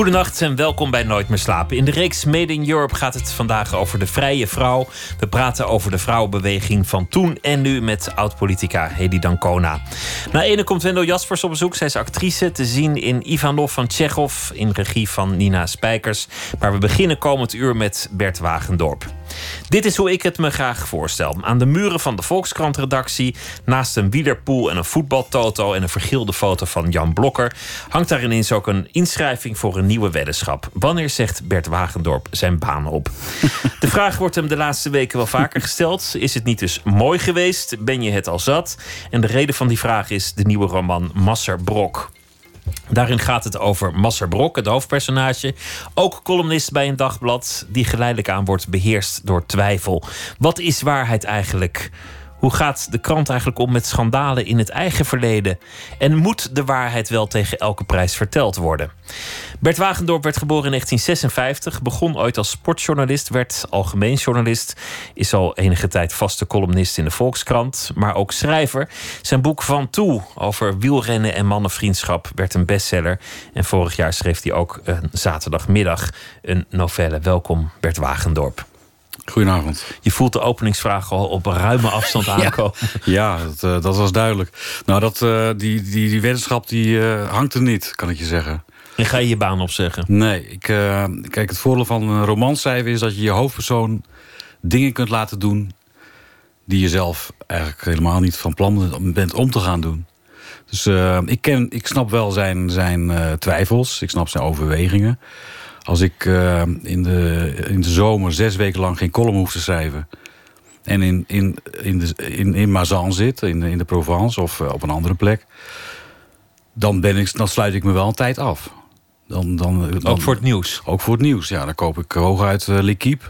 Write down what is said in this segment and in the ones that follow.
Goedenacht en welkom bij Nooit meer slapen. In de reeks Made in Europe gaat het vandaag over de vrije vrouw. We praten over de vrouwenbeweging van toen en nu met oud-politica Hedy Dancona. Na ene komt Wendel Jaspers op bezoek. Zij is actrice te zien in Ivanov van Tsjechov in regie van Nina Spijkers. Maar we beginnen komend uur met Bert Wagendorp. Dit is hoe ik het me graag voorstel. Aan de muren van de Volkskrant-redactie, naast een wielerpool en een voetbaltoto en een vergilde foto van Jan Blokker, hangt daar ineens ook een inschrijving voor een nieuwe weddenschap. Wanneer zegt Bert Wagendorp zijn baan op? De vraag wordt hem de laatste weken wel vaker gesteld. Is het niet dus mooi geweest? Ben je het al zat? En de reden van die vraag is de nieuwe roman Masser Brok. Daarin gaat het over Masser Brok, het hoofdpersonage. Ook columnist bij een dagblad, die geleidelijk aan wordt beheerst door twijfel. Wat is waarheid eigenlijk? Hoe gaat de krant eigenlijk om met schandalen in het eigen verleden? En moet de waarheid wel tegen elke prijs verteld worden? Bert Wagendorp werd geboren in 1956, begon ooit als sportjournalist, werd algemeen journalist, is al enige tijd vaste columnist in de Volkskrant, maar ook schrijver. Zijn boek Van Toe over wielrennen en mannenvriendschap werd een bestseller. En vorig jaar schreef hij ook een zaterdagmiddag een novelle. Welkom, Bert Wagendorp. Goedenavond. Je voelt de openingsvraag al op ruime afstand aankomen. Ja, dat, uh, dat, was duidelijk. Nou, dat, uh, die, die, die wetenschap die, uh, hangt er niet, kan ik je zeggen. En ga je je baan opzeggen? Nee. Ik, kijk, het voordeel van een romanschrijven is dat je je hoofdpersoon dingen kunt laten doen... die je zelf eigenlijk helemaal niet van plan bent om te gaan doen. Dus ik, ken, ik snap wel zijn, zijn twijfels, ik snap zijn overwegingen... Als ik uh, in, de, in de zomer zes weken lang geen column hoef te schrijven... en in, in, in, de, in, in Mazan zit, in, in de Provence of uh, op een andere plek... Dan, ben ik, dan sluit ik me wel een tijd af. Dan, dan, dan, ook voor het nieuws? Ook voor het nieuws, ja. Dan koop ik hooguit uh, L'Equipe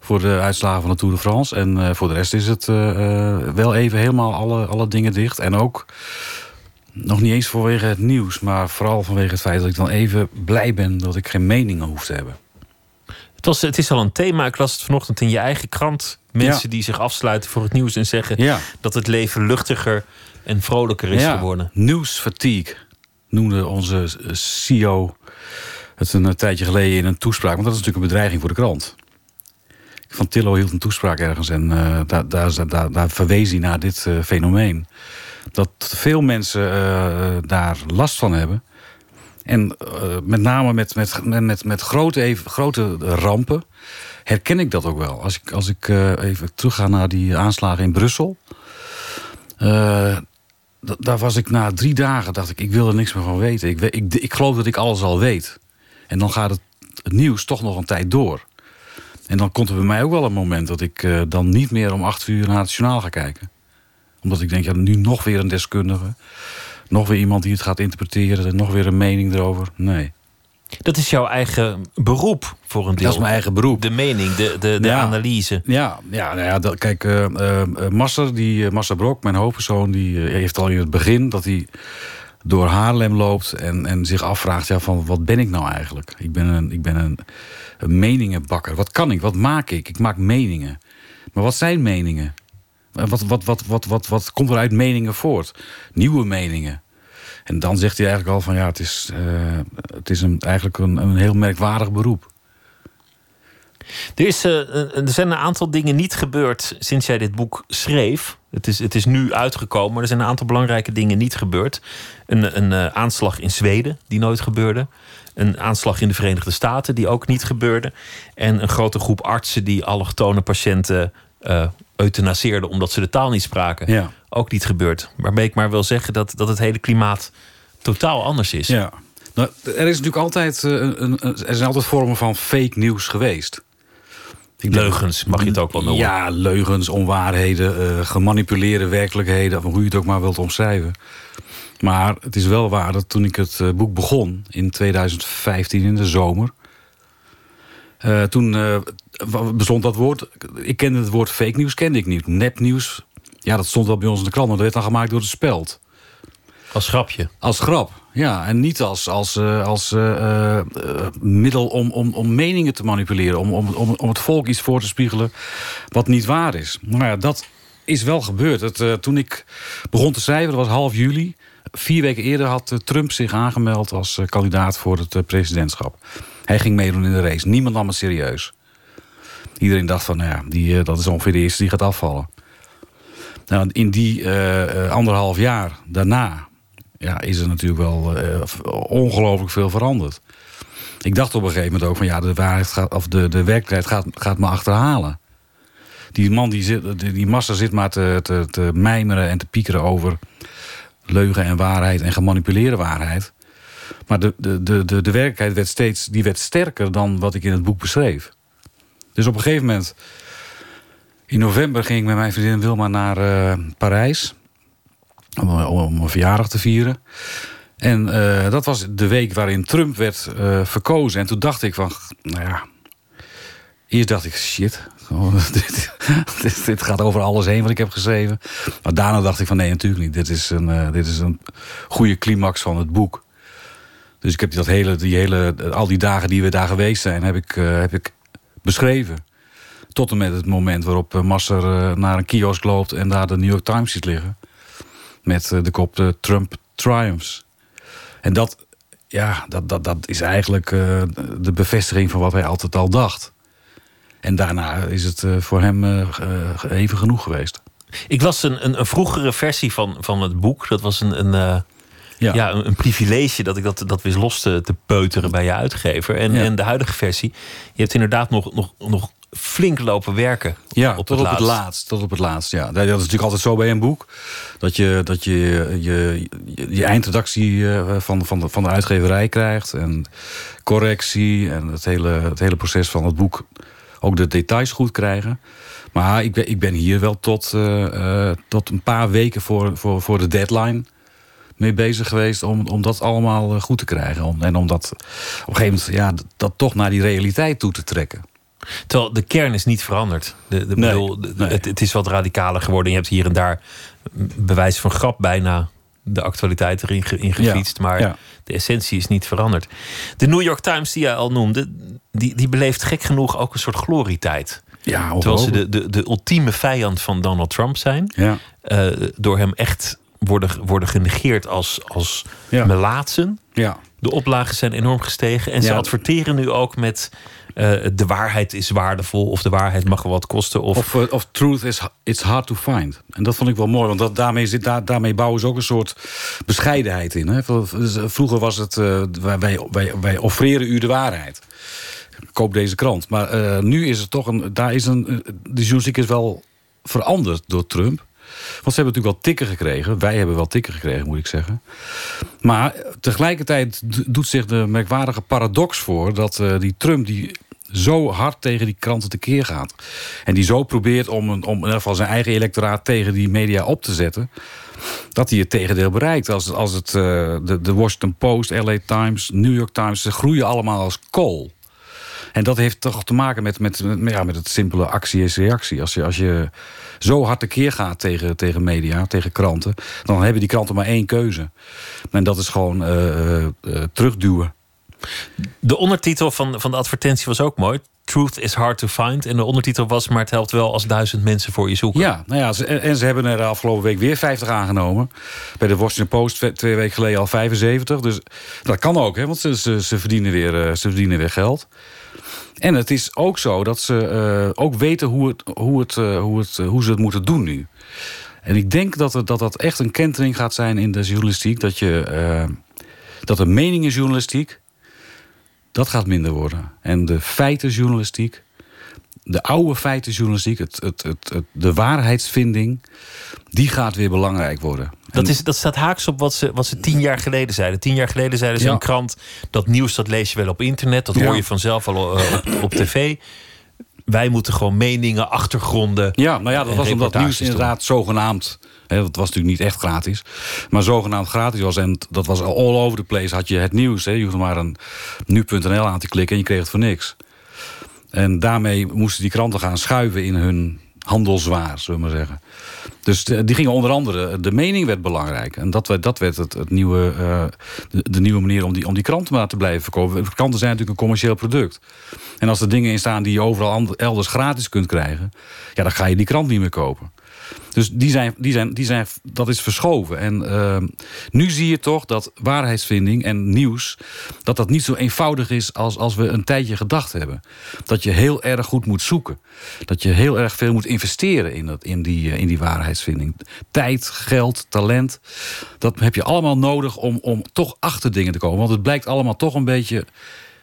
voor de uitslagen van de Tour de France. En uh, voor de rest is het uh, wel even helemaal alle, alle dingen dicht. En ook nog niet eens vanwege het nieuws, maar vooral vanwege het feit dat ik dan even blij ben dat ik geen meningen hoef te hebben. Het, was, het is al een thema. Ik las het vanochtend in je eigen krant. Mensen Ja. die zich afsluiten voor het nieuws en zeggen Ja. dat het leven luchtiger en vrolijker is Ja, geworden. Nieuwsfatigue noemde onze CEO het een tijdje geleden in een toespraak. Want dat is natuurlijk een bedreiging voor de krant. Van Tillo hield een toespraak ergens en eh, daar, daar, daar, daar verwees hij naar dit eh, fenomeen. Dat veel mensen eh, daar last van hebben. En eh, met name met, met, met, met, grote, even, grote rampen herken ik dat ook wel. Als ik, als ik eh, even terugga naar die aanslagen in Brussel. Da- daar was ik na drie dagen, dacht ik, ik wil er niks meer van weten. Ik, ik, ik geloof dat ik alles al weet. En dan gaat het, nieuws toch nog een tijd door. En dan komt er bij mij ook wel een moment dat ik dan niet meer om acht uur naar het journaal ga kijken. Omdat ik denk, ja, nu nog weer een deskundige. Nog weer iemand die het gaat interpreteren. Nog weer een mening erover. Nee. Dat is jouw eigen beroep voor een deel. Dat is mijn eigen beroep. De mening, de, de, de Ja. analyse. Ja, ja, nou ja dat, kijk, eh, Masser, die, Masser Brok, mijn hoofdpersoon, die heeft al in het begin dat hij door Haarlem loopt en, en zich afvraagt: ja, van wat ben ik nou eigenlijk? Ik ben, een, ik ben een, een meningenbakker. Wat kan ik? Wat maak ik? Ik maak meningen. Maar wat zijn meningen? Wat, wat, wat, wat, wat, wat komt er uit meningen voort? Nieuwe meningen. En dan zegt hij eigenlijk al van ja, het is, eh, het is een, eigenlijk een, een heel merkwaardig beroep. Er, is, eh, er zijn een aantal dingen niet gebeurd sinds jij dit boek schreef. Het is, het is nu uitgekomen, maar er zijn een aantal belangrijke dingen niet gebeurd. Een, een eh, aanslag in Zweden, die nooit gebeurde. Een aanslag in de Verenigde Staten, die ook niet gebeurde. En een grote groep artsen die allochtone patiënten eh euthanaseerden omdat ze de taal niet spraken. Ja. Ook niet gebeurd. Waarmee ik maar wil zeggen dat, dat het hele klimaat totaal anders is. Ja. Nou, er is natuurlijk altijd, eh, een, er zijn altijd vormen van fake nieuws geweest. Ik Leugens, mag je het ook wel noemen. Ja, leugens, onwaarheden, eh, gemanipuleerde werkelijkheden, of hoe je het ook maar wilt omschrijven. Maar het is wel waar dat toen ik het eh, boek begon in 2015 in de zomer. toen bestond dat woord. Ik kende het woord fake nieuws, kende ik niet. Nepnieuws, ja, dat stond wel bij ons in de krant, maar dat werd dan gemaakt door de speld. Als grapje. Als grap, ja. En niet als, als, uh, als uh, uh, middel om, om, om meningen te manipuleren. Om, om, om, om het volk iets voor te spiegelen wat niet waar is. Maar ja, dat is wel gebeurd. Het, toen ik begon te schrijven, dat was half juli. Vier weken eerder had Trump zich aangemeld als kandidaat voor het presidentschap. Hij ging meedoen in de race. Niemand nam het serieus. Iedereen dacht van, nou ja, die, dat is ongeveer de eerste die gaat afvallen. Nou, in die anderhalf jaar daarna ja, is er natuurlijk wel ongelooflijk veel veranderd. Ik dacht op een gegeven moment ook van ja, de waarheid gaat, of de, de werkelijkheid gaat, gaat me achterhalen. Die man, die, zit, die, massa zit maar te, te, te mijmeren en te piekeren over leugen en waarheid en gemanipuleerde waarheid. Maar de, de, de, de, de werkelijkheid werd steeds die werd sterker dan wat ik in het boek beschreef. Dus op een gegeven moment, in november ging ik met mijn vriendin Wilma naar uh, Parijs om, om een verjaardag te vieren. En uh, dat was de week waarin Trump werd verkozen. En toen dacht ik van, nou ja... Eerst dacht ik, shit, oh, dit, dit, gaat over alles heen wat ik heb geschreven. Maar daarna dacht ik van, nee, natuurlijk niet. Dit is een, dit is een goede climax van het boek. Dus ik heb dat hele, die hele, al die dagen die we daar geweest zijn, heb ik, heb ik beschreven. Tot en met het moment waarop Masser naar een kiosk loopt en daar de New York Times ziet liggen met eh, de kop de Trump Triumphs. En dat, ja, dat, dat, dat is eigenlijk de bevestiging van wat hij altijd al dacht. En daarna is het voor hem even genoeg geweest. Ik las een, een, een, vroegere versie van, van het boek. Dat was een, een, ja. ja een, een, privilege dat ik dat, dat wist los te, te peuteren bij je uitgever. En, ja. en de huidige versie, je hebt inderdaad nog, nog, nog flink lopen werken. Ja, op tot, het op het laatst. Tot op het laatst. Ja. Dat is natuurlijk altijd zo bij een boek. Dat je dat je, je, je, eindredactie eh, van, van, de, van de uitgeverij krijgt. En correctie. En het hele, het hele proces van het boek. Ook de details goed krijgen. Maar ik ben, ik ben hier wel tot, uh, tot een paar weken voor, voor, voor de deadline mee bezig geweest om, om dat allemaal goed te krijgen. Om, en om dat op een gegeven moment ja, dat toch naar die realiteit toe te trekken. Terwijl de kern is niet veranderd. De, de, nee, bedoel, nee. het, het, is wat radicaler geworden. Je hebt hier en daar bewijs van grap bijna de actualiteit erin ge, in gefietst. Ja, maar ja. de essentie is niet veranderd. De New York Times, die jij al noemde, die, die beleeft gek genoeg ook een soort glorietijd. Ja, Terwijl ze de, de, de ultieme vijand van Donald Trump zijn. Ja. Uh, door hem echt worden, worden genegeerd als, als Ja. melaatsen. Ja. De oplagen zijn enorm gestegen. En ze adverteren nu ook met... eh, de waarheid is waardevol. Of de waarheid mag wel wat kosten. Of, Of, eh, of truth is it's hard to find. En dat vond ik wel mooi, want dat, daarmee, zit, daar, daarmee bouwen ze ook een soort bescheidenheid in. Hè? Vroeger was het, eh, wij, wij, wij, offreren u de waarheid. Koop deze krant. Maar eh, nu is het toch een, daar is een, eh, de journalistiek is wel veranderd door Trump. Want ze hebben natuurlijk wel tikken gekregen. Wij hebben wel tikken gekregen, moet ik zeggen. Maar tegelijkertijd doet zich de merkwaardige paradox voor... dat eh, die Trump die zo hard tegen die kranten tekeer gaat. En die zo probeert om, om in ieder geval zijn eigen electoraat... tegen die media op te zetten... dat hij het tegendeel bereikt. Als, als het, eh, de, de Washington Post, LA Times, New York Times... ze groeien allemaal als kool. En dat heeft toch te maken met, met, met, ja, met het simpele actie is reactie. Als je, als je zo hard tekeer gaat tegen, tegen media, tegen kranten... dan hebben die kranten maar één keuze. En dat is gewoon eh, eh, eh, terugduwen. De ondertitel van, van de advertentie was ook mooi. Truth is hard to find. En de ondertitel was... maar het helpt wel als duizend mensen voor je zoeken. Ja, nou ja, en, ze hebben er de afgelopen week weer 50 aangenomen. Bij de Washington Post twee- weken geleden al 75. Dus dat kan ook, hè, want ze, ze, ze, verdienen, weer, ze verdienen weer geld. En het is ook zo dat ze eh, ook weten hoe, het, hoe, het, eh, hoe, het, eh, hoe ze het moeten doen nu. En ik denk dat, het, dat dat echt een kentering gaat zijn in de journalistiek. Dat, je, dat de meningenjournalistiek, dat gaat minder worden. En de feitenjournalistiek, de oude feitenjournalistiek, het, het, het, de waarheidsvinding, die gaat weer belangrijk worden. Dat, is, dat staat haaks op wat ze, wat ze tien jaar geleden zeiden. Tien jaar geleden zeiden ze Ja. een krant... dat nieuws dat lees je wel op internet. Dat Ja. hoor je vanzelf al eh, op, op tv. Wij moeten gewoon meningen, achtergronden... Ja, nou ja, dat was omdat nieuws inderdaad zogenaamd... Hè, dat was natuurlijk niet echt gratis. Maar zogenaamd gratis was. En dat was all over the place. Had je het nieuws. Hè, je hoefde maar een nu.nl aan te klikken en je kreeg het voor niks. En daarmee moesten die kranten gaan schuiven in hun handelswaar, zullen we maar zeggen. Dus de- die gingen onder andere, de mening werd belangrijk. En dat, werd- dat werd het, het nieuwe, eh, de, de nieuwe manier om die, om die kranten maar te blijven verkopen. Kranten zijn natuurlijk een commercieel product. En als er dingen in staan die je overal elders gratis kunt krijgen... ja, dan ga je die krant niet meer kopen. Dus die zijn, die zijn, die zijn, dat is verschoven. En ehm, nu zie je toch dat waarheidsvinding en nieuws... dat dat niet zo eenvoudig is als, als we een tijdje gedacht hebben. Dat je heel erg goed moet zoeken. Dat je heel erg veel moet investeren in, dat, in, die, eh, in die waarheidsvinding. Tijd, geld, talent. Dat heb je allemaal nodig om, om toch achter dingen te komen. Want het blijkt allemaal toch een beetje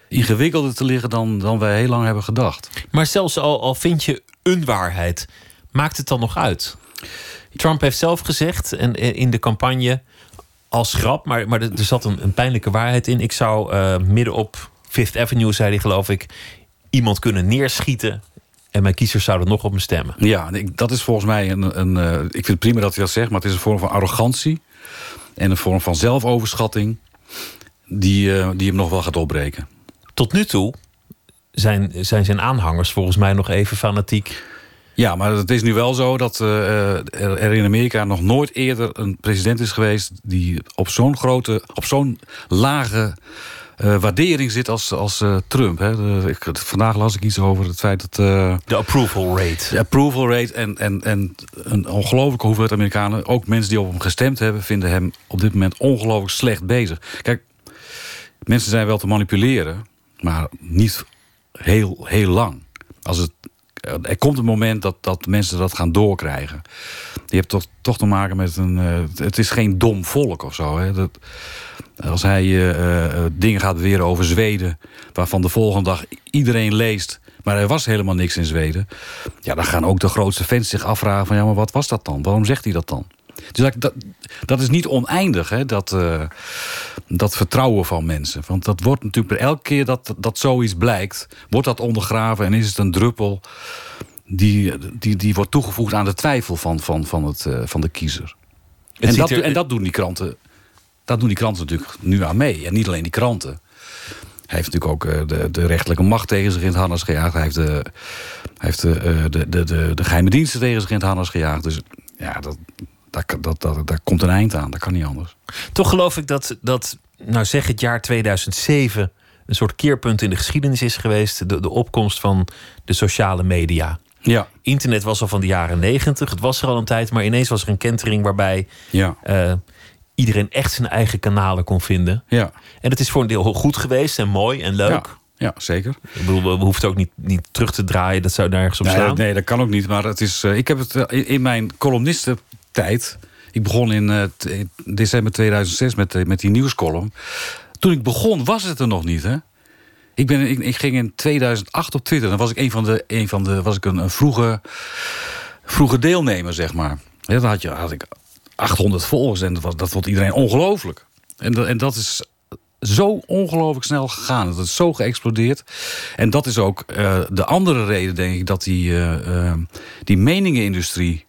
ingewikkelder te liggen... dan, dan wij heel lang hebben gedacht. Maar zelfs al, al vind je een waarheid, maakt het dan nog uit? Trump heeft zelf gezegd en eh, in de campagne als grap, maar, maar er zat een, een pijnlijke waarheid in. Ik zou eh, midden op Fifth Avenue, zei hij geloof ik, iemand kunnen neerschieten en mijn kiezers zouden nog op me stemmen. Ja, dat is volgens mij een. een eh, ik vind het prima dat hij dat zegt, maar het is een vorm van arrogantie. En een vorm van zelfoverschatting. Die, die hem nog wel gaat opbreken. Tot nu toe zijn, zijn zijn aanhangers volgens mij nog even fanatiek. Ja, maar het is nu wel zo dat eh, er, er in Amerika nog nooit eerder een president is geweest. die op zo'n grote, op zo'n lage. eh, waardering zit als, als eh, Trump. Hè. De- ik, vandaag las ik iets over het feit dat. eh, De approval rate. De approval rate en, en, en een ongelooflijke hoeveelheid Amerikanen... ook mensen die op hem gestemd hebben... vinden hem op dit moment ongelooflijk slecht bezig. Kijk, mensen zijn wel te manipuleren... maar niet heel, heel lang. Als het, er komt een moment dat, dat mensen dat gaan doorkrijgen. Je hebt toch, toch te maken met een... eh, het is geen dom volk of zo. Hè? Dat, als hij eh, eh, dingen gaat beweren over Zweden... waarvan de volgende dag iedereen leest... maar er was helemaal niks in Zweden... ja, dan gaan ook de grootste fans zich afvragen... van ja, maar wat was dat dan? Waarom zegt hij dat dan? Dus dat, dat, dat is niet oneindig, hè, dat, eh, dat vertrouwen van mensen. Want dat wordt natuurlijk elke keer dat, dat zoiets blijkt... wordt dat ondergraven en is het een druppel... die, die, die wordt toegevoegd aan de twijfel van, van, van, het, eh, van de kiezer. En dat, er- en dat doen die kranten dat doen die kranten natuurlijk nu aan mee. En niet alleen die kranten. Hij heeft natuurlijk ook eh, de, de rechterlijke macht tegen zich in het harnas gejaagd. Hij heeft, de, hij heeft de, de, de, de, de geheime diensten tegen zich in het harnas gejaagd. Dus ja, dat, dat, dat, dat, daar komt een eind aan. Dat kan niet anders. Toch geloof ik dat, dat nou zeg het jaar 2007 een soort keerpunt in de geschiedenis is geweest. De, de opkomst van de sociale media. Ja, Internet was al van de jaren 90. Het was er al een tijd, maar ineens was er een kentering waarbij ja, eh, iedereen echt zijn eigen kanalen kon vinden. ja. En dat is voor een deel heel goed geweest en mooi en leuk. Ja, ja zeker. Ik bedoel, we, hoeven het ook niet, niet terug te draaien. Dat zou nergens op Nee, staan. dat- nee, dat kan ook niet. Maar het is, eh, ik heb het eh, in, mijn columnistentijd... Ik begon in, eh, december 2006 met, eh, met die nieuwscolumn. Toen ik begon was het er nog niet, hè? Ik, ben, ik, ging in 2008 op Twitter. Dan was ik een van de, een van de was ik een, een vroege, vroege deelnemer, zeg maar. Ja, dan had, je, had ik 800 volgers en dat, was, dat vond iedereen ongelooflijk. En, dat- en dat is zo ongelooflijk snel gegaan. Dat is zo geëxplodeerd. En dat is ook eh, de andere reden, denk ik, dat die, eh, eh, die meningenindustrie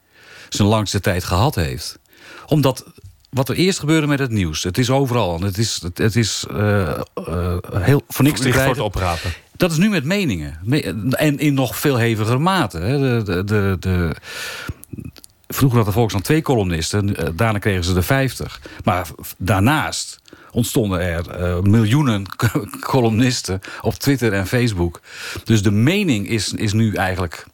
zijn langste tijd gehad heeft. Omdat wat er eerst gebeurde met het nieuws, het is overal. en Het is, het, het is eh, eh, heel voor niks te krijgen. oprapen. Dat is nu met meningen. Me- En in nog veel heviger mate. hè. De, de, de, de, vroeger had de Volkskrant twee columnisten. eh, Daarna kregen ze er vijftig. Maar daarnaast ontstonden er miljoenen columnisten op Twitter en Facebook. Dus de mening is, is nu eigenlijk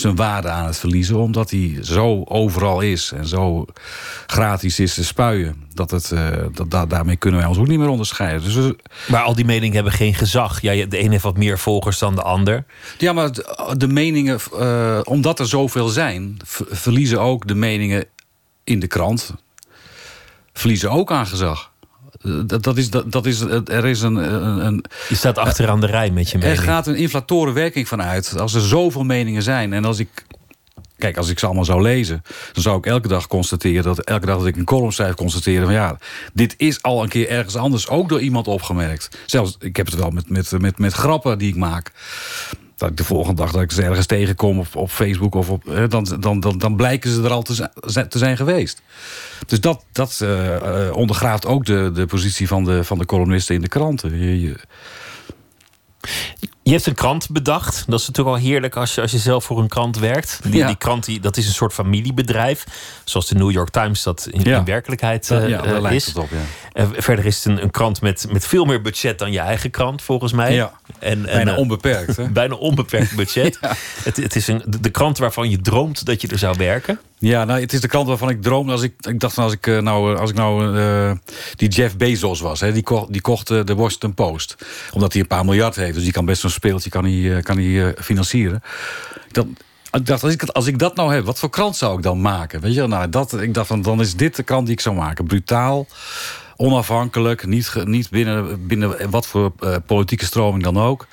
zijn waarde aan het verliezen. Omdat hij zo overal is en zo gratis is te spuien. Dat het, eh, dat, da- daarmee kunnen wij ons ook niet meer onderscheiden. Dus Maar al die meningen hebben geen gezag. Ja, de een heeft wat meer volgers dan de ander. Ja, maar de, meningen, eh, omdat er zoveel zijn, verliezen ook de meningen in de krant. Verliezen ook aan gezag. Dat, dat is, dat, dat is, er is een, een, Je staat achteraan de rij met je er mening. gaat een inflatorenwerking van uit. Als er zoveel meningen zijn. En als ik. Kijk, als ik ze allemaal zou lezen, dan zou ik elke dag constateren dat elke dag dat ik een column schrijf, constateren van ja, dit is al een keer ergens anders ook door iemand opgemerkt. Zelfs, ik heb het wel met, met, met, met grappen die ik maak. Dat ik de volgende dag dat ik ze ergens tegenkom op, op Facebook of op. Dan, dan, dan, dan blijken ze er al te zijn, te zijn geweest. Dus dat, dat eh, eh, ondergraaft ook de, de positie van de, van de columnisten in de kranten. Je- Je hebt een krant bedacht. Dat is natuurlijk al heerlijk als je, als je zelf voor een krant werkt. Die, Ja. die krant die, dat is een soort familiebedrijf. Zoals de New York Times dat in, Ja. in werkelijkheid eh, ja, eh, lijkt is. op. Eh, verder is het een, een krant met, met veel meer budget dan je eigen krant, volgens mij. Ja. En, en, Bijna eh, onbeperkt, hè? bijna onbeperkt budget. het, het is een, de krant waarvan je droomt dat je er zou werken. Ja, nou, het is de krant waarvan ik droomde. Als ik, ik dacht van als ik eh, nou, eh, als ik nou eh, die Jeff Bezos was, hè, die, kocht, die kocht eh, de Washington Post. Omdat hij een paar miljard heeft. Dus die kan best zo'n speeltje kan hij, kan hij, financieren. Dan, ik dacht, als ik, als ik dat nou heb, wat voor krant zou ik dan maken? Weet je, nou, dat, ik dacht, van, dan is dit de krant die ik zou maken. Brutaal, onafhankelijk, niet, niet binnen, binnen wat voor politieke stroming dan ook.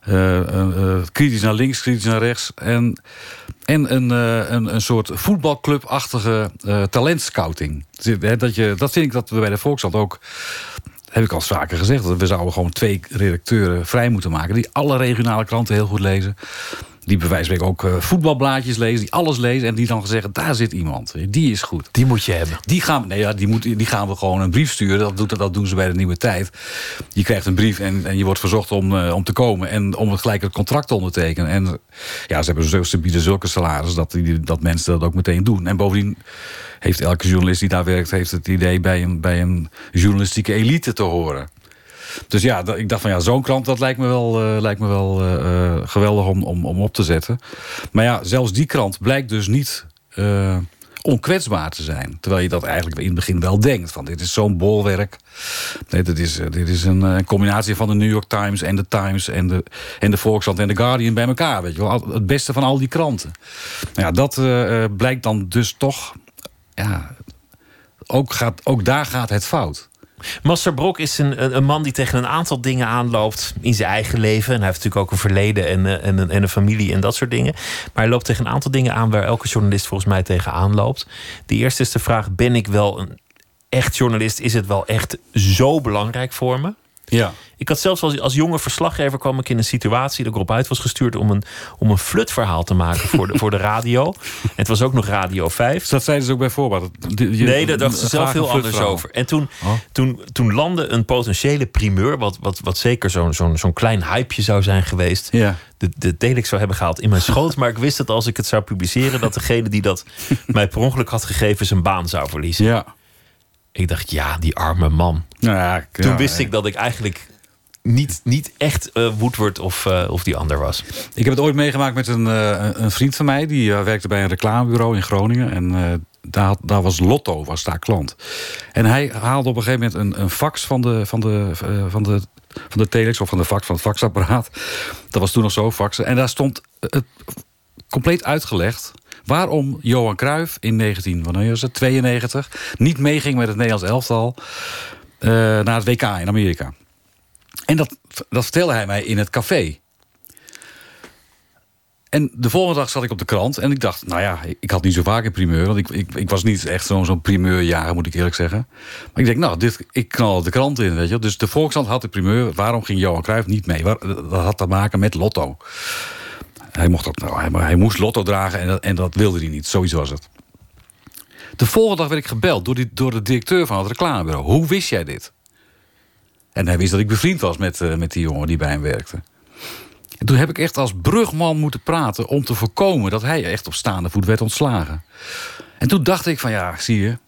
Eh, eh, eh, kritisch naar links, kritisch naar rechts. En, en een, een, een soort voetbalclubachtige talentscouting. Dat, je, dat vind ik dat we bij de Volkskrant ook... heb ik al vaker gezegd... dat we zouden gewoon twee redacteuren vrij moeten maken... die alle regionale kranten heel goed lezen. Die bij wijze van spreken ook eh, voetbalblaadjes lezen. Die alles lezen en die dan zeggen... daar zit iemand, die is goed. Die moet je hebben. Die gaan, nee, ja, die, moet, die gaan we gewoon een brief sturen. Dat, doet, dat doen ze bij de Nieuwe Tijd. Je krijgt een brief en, en je wordt verzocht om, eh, om te komen... en om het gelijk het contract te ondertekenen. En ja, ze, hebben, ze bieden zulke salarissen dat, die, dat mensen dat ook meteen doen. En bovendien heeft elke journalist die daar werkt... heeft het idee bij een, bij een journalistieke elite te horen. Dus ja, ik dacht van ja, zo'n krant, dat lijkt me wel, eh, lijkt me wel eh, eh, geweldig om, om, om op te zetten. Maar ja, zelfs die krant blijkt dus niet eh, onkwetsbaar te zijn. Terwijl je dat eigenlijk in het begin wel denkt. Van dit is zo'n bolwerk. Nee, dit is, dit is een, combinatie van de New York Times en de Times en de, en de Volkskrant en de Guardian bij elkaar. Weet je wel? Het beste van al die kranten. Nou ja, dat blijkt dan dus toch... Ja, ook, gaat, ook daar gaat het fout. Master Brok is een, een, man die tegen een aantal dingen aanloopt in zijn eigen leven. En hij heeft natuurlijk ook een verleden en, eh, en, en een familie en dat soort dingen. Maar hij loopt tegen een aantal dingen aan waar elke journalist volgens mij tegen aanloopt. De eerste is de vraag: ben ik wel een echt journalist? Is het wel echt zo belangrijk voor me? Ja. Ik had zelfs als, als jonge verslaggever kwam ik in een situatie dat ik erop uit was gestuurd om een, om een flutverhaal te maken voor de, voor de radio. En het was ook nog Radio 5. Dus dat zeiden ze ook bij voorbaat. Nee, daar dachten ze zelf heel anders over. En toen, Oh. toen, toen landde een potentiële primeur, wat, wat, wat zeker zo'n zo'n zo'n klein hypeje zou zijn geweest. Ja. De, de Telex zou hebben gehaald in mijn schoot. maar ik wist dat als ik het zou publiceren, dat degene die dat mij per ongeluk had gegeven, zijn baan zou verliezen. Ja. Ik dacht, ja, die arme man. Nou ja, Toen ja, wist ja. ik dat ik eigenlijk niet, niet echt eh Woodward of, eh, of die ander was. Ik heb het ooit meegemaakt met een, eh, een vriend van mij. Die werkte bij een reclamebureau in Groningen. En daar, daar was Lotto, was daar klant. En hij haalde op een gegeven moment een, een fax van de, van, de, van, de, van de telex... of van de fax, van het faxapparaat. Dat was toen nog zo, faxen. En daar stond het compleet uitgelegd... waarom Johan Cruijff in 19, wanneer was het, 92... niet meeging met het Nederlands elftal... eh, naar het WK in Amerika. En dat, dat vertelde hij mij in het café. En de volgende dag zat ik op de krant en ik dacht, nou ja, ik- had niet zo vaak een primeur. Want ik, ik, ik was niet echt zo'n zo'n primeurjager, moet ik eerlijk zeggen. Maar ik denk, nou, dit, ik knal de krant in, weet je. Dus de Volkskrant had de primeur. Waarom ging Johan Cruijff niet mee? Dat had te maken met Lotto. Hij, mocht dat, nou, hij, hij moest Lotto dragen en dat, en dat wilde hij niet. Zoiets was het. De volgende dag werd ik gebeld door, die, door de directeur van het reclamebureau. Hoe wist jij dit? En hij wist dat ik bevriend was met, eh, met die jongen die bij hem werkte. En toen heb ik echt als brugman moeten praten om te voorkomen dat hij echt op staande voet werd ontslagen. En toen dacht ik van ja, zie je,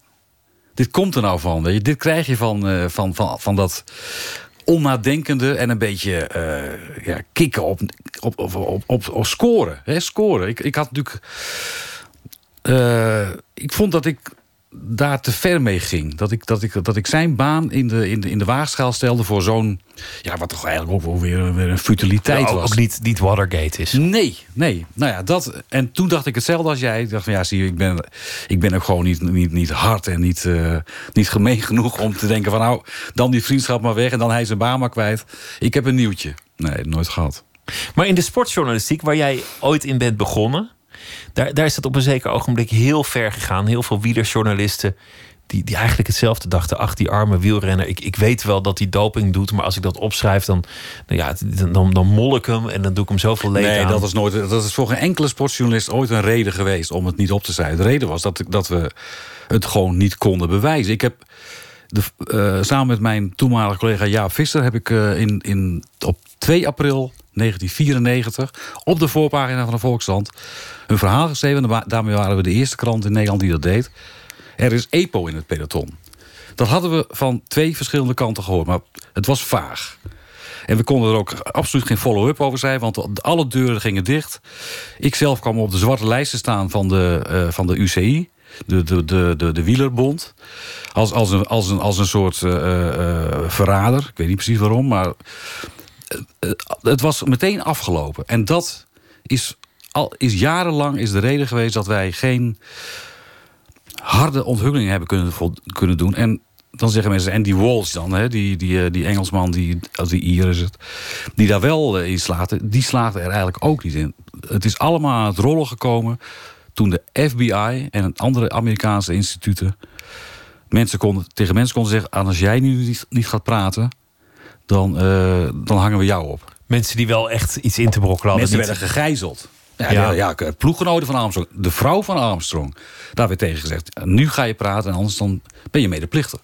dit komt er nou van. Je? Dit krijg je van, eh, van, van, van dat onnadenkende en een beetje eh, ja, kicken op, op, op, op, scoren. Hè? Scoren. Ik, ik had natuurlijk. eh, ik vond dat ik daar te ver mee ging. Dat ik, dat ik, dat ik zijn baan in de, in de, in de waagschaal stelde voor zo'n. Ja, wat toch eigenlijk ook wel weer, weer een futiliteit was. ook niet, niet Watergate is. Nee, nee. Nou ja, dat. En toen dacht ik hetzelfde als jij. Ik dacht van ja, zie je, ik ben, ik ben ook gewoon niet, niet, niet hard en niet, eh, niet gemeen genoeg om te denken van nou, dan die vriendschap maar weg en dan hij zijn baan maar kwijt. Ik heb een nieuwtje. Nee, nooit gehad. Maar in de sportjournalistiek, waar jij ooit in bent begonnen, daar, daar is het op een zeker ogenblik heel ver gegaan. Heel veel wielersjournalisten die, die eigenlijk hetzelfde dachten. Ach, die arme wielrenner. Ik, ik weet wel dat hij doping doet, maar als ik dat opschrijf, dan, nou ja, dan, dan, dan mol ik hem en dan doe ik hem zoveel leed Nee, aan. dat is, nooit, dat is voor geen enkele sportjournalist ooit een reden geweest om het niet op te schrijven. De reden was dat, dat we het gewoon niet konden bewijzen. Ik heb de, eh, samen met mijn toenmalige collega Jaap Visser heb ik eh, in, in, op 2 april 1994 op de voorpagina van de Volkskrant een verhaal geschreven. en Daarmee waren we de eerste krant in Nederland die dat deed. Er is EPO in het peloton. Dat hadden we van twee verschillende kanten gehoord, maar het was vaag. En we konden er ook absoluut geen follow-up over zijn, want alle deuren gingen dicht. Ik zelf kwam op de zwarte lijsten staan van de, uh, van de UCI, de, de, de, de, de wielerbond. Als, als, een, als, een, als een soort uh, uh, verrader. Ik weet niet precies waarom, maar het was meteen afgelopen. En dat is, al, is jarenlang is de reden geweest dat wij geen harde onthullingen hebben kunnen, kunnen doen. En dan zeggen mensen, en die Walsh dan, hè, die, die, die Engelsman, die, die Ier is het, die daar wel in slaagde, die slaagde er eigenlijk ook niet in. Het is allemaal aan het rollen gekomen toen de FBI en andere Amerikaanse instituten mensen konden, tegen mensen konden zeggen: als jij nu niet gaat praten, dan, uh, dan hangen we jou op. Mensen die wel echt iets in te brokkelen hadden. Mensen werden gegijzeld. Ja, ja. ja, ploeggenoten van Armstrong. De vrouw van Armstrong. Daar werd tegen gezegd. Nu ga je praten en anders dan ben je medeplichtig.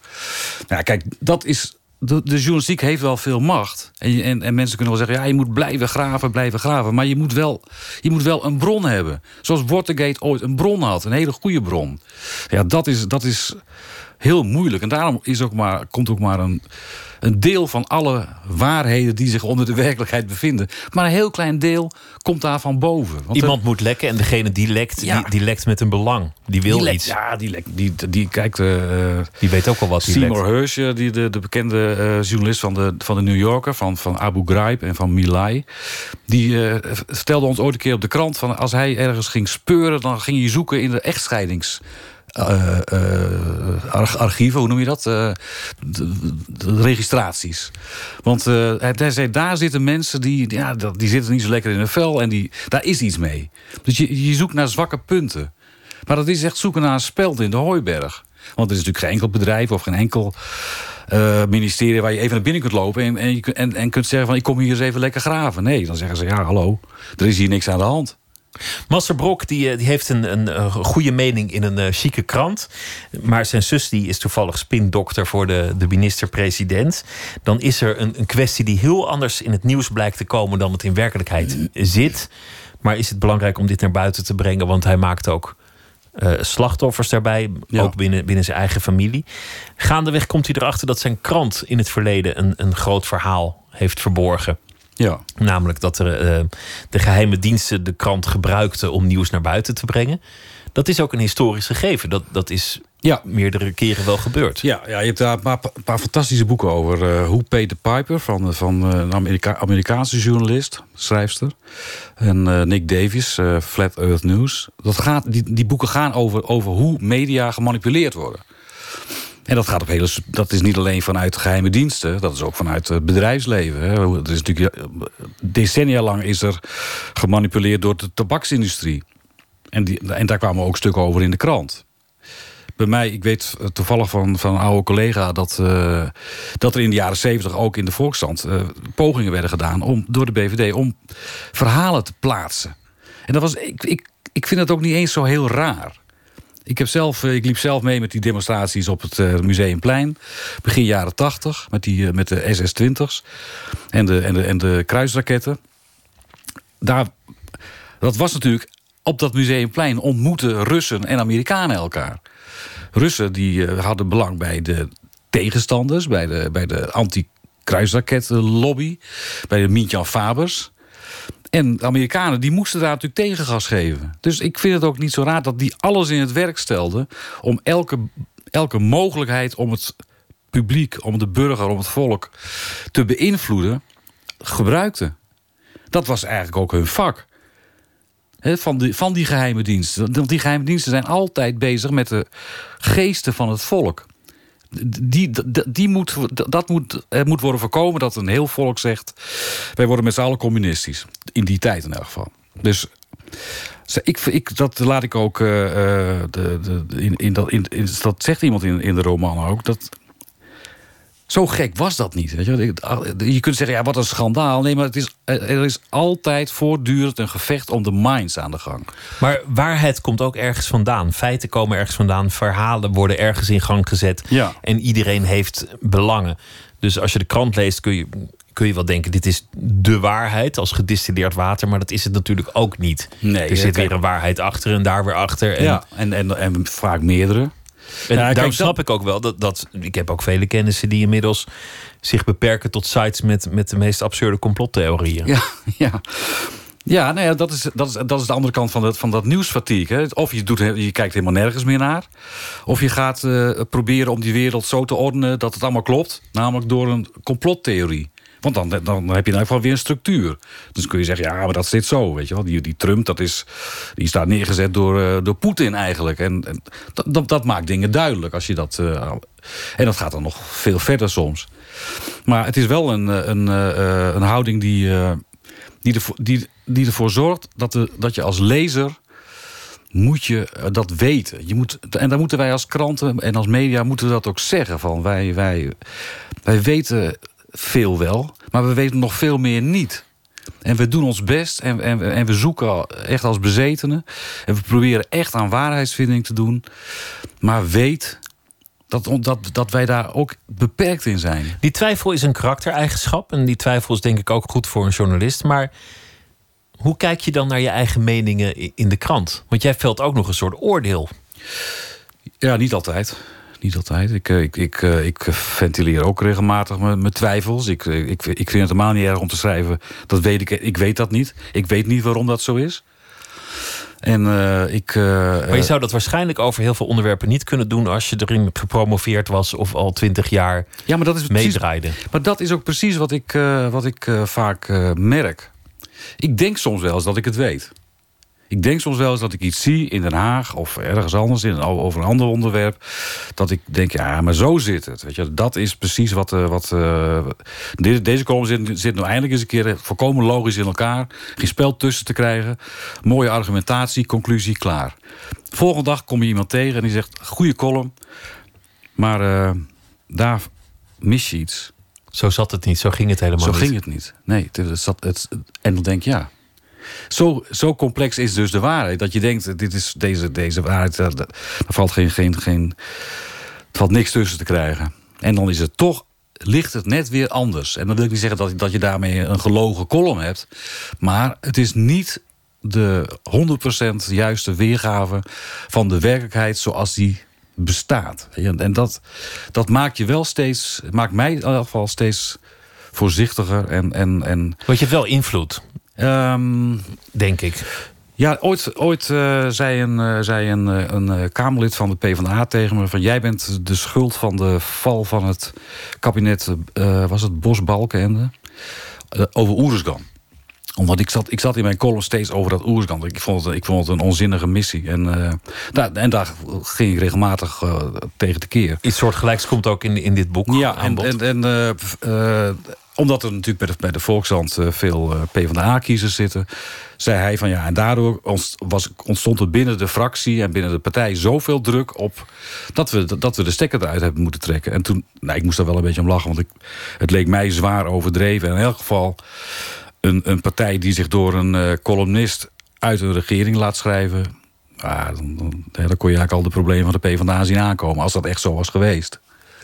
Nou, kijk, dat is... De, de journalistiek heeft wel veel macht. En, en, en, mensen kunnen wel zeggen... ja, je moet blijven graven, blijven graven. Maar je moet wel, je moet wel een bron hebben. Zoals Watergate ooit een bron had. Een hele goede bron. Ja, dat is, dat is heel moeilijk. En daarom is ook maar, komt ook maar een een deel van alle waarheden die zich onder de werkelijkheid bevinden. Maar een heel klein deel komt daarvan boven. Want Iemand moet lekken en degene die lekt, die, die, lekt met een belang. Die wil die iets. Ja, die, lekt, die, die kijkt... Uh, die weet ook wel wat Seymour Hersh, die, de, de bekende uh, journalist van de, van de New Yorker... van, van Abu Ghraib en van Milai... die uh, vertelde ons ooit een keer op de krant... van als hij ergens ging speuren... dan ging hij zoeken in de echtscheidings uh, uh, archieven, hoe noem je dat? Uh, de, registraties. Want hij zei, daar zitten mensen die, ja, die zitten niet zo lekker in hun vel en die, daar is iets mee. Dus je, je zoekt naar zwakke punten. Maar dat is echt zoeken naar een speld in de hooiberg. Want er is natuurlijk geen enkel bedrijf of geen enkel ministerie waar je even naar binnen kunt lopen en, en, en, en kunt zeggen van ik kom hier eens even lekker graven. Nee, dan zeggen ze ja hallo, er is hier niks aan de hand. Master Brok die, die heeft een, een, goede mening in een uh, chique krant. Maar zijn zus die is toevallig spindokter voor de, de minister-president. Dan is er een, een kwestie die heel anders in het nieuws blijkt te komen dan het in werkelijkheid zit. Maar is het belangrijk om dit naar buiten te brengen? Want hij maakt ook uh, slachtoffers daarbij, ook binnen, binnen zijn eigen familie. Gaandeweg komt hij erachter dat zijn krant in het verleden een, een groot verhaal heeft verborgen. Ja. Namelijk dat er, uh, de geheime diensten de krant gebruikten om nieuws naar buiten te brengen. Dat is ook een historisch gegeven. Dat, dat is ja. meerdere keren wel gebeurd. Ja, ja je hebt daar een paar, een paar fantastische boeken over. Uh, Who Paid the Piper van, van uh, een Amerika Amerikaanse journalist, schrijfster. En uh, Nick Davis, Flat Earth News. Dat gaat, die, die boeken gaan over, over hoe media gemanipuleerd worden. En dat, gaat op hele, dat is niet alleen vanuit geheime diensten, dat is ook vanuit het bedrijfsleven. Hè. Is natuurlijk, decennia lang is er gemanipuleerd door de tabaksindustrie. En, die, en daar kwamen ook stukken over in de krant. Bij mij, ik weet toevallig van, van een oude collega... dat, uh, dat er in de jaren zeventig ook in de Volksstand... Uh, pogingen werden gedaan om, door de BVD om verhalen te plaatsen. En dat was, ik, ik, ik vind het ook niet eens zo heel raar. Ik, heb zelf, eh, ik liep zelf mee met die demonstraties op het uh, Museumplein. Begin jaren tachtig, met, die, uh, met de SS-20's en de, en, de, en de kruisraketten. Daar, dat was natuurlijk op dat Museumplein ontmoeten Russen en Amerikanen elkaar. Russen die hadden belang bij de tegenstanders, bij de, bij de anti-kruisrakettenlobby, bij de Mintjan Fabers. En de Amerikanen die moesten daar natuurlijk tegengas geven. Dus ik vind het ook niet zo raar dat die alles in het werk stelden... om elke, elke mogelijkheid om het publiek, om de burger, om het volk te beïnvloeden... gebruikten. Dat was eigenlijk ook hun vak. van, die, van die geheime diensten. Want die geheime diensten zijn altijd bezig met de geesten van het volk die, die, moet, dat moet, moet worden voorkomen dat een heel volk zegt... wij worden met z'n allen communistisch. In die tijd in elk geval. Dus ik, ik, dat laat ik ook... Uh, de, de, in, in, dat, in, dat zegt iemand in, in de roman ook... dat zo gek was dat niet. Weet je? je kunt zeggen, ja, wat een schandaal. Nee, maar het is, er is altijd voortdurend een gevecht om de minds aan de gang. Maar waarheid komt ook ergens vandaan. Feiten komen ergens vandaan. Verhalen worden ergens in gang gezet. Ja. En iedereen heeft belangen. Dus als je de krant leest, kun je, kun je wel denken: dit is de waarheid als gedistilleerd water. Maar dat is het natuurlijk ook niet. Nee, er zit weer een waarheid achter en daar weer achter. En, ja, en, en, en vaak meerdere. En Ja, daarom snap ik ook wel dat, dat. Ik heb ook vele kennissen die inmiddels zich beperken tot sites met, met de meest absurde complottheorieën. Ja, ja. Ja, nou ja, dat is, dat, is, dat is de andere kant van dat, van dat nieuwsfatigue. Hè. Of je, doet, je kijkt helemaal nergens meer naar. Of je gaat eh, proberen om die wereld zo te ordenen dat het allemaal klopt. Namelijk door een complottheorie. Want dan, dan heb je in ieder geval weer een structuur. Dus kun je zeggen, ja, maar dat zit zo. Weet je wel. Die, die Trump, dat is, die staat neergezet door, eh, door Poetin eigenlijk. En, en dat, dat, maakt dingen duidelijk. Als je dat, eh, en dat gaat dan nog veel verder soms. Maar het is wel een, eh, een, een houding die, die, ervoor, die, die ervoor zorgt dat, de, dat je als lezer moet je dat weten. Je moet, en dan moeten wij als kranten en als media moeten we dat ook zeggen. Van wij, wij, wij weten veel wel, maar we weten nog veel meer niet. En we doen ons best en, en, en we zoeken echt als bezetenen. En we proberen echt aan waarheidsvinding te doen. Maar weet dat, dat, dat wij daar ook beperkt in zijn. Die twijfel is een karaktereigenschap. En die twijfel is denk ik ook goed voor een journalist. Maar hoe kijk je dan naar je eigen meningen in de krant? Want jij velt ook nog een soort oordeel. Ja, niet altijd. Niet altijd. Ik, eh, ik, ik, eh, ik ventileer ook regelmatig mijn, mijn twijfels. Ik, eh, ik, ik vind het helemaal niet erg om te schrijven. Dat weet ik, ik weet dat niet. Ik weet niet waarom dat zo is. En ik. Maar je zou dat waarschijnlijk over heel veel onderwerpen niet kunnen doen als je erin gepromoveerd was of al twintig jaar ja, maar dat is precies, meedraaide. Maar dat is ook precies wat ik, wat ik vaak merk. Ik denk soms wel eens dat ik het weet. Ik denk soms wel eens dat ik iets zie in Den Haag of ergens anders in, over een ander onderwerp. Dat ik denk, ja, maar zo zit het. Weet je, dat is precies wat. eh, wat eh, deze, deze column zit, zit nou eindelijk eens een keer volkomen logisch in elkaar. Geen spel tussen te krijgen. Mooie argumentatie, conclusie, klaar. Volgende dag kom je iemand tegen en die zegt: Goede column, maar eh, daar mis je iets. Zo zat het niet, zo ging het helemaal Zo niet. ging het niet. Nee, het, het zat, het, en dan denk je, ja. Zo, zo complex is dus de waarheid. Dat je denkt, dit is deze, deze waarheid, er, er valt geen, geen, geen, valt niks tussen te krijgen. En dan is het toch, ligt het net weer anders. En dan wil ik niet zeggen dat, dat je daarmee een gelogen column hebt. Maar het is niet de 100% juiste weergave van de werkelijkheid zoals die bestaat. En dat, dat maakt je wel steeds, maakt mij in ieder geval steeds voorzichtiger en, en, en Want je wel invloed, ehm, denk ik. ja, ooit, ooit eh, zei een, eh, zei een, eh, een Kamerlid van de PvdA tegen me... van jij bent de schuld van de val van het kabinet... was het Bos Balkenende? eh, over Oeruzgan. Omdat ik zat, ik zat in mijn column steeds over dat Oeruzgan. Ik vond het, ik vond het een onzinnige missie. En, daar, en daar ging ik regelmatig tegen te keer. Iets soortgelijks komt ook in, in dit boek Ja, en, en, en omdat er natuurlijk bij de, bij de Volkshand eh, veel eh, PvdA-kiezers zitten... zei hij van ja, en daardoor ontstond er binnen de fractie... en binnen de partij zoveel druk op... dat we, dat we de stekker eruit hebben moeten trekken. En toen, nou, ik moest daar wel een beetje om lachen... want ik, het leek mij zwaar overdreven. En in elk geval een, een partij die zich door een eh, columnist... uit een regering laat schrijven... ah, dan, dan, dan kon je eigenlijk al de problemen van de PvdA zien aankomen... als dat echt zo was geweest.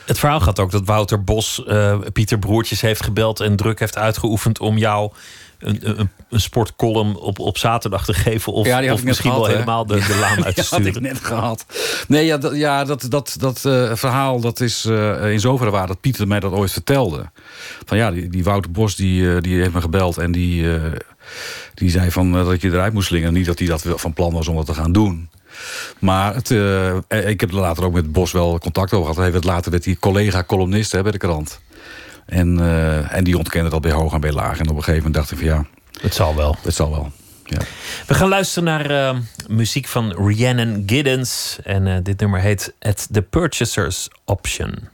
Het verhaal gaat ook dat Wouter Bos eh, Pieter Broertjes heeft gebeld en druk heeft uitgeoefend om jou een, een, een sportcolumn op, op zaterdag te geven. Of, Ja, of misschien gehad, wel helemaal de, de laan uit te Ja, had ik sturen. net gehad. Nee, ja, dat, ja, dat, dat, dat eh, verhaal dat is eh, in zoverre waar dat Pieter mij dat ooit vertelde. Van ja, die, die Wouter Bos die, die heeft me gebeld en die, die zei van, dat ik je eruit moest slingen. Niet dat hij dat van plan was om dat te gaan doen. Maar het, eh, ik heb er later ook met Bos wel contact over gehad. Hij werd later werd hij collega-columnist bij de krant. En, eh, en die ontkende dat bij hoog en bij laag. En op een gegeven moment dacht ik van ja, Het zal wel. het zal wel. Ja. We gaan luisteren naar eh, muziek van Rhiannon Giddens. En dit nummer heet At the Purchaser's Option.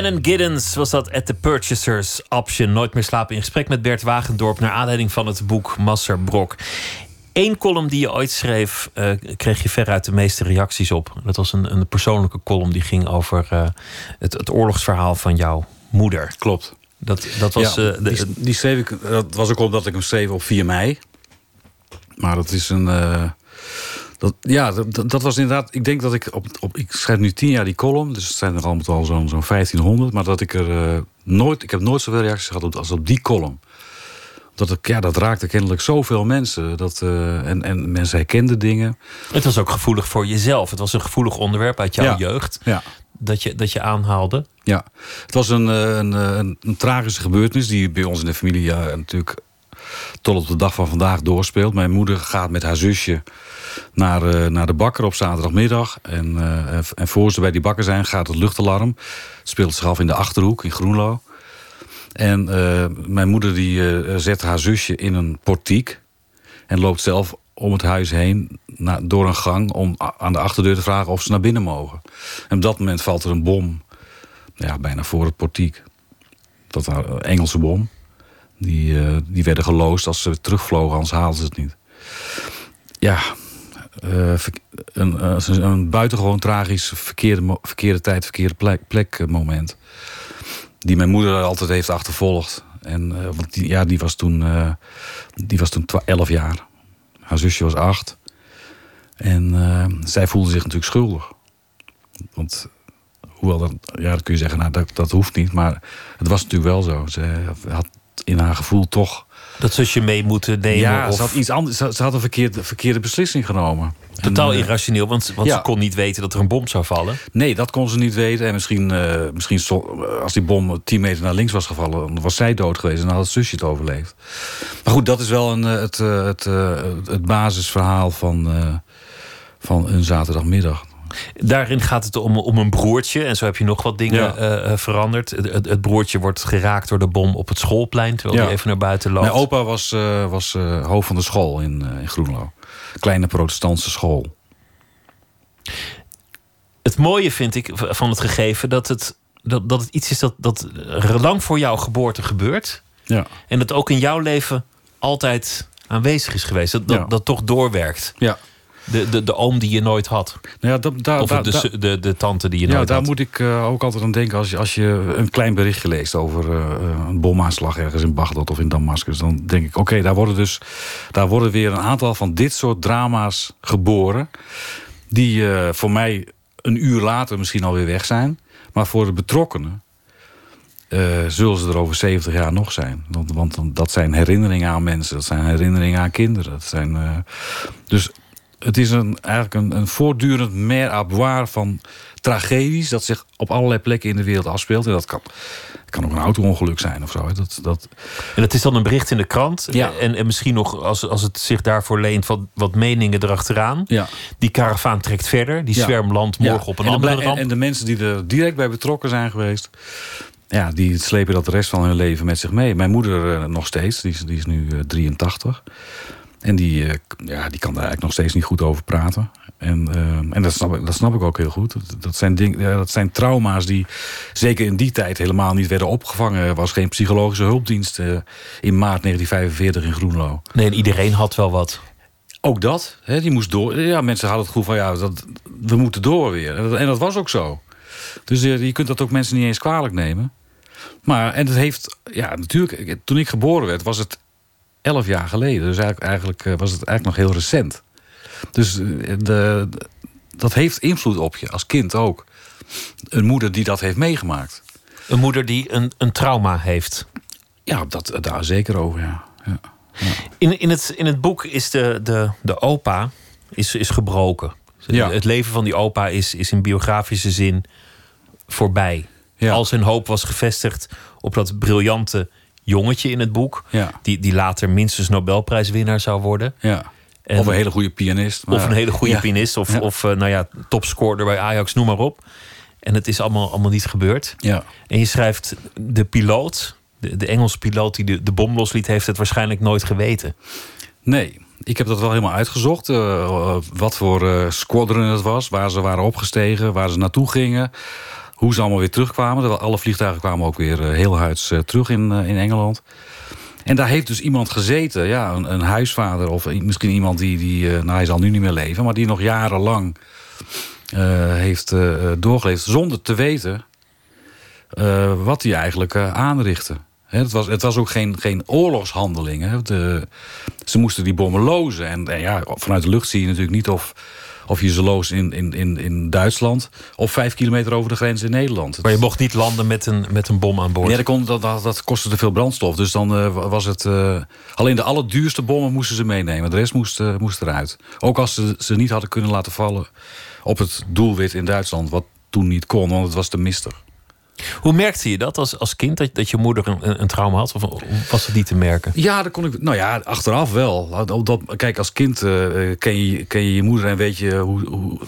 Rhiannon Giddens was dat at the Purchaser's Option. Nooit meer slapen in gesprek met Bert Wagendorp... naar aanleiding van het boek Masser Brok. Eén column die je ooit schreef, eh, kreeg je veruit de meeste reacties op. Dat was een, een persoonlijke column die ging over eh, het, het oorlogsverhaal van jouw moeder. Klopt. Dat, dat was... ja, eh, die, die schreef ik, dat was ook omdat ik hem schreef op 4 mei. Maar dat is een. Dat, ja, dat, was inderdaad. Ik denk dat ik op, op. Ik schrijf nu tien jaar die column. Dus het zijn er allemaal al zo'n zo'n 1500. Maar dat ik er eh, nooit. Ik heb nooit zoveel reacties gehad op, als op die column. Dat, ik, ja, dat raakte kennelijk zoveel mensen. Dat, eh, en, en mensen herkenden dingen. het was ook gevoelig voor jezelf. Het was een gevoelig onderwerp uit jouw Ja. jeugd. Ja. Dat je, dat je aanhaalde. Ja, het was een, eh, een, een, een tragische gebeurtenis die bij ons in de familie ja, natuurlijk tot op de dag van vandaag doorspeelt. Mijn moeder gaat met haar zusje naar, eh, naar de bakker op zaterdagmiddag. En, eh, en- voor ze bij die bakker zijn gaat het luchtalarm. Het speelt zich af in de Achterhoek in Groenlo. En eh, mijn moeder die, zet haar zusje in een portiek. En loopt zelf om het huis heen door een gang... om aan de achterdeur te vragen of ze naar binnen mogen. En op dat moment valt er een bom ja, bijna voor het portiek. Dat een Engelse bom. Die, eh, die werden geloosd als ze terugvlogen, anders haalden ze het niet. Ja, eh, eh, een, een buitengewoon tragisch verkeerde, verkeerde tijd, verkeerde plek, plek moment. Die mijn moeder altijd heeft achtervolgd. En, want die, ja, die was toen, die was toen twa- 11 jaar. Haar zusje was acht. En zij voelde zich natuurlijk schuldig. Want hoewel dat, ja, dat kun je zeggen, nou, dat, dat hoeft niet. Maar het was natuurlijk wel zo. Ze had in haar gevoel toch. Dat zusje mee moeten nemen. ja, of ze had iets anders. Ze, had een verkeerde, verkeerde beslissing genomen. totaal En, eh, irrationeel, want, want ja. ze kon niet weten dat er een bom zou vallen. Nee, dat kon ze niet weten. En misschien, eh, misschien sto- als die bom 10 meter naar links was gevallen, dan was zij dood geweest en dan had het zusje het overleefd. Maar goed, dat is wel een, eh, het, eh, het, eh, het basisverhaal van, eh, van een zaterdagmiddag. Daarin gaat het om, om een broertje. En zo heb je nog wat dingen Ja. eh, eh, veranderd. Het, het, broertje wordt geraakt door de bom op het schoolplein. Terwijl Ja. hij even naar buiten loopt. Mijn opa was, eh, was hoofd van de school in, in Groenlo. Kleine protestantse school. Het mooie vind ik van het gegeven dat het, dat, dat het iets is dat, dat lang voor jouw geboorte gebeurt. Ja. En dat ook in jouw leven altijd aanwezig is geweest. Dat, dat, Ja. dat toch doorwerkt. Ja. De, de, de oom die je nooit had. Nou ja, dat, daar, Of daar- de, daar- de, de, de tante die je ja, nooit daar had. moet ik eh, ook altijd aan denken als je, als je een klein berichtje leest over eh, een bomaanslag ergens in Bagdad of in Damascus. Dan denk ik, oké, daar worden dus daar worden weer een aantal van dit soort drama's geboren. Die eh, voor mij een uur later misschien alweer weg zijn. Maar voor de betrokkenen eh, zullen ze er over 70 jaar nog zijn. Want, want dat zijn herinneringen aan mensen, dat zijn herinneringen aan kinderen. Dat zijn, eh, dus het is een, eigenlijk een, een voortdurend mer à boire van tragedies... dat zich op allerlei plekken in de wereld afspeelt. En dat kan, kan ook een auto-ongeluk zijn of zo. hè. Dat, dat, En het is dan een bericht in de krant. Ja. En, en misschien nog, als, als het zich daarvoor leent, wat, wat meningen erachteraan. ja. Die karavaan trekt verder. Die Ja. zwerm landt morgen op een en, de andere ramp. en, en de mensen die er direct bij betrokken zijn geweest... Ja, die slepen dat de rest van hun leven met zich mee. Mijn moeder eh, nog steeds, die is, die is nu eh, 83. En die, eh, ja, die kan daar eigenlijk nog steeds niet goed over praten. En, eh, en dat, snap ik, dat snap ik ook heel goed. Dat, zijn ding, ja, dat zijn trauma's die zeker in die tijd helemaal niet werden opgevangen. Er was geen psychologische hulpdienst eh, in maart 1945 in Groenlo. Nee, en iedereen had wel wat. Ook dat, hè, die moest door. Ja, mensen hadden het gevoel van ja, dat, we moeten door weer. En dat, en dat was ook zo. Dus je kunt dat ook mensen niet eens kwalijk nemen. Maar, en het heeft, ja, natuurlijk, toen ik geboren werd, was het elf jaar geleden. Dus eigenlijk, eigenlijk eh, was het eigenlijk nog heel recent. Dus eh, de, dat heeft invloed op je, als kind ook. Een moeder die dat heeft meegemaakt. Een moeder die een, een trauma heeft. Ja, dat, daar zeker over, ja. ja. In, in, het, in het boek is de, de, de opa is, is gebroken. Ja. Het leven van die opa is, is in biografische zin voorbij. Ja. Al zijn hoop was gevestigd op dat briljante jongetje in het boek. Ja. Die, die later minstens Nobelprijswinnaar zou worden. ja. En- of een hele goede pianist. maar- Of een hele goede Ja. pianist. Of, of eh, nou ja, topscorer bij Ajax, noem maar op. En het is allemaal, allemaal niet gebeurd. Ja. En je schrijft de piloot, de, de Engelse piloot die de, de bom losliet, heeft het waarschijnlijk nooit geweten. Nee, ik heb dat wel helemaal uitgezocht. eh, wat voor eh squadron het was, waar ze waren opgestegen, waar ze naartoe gingen. Hoe ze allemaal weer terugkwamen. Alle vliegtuigen kwamen ook weer eh, heel huids eh, terug in, eh, in Engeland. En daar heeft dus iemand gezeten, ja, een, een huisvader of misschien iemand die, die nou hij zal nu niet meer leven, maar die nog jarenlang heeft eh, doorgeleefd zonder te weten wat hij eigenlijk aanrichtte. Het, was, het was ook geen, geen oorlogshandeling. De, ze moesten die bommen lozen. En, en ja, vanuit de lucht zie je natuurlijk niet of, of je ze loos in, in, in, in Duitsland... of vijf kilometer over de grens in Nederland. Maar je mocht niet landen met een, met een bom aan boord. Ja, dat, kon, dat, dat, dat kostte te veel brandstof. Dus dan eh, was het... eh, alleen de allerduurste bommen moesten ze meenemen. De rest moest, eh, moest eruit. Ook als ze ze niet hadden kunnen laten vallen op het doelwit in Duitsland. Wat toen niet kon, want het was te mistig. Hoe merkte je dat als, als kind, dat, dat je moeder een, een, trauma had? Of was het niet te merken? Ja, dat kon ik. Nou ja, achteraf wel. Dat- kijk, als kind eh, ken, je, ken je je moeder en weet je hoe, hoe.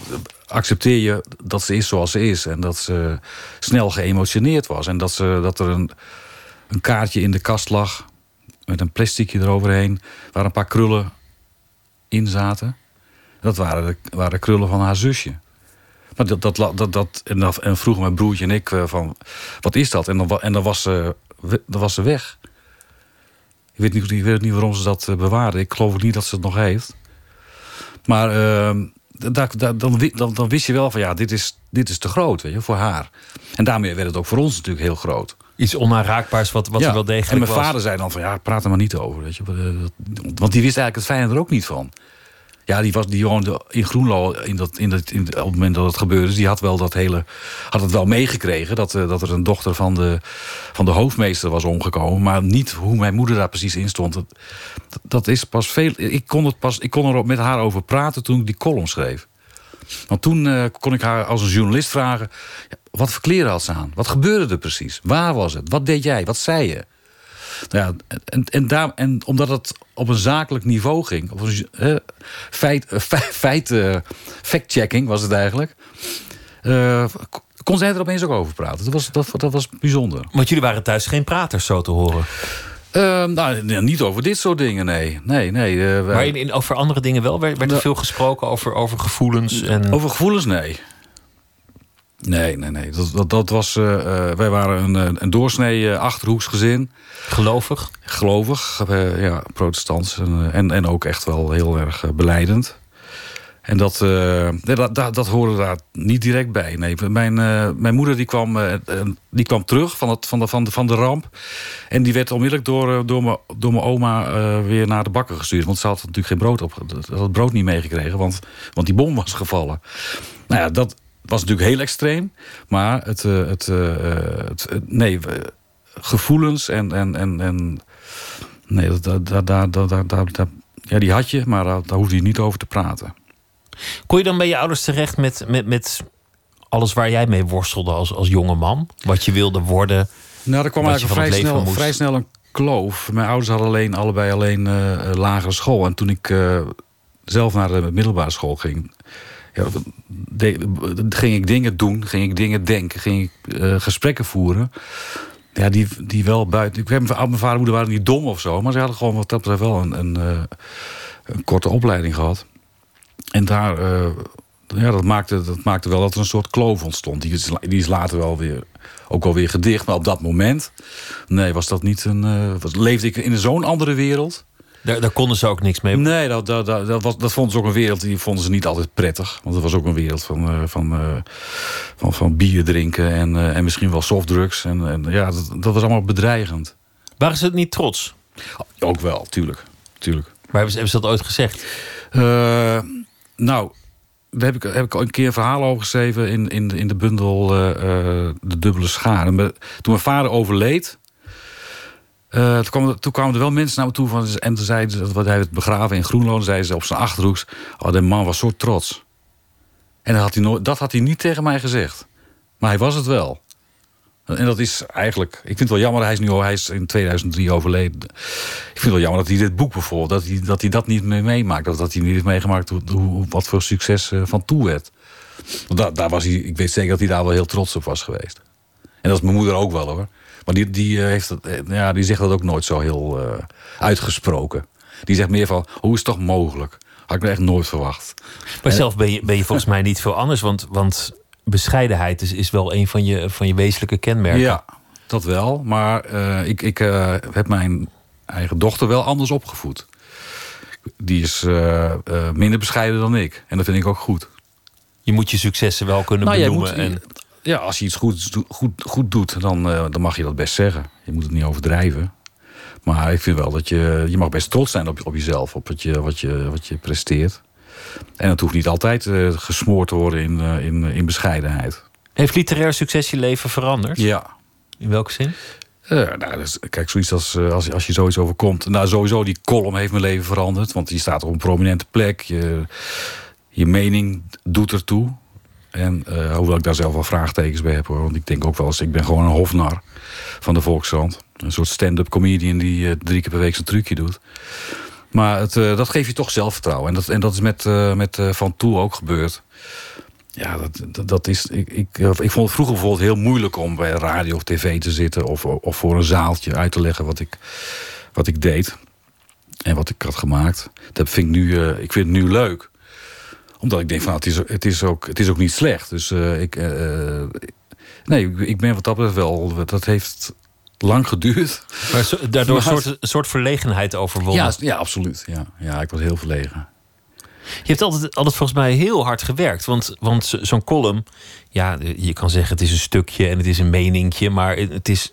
accepteer je dat ze is zoals ze is. En dat ze snel geëmotioneerd was. En dat, ze, dat er een, een kaartje in de kast lag. met een plasticje eroverheen. waar een paar krullen in zaten. Dat waren de, waren de krullen van haar zusje. Maar dat, dat, dat, dat, en, dan, en vroegen mijn broertje en ik eh, van, wat is dat? En dan, en dan, was, ze, dan was ze weg. Ik weet, niet, ik weet niet waarom ze dat eh, bewaarde. Ik geloof ook niet dat ze het nog heeft. Maar ehm, da- da- dan, dan, dan wist je wel van ja, dit is, dit is te groot weet je, voor haar. En daarmee werd het ook voor ons natuurlijk heel groot. Iets onaanraakbaars wat, wat ja. er wel degelijk en mijn was. vader zei dan van ja, praat er maar niet over. Weet je. Dat- Want die wist eigenlijk het fijne er ook niet van. Ja, die, was, die woonde in Groenlo in dat, in dat, in, op het moment dat het gebeurde. Dus die had, wel dat hele, had het wel meegekregen. Dat, eh, dat er een dochter van de, van de hoofdmeester was omgekomen. Maar niet hoe mijn moeder daar precies in stond. Dat, dat is pas veel. Ik kon, het pas, ik kon er met haar over praten toen ik die column schreef. Want toen eh, kon ik haar als een journalist vragen... wat voor had ze aan? Wat gebeurde er precies? Waar was het? Wat deed jij? Wat zei je? Nou ja, en, en, daar, en omdat het op een zakelijk niveau ging... Op een, feit, eh, fe- feit, eh, fact-checking was het eigenlijk... eh, kon zij er opeens ook over praten. Dat was, dat, dat was bijzonder. Want jullie waren thuis geen praters, zo te horen. Eh, nou, niet over dit soort dingen, nee. Nee, nee. wij- Maar in, in, over andere dingen wel? Werd, werd er Ja. veel gesproken over, over gevoelens? En... Over gevoelens, nee. Nee, nee, nee. Dat, dat, dat was, eh, eh, wij waren een, een- een doorsnee eh, achterhoeks gezin. Gelovig? Gelovig, eh, ja, protestants. En, eh, en, en ook echt wel heel erg eh, beleidend. En dat, eh, nee, dat, dat, dat hoorde daar niet direct bij. Nee, mijn, eh, mijn moeder die kwam, eh, eh, die kwam terug van, het, van, de, van, de, van de ramp. En die werd onmiddellijk door, eh, door, mijn, door mijn oma eh, weer naar de bakker gestuurd. Want ze had natuurlijk geen brood op. Ze had het brood niet meegekregen, want, want die bom was gevallen. Nou ja, dat was natuurlijk heel extreem. Maar het, eh, het, eh, eh, het, het- nee, gevoelens en, en, en, en nee, dat, dat, dat, dat, dat, dat, dat- dat- ja, die had je, maar daar, daar hoefde je niet over te praten. Kon je dan bij je ouders terecht met, met, met alles waar jij mee worstelde als, als jonge man? Wat je wilde worden? Nou, er kwam eigenlijk vrij snel, vrij snel een kloof. Mijn ouders hadden alleen, allebei alleen lagere school. En toen ik zelf naar de middelbare school ging... Ja, de- ging ik dingen doen, ging ik dingen denken, ging ik eh, gesprekken voeren. Ja, die, die wel buiten. Ik heb mijn vader en moeder waren niet dom of zo, maar ze hadden gewoon wat dat wel een, een, eh, een korte opleiding gehad. En daar, eh, ja, dat maakte, dat maakte wel dat er een soort kloof ontstond. Die is, die is later wel weer, ook wel weer gedicht. Maar op dat moment, nee, was dat niet een. was, leefde ik in zo'n andere wereld. Daar, daar konden ze ook niks mee. Nee, dat, dat, dat, dat, was, dat vonden ze ook een wereld die vonden ze niet altijd prettig. Want het was ook een wereld van, eh, van, eh, van, van bier drinken en, eh, en misschien wel softdrugs. En, en ja, dat, dat was allemaal bedreigend. Waren ze het niet trots? Ook wel, tuurlijk. tuurlijk. Maar hebben ze, hebben ze dat ooit gezegd? Nou, daar heb ik, heb ik al een keer een verhaal over geschreven in, in, de- in de bundel De Dubbele Schaar. En me- toen mijn vader overleed, eh, toen, kwamen, toen kwamen er wel mensen naar me toe van, en toen zeiden ze, hij werd begraven in Groenlo, en zeiden ze op zijn achterhoeks, oh, de man was zo trots. En dat had, hij dat had hij niet tegen mij gezegd. Maar hij was het wel. En dat is eigenlijk. Ik vind het wel jammer, hij is nu al, hij is in 2003 overleden. Ik vind het wel jammer dat hij dit boek bijvoorbeeld, dat hij dat, hij dat niet meer meemaakt. Dat hij niet heeft meegemaakt hoe, hoe, wat voor succes eh, van toe werd. Want daar was hij, ik weet zeker dat hij daar wel heel trots op was geweest. En dat is mijn moeder ook wel hoor. Maar die, die, eh, heeft dat, eh, ja, die zegt dat ook nooit zo heel eh, uitgesproken. Die zegt meer van, hoe is het toch mogelijk? Had ik me echt nooit verwacht. Maar zelf ben je, ben je volgens mij niet veel anders. Want, want bescheidenheid is, is wel een van je, van je wezenlijke kenmerken. Ja, dat wel. Maar eh, ik, ik eh, heb mijn eigen dochter wel anders opgevoed. Die is eh, eh, minder bescheiden dan ik. En dat vind ik ook goed. Je moet je successen wel kunnen Nou, benoemen. moet- en, Ja, als je iets goed, goed, goed doet, dan, eh, dan mag je dat best zeggen. Je moet het niet overdrijven. Maar ik vind wel dat je... Je mag best trots zijn op, op jezelf, op wat je, wat, je, wat je presteert. En het hoeft niet altijd eh, gesmoord te worden in, eh, in, in bescheidenheid. heeft literair succes je leven veranderd? Ja, In welke zin? Nou, dus, kijk, zoiets als, als, als je zoiets overkomt. Nou, sowieso, die column heeft mijn leven veranderd. Want die staat op een prominente plek. Je, je mening doet ertoe. En eh, hoewel ik daar zelf wel vraagtekens bij heb hoor. Want ik denk ook wel eens, ik ben gewoon een hofnar van de Volkskrant. Een soort stand-up comedian die eh, drie keer per week zijn trucje doet. Maar het, eh, dat geeft je toch zelfvertrouwen. En dat, en dat is met, met Van Toe ook gebeurd. Ja, dat, dat, is. Ik, ik, ik vond het vroeger bijvoorbeeld heel moeilijk om bij radio of tv te zitten. Of, of voor een zaaltje uit te leggen wat ik, wat ik deed. En wat ik had gemaakt. Dat vind ik nu, ik vind het nu leuk. Omdat ik denk van het is, het is, ook, het is ook niet slecht. Dus eh, ik. eh, eh, nee, ik- ben wat dat betreft wel. Dat heeft lang geduurd. Maar zo- daardoor een soort, een soort verlegenheid overwonnen. Ja, ja absoluut. Ja. ja, ik was heel verlegen. Je hebt altijd, altijd volgens mij heel hard gewerkt. Want, want zo- zo'n column, ja, je kan zeggen het is een stukje en het is een meningje, maar het is,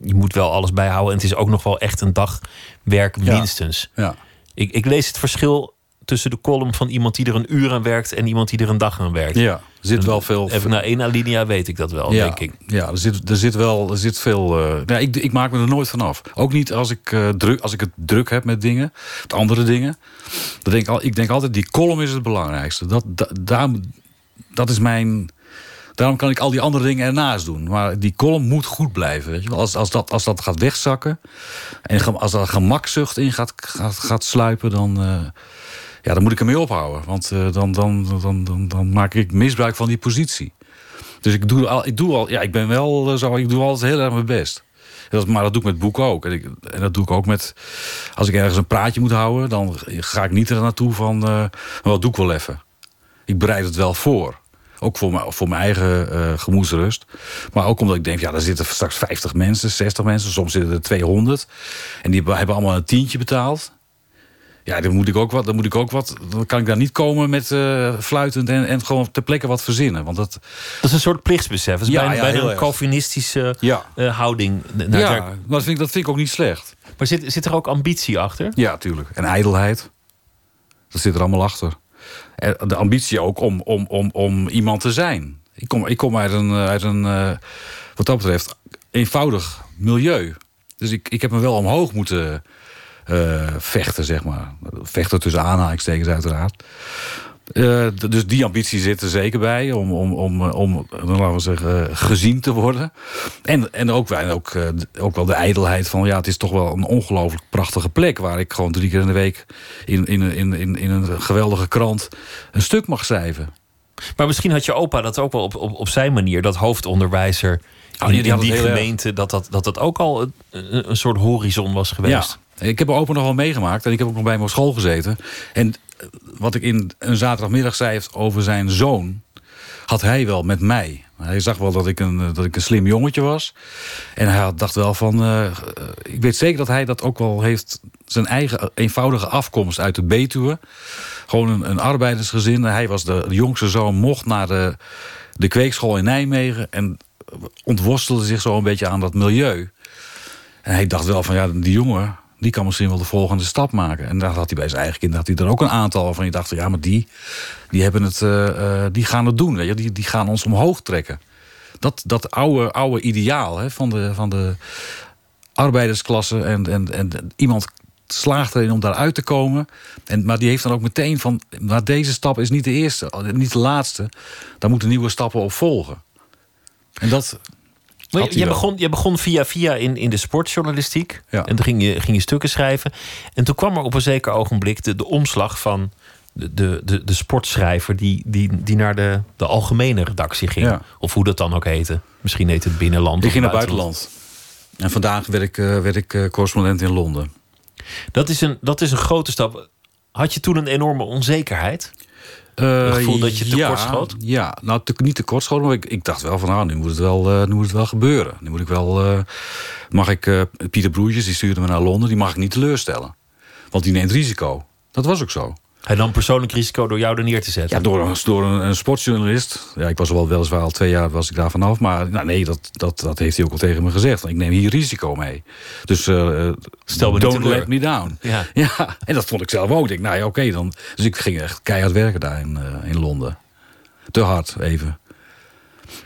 je moet wel alles bijhouden. En het is ook nog wel echt een dag werk Ja. minstens. Ja. Ik, ik lees het verschil tussen de column van iemand die er een uur aan werkt en iemand die er een dag aan werkt. ja, er zit wel veel... Even na één alinea weet ik dat wel, ja, denk ik. Ja, er zit, er zit wel er zit veel. nou, ik, ik maak me er nooit van af. Ook niet als ik, eh, druk, als ik het druk heb met dingen, met andere dingen. Dan denk ik, al, ik denk altijd, die column is het belangrijkste. Dat, da- daar, dat is mijn. Daarom kan ik al die andere dingen ernaast doen. Maar die column moet goed blijven. Weet je? wel. Als, als, dat, als dat gaat wegzakken. En als daar gemakzucht in gaat, gaat, gaat sluipen. Dan, eh, ja, dan moet ik ermee ophouden. Want eh, dan, dan, dan, dan, dan maak ik misbruik van die positie. Dus ik doe al, ik doe al, ja, ik ben wel eh, zo, ik doe altijd heel erg mijn best. Dat, maar dat doe ik met boeken ook. En, ik, en dat doe ik ook met, als ik ergens een praatje moet houden, dan ga ik niet er naartoe van, eh wat doe ik wel even. Ik bereid het wel voor. Ook voor mijn, voor mijn eigen eh gemoedsrust. Maar ook omdat ik denk, ja, daar zitten straks 50 mensen, 60 mensen, soms zitten er 200. En die hebben allemaal een tientje betaald. Ja, dan moet ik ook wat. Dan moet ik ook wat. Dan kan ik daar niet komen met eh, fluitend en, en gewoon ter plekke wat verzinnen. Want dat, Dat is een soort plichtsbesef. Het is Ja, bijna, ja, bijna een. Calvinistische Ja. eh, houding naar ja, dat vind, ik, dat vind ik ook niet slecht. Maar zit, zit er ook ambitie achter? Ja, tuurlijk. En ijdelheid. Dat zit er allemaal achter. En de ambitie ook om, om, om, om iemand te zijn. Ik kom, ik kom uit een, eh, uit een wat dat betreft, eenvoudig milieu. Dus ik, ik heb me wel omhoog moeten vechten, zeg maar. Vechten tussen aanhalingstekens uiteraard. Eh, dus die ambitie zit er zeker bij om, om, om, eh, om eh, laten we zeggen, eh, gezien te worden. En, en ook, en ook, eh, ook wel de ijdelheid van ja, het is toch wel een ongelooflijk prachtige plek waar ik gewoon drie keer in de week in, in, in, in, in een geweldige krant een stuk mag schrijven. Maar misschien had je opa dat ook wel op, op, op zijn manier, dat hoofdonderwijzer Oh, in, die gemeente, dat dat, dat dat ook al een, een, een soort horizon was geweest. Ja, ik heb open nog wel meegemaakt en ik heb ook nog bij op school gezeten. En eh, wat ik in een zaterdagmiddag zei over zijn zoon, had hij wel met mij. Hij zag wel dat ik een, eh, dat ik een slim jongetje was. En hij had, dacht wel van. eh, ik weet zeker dat hij dat ook wel heeft. Zijn eigen eenvoudige afkomst uit de Betuwe. Gewoon een, een arbeidersgezin. Hij was de, de jongste zoon, mocht naar de, de kweekschool in Nijmegen. En ontworstelde zich zo een beetje aan dat milieu. En hij dacht wel van ja, die jongen, die kan misschien wel de volgende stap maken. En daar had hij bij zijn eigen kinderen had hij er ook een aantal van. Je dacht, ja, maar die, die, hebben het, eh, eh, die gaan het doen. Weet je? Die, die gaan ons omhoog trekken. Dat, dat oude, oude ideaal hè, van, de, van de arbeidersklasse. En, en, en iemand slaagt erin om daaruit te komen. En, maar die heeft dan ook meteen van... maar deze stap is niet de eerste, niet de laatste. Daar moeten nieuwe stappen op volgen. En dat Maar je, begon, je begon via via in, in de sportjournalistiek. Ja. En toen ging je, ging je stukken schrijven. En toen kwam er op een zeker ogenblik de, de omslag van de, de, de, de sportschrijver die, die, die naar de, de algemene redactie ging. Ja. Of hoe dat dan ook heette. Misschien heet het binnenland. Ik of ging naar buitenland. En vandaag werd ik, eh, werd ik eh, correspondent in Londen. Dat is, een, dat is een grote stap. Had je toen een enorme onzekerheid? Eh, Het gevoel dat je ja, tekort schoot? Ja, nou te, niet tekort schoot, maar ik, ik dacht wel van nou, nu moet het wel, eh, nu moet het wel gebeuren. Nu moet ik wel, eh, mag ik, eh, Pieter Broertjes, die stuurde me naar Londen, die mag ik niet teleurstellen. Want die neemt risico. Dat was ook zo. Hij nam persoonlijk risico door jou er neer te zetten. Ja, door, een- door een, een sportjournalist. Ja, ik was wel weliswaar al twee jaar was ik daar vanaf. Maar nou, nee, dat, dat, dat heeft hij ook al tegen me gezegd. Ik neem hier risico mee. Dus eh, eh, Stel me niet don't let me down. Ja. Ja, en dat vond ik zelf ook. Ik denk, nou ja, oké dan. Dus ik ging echt keihard werken daar in, eh, in Londen. Te hard, even.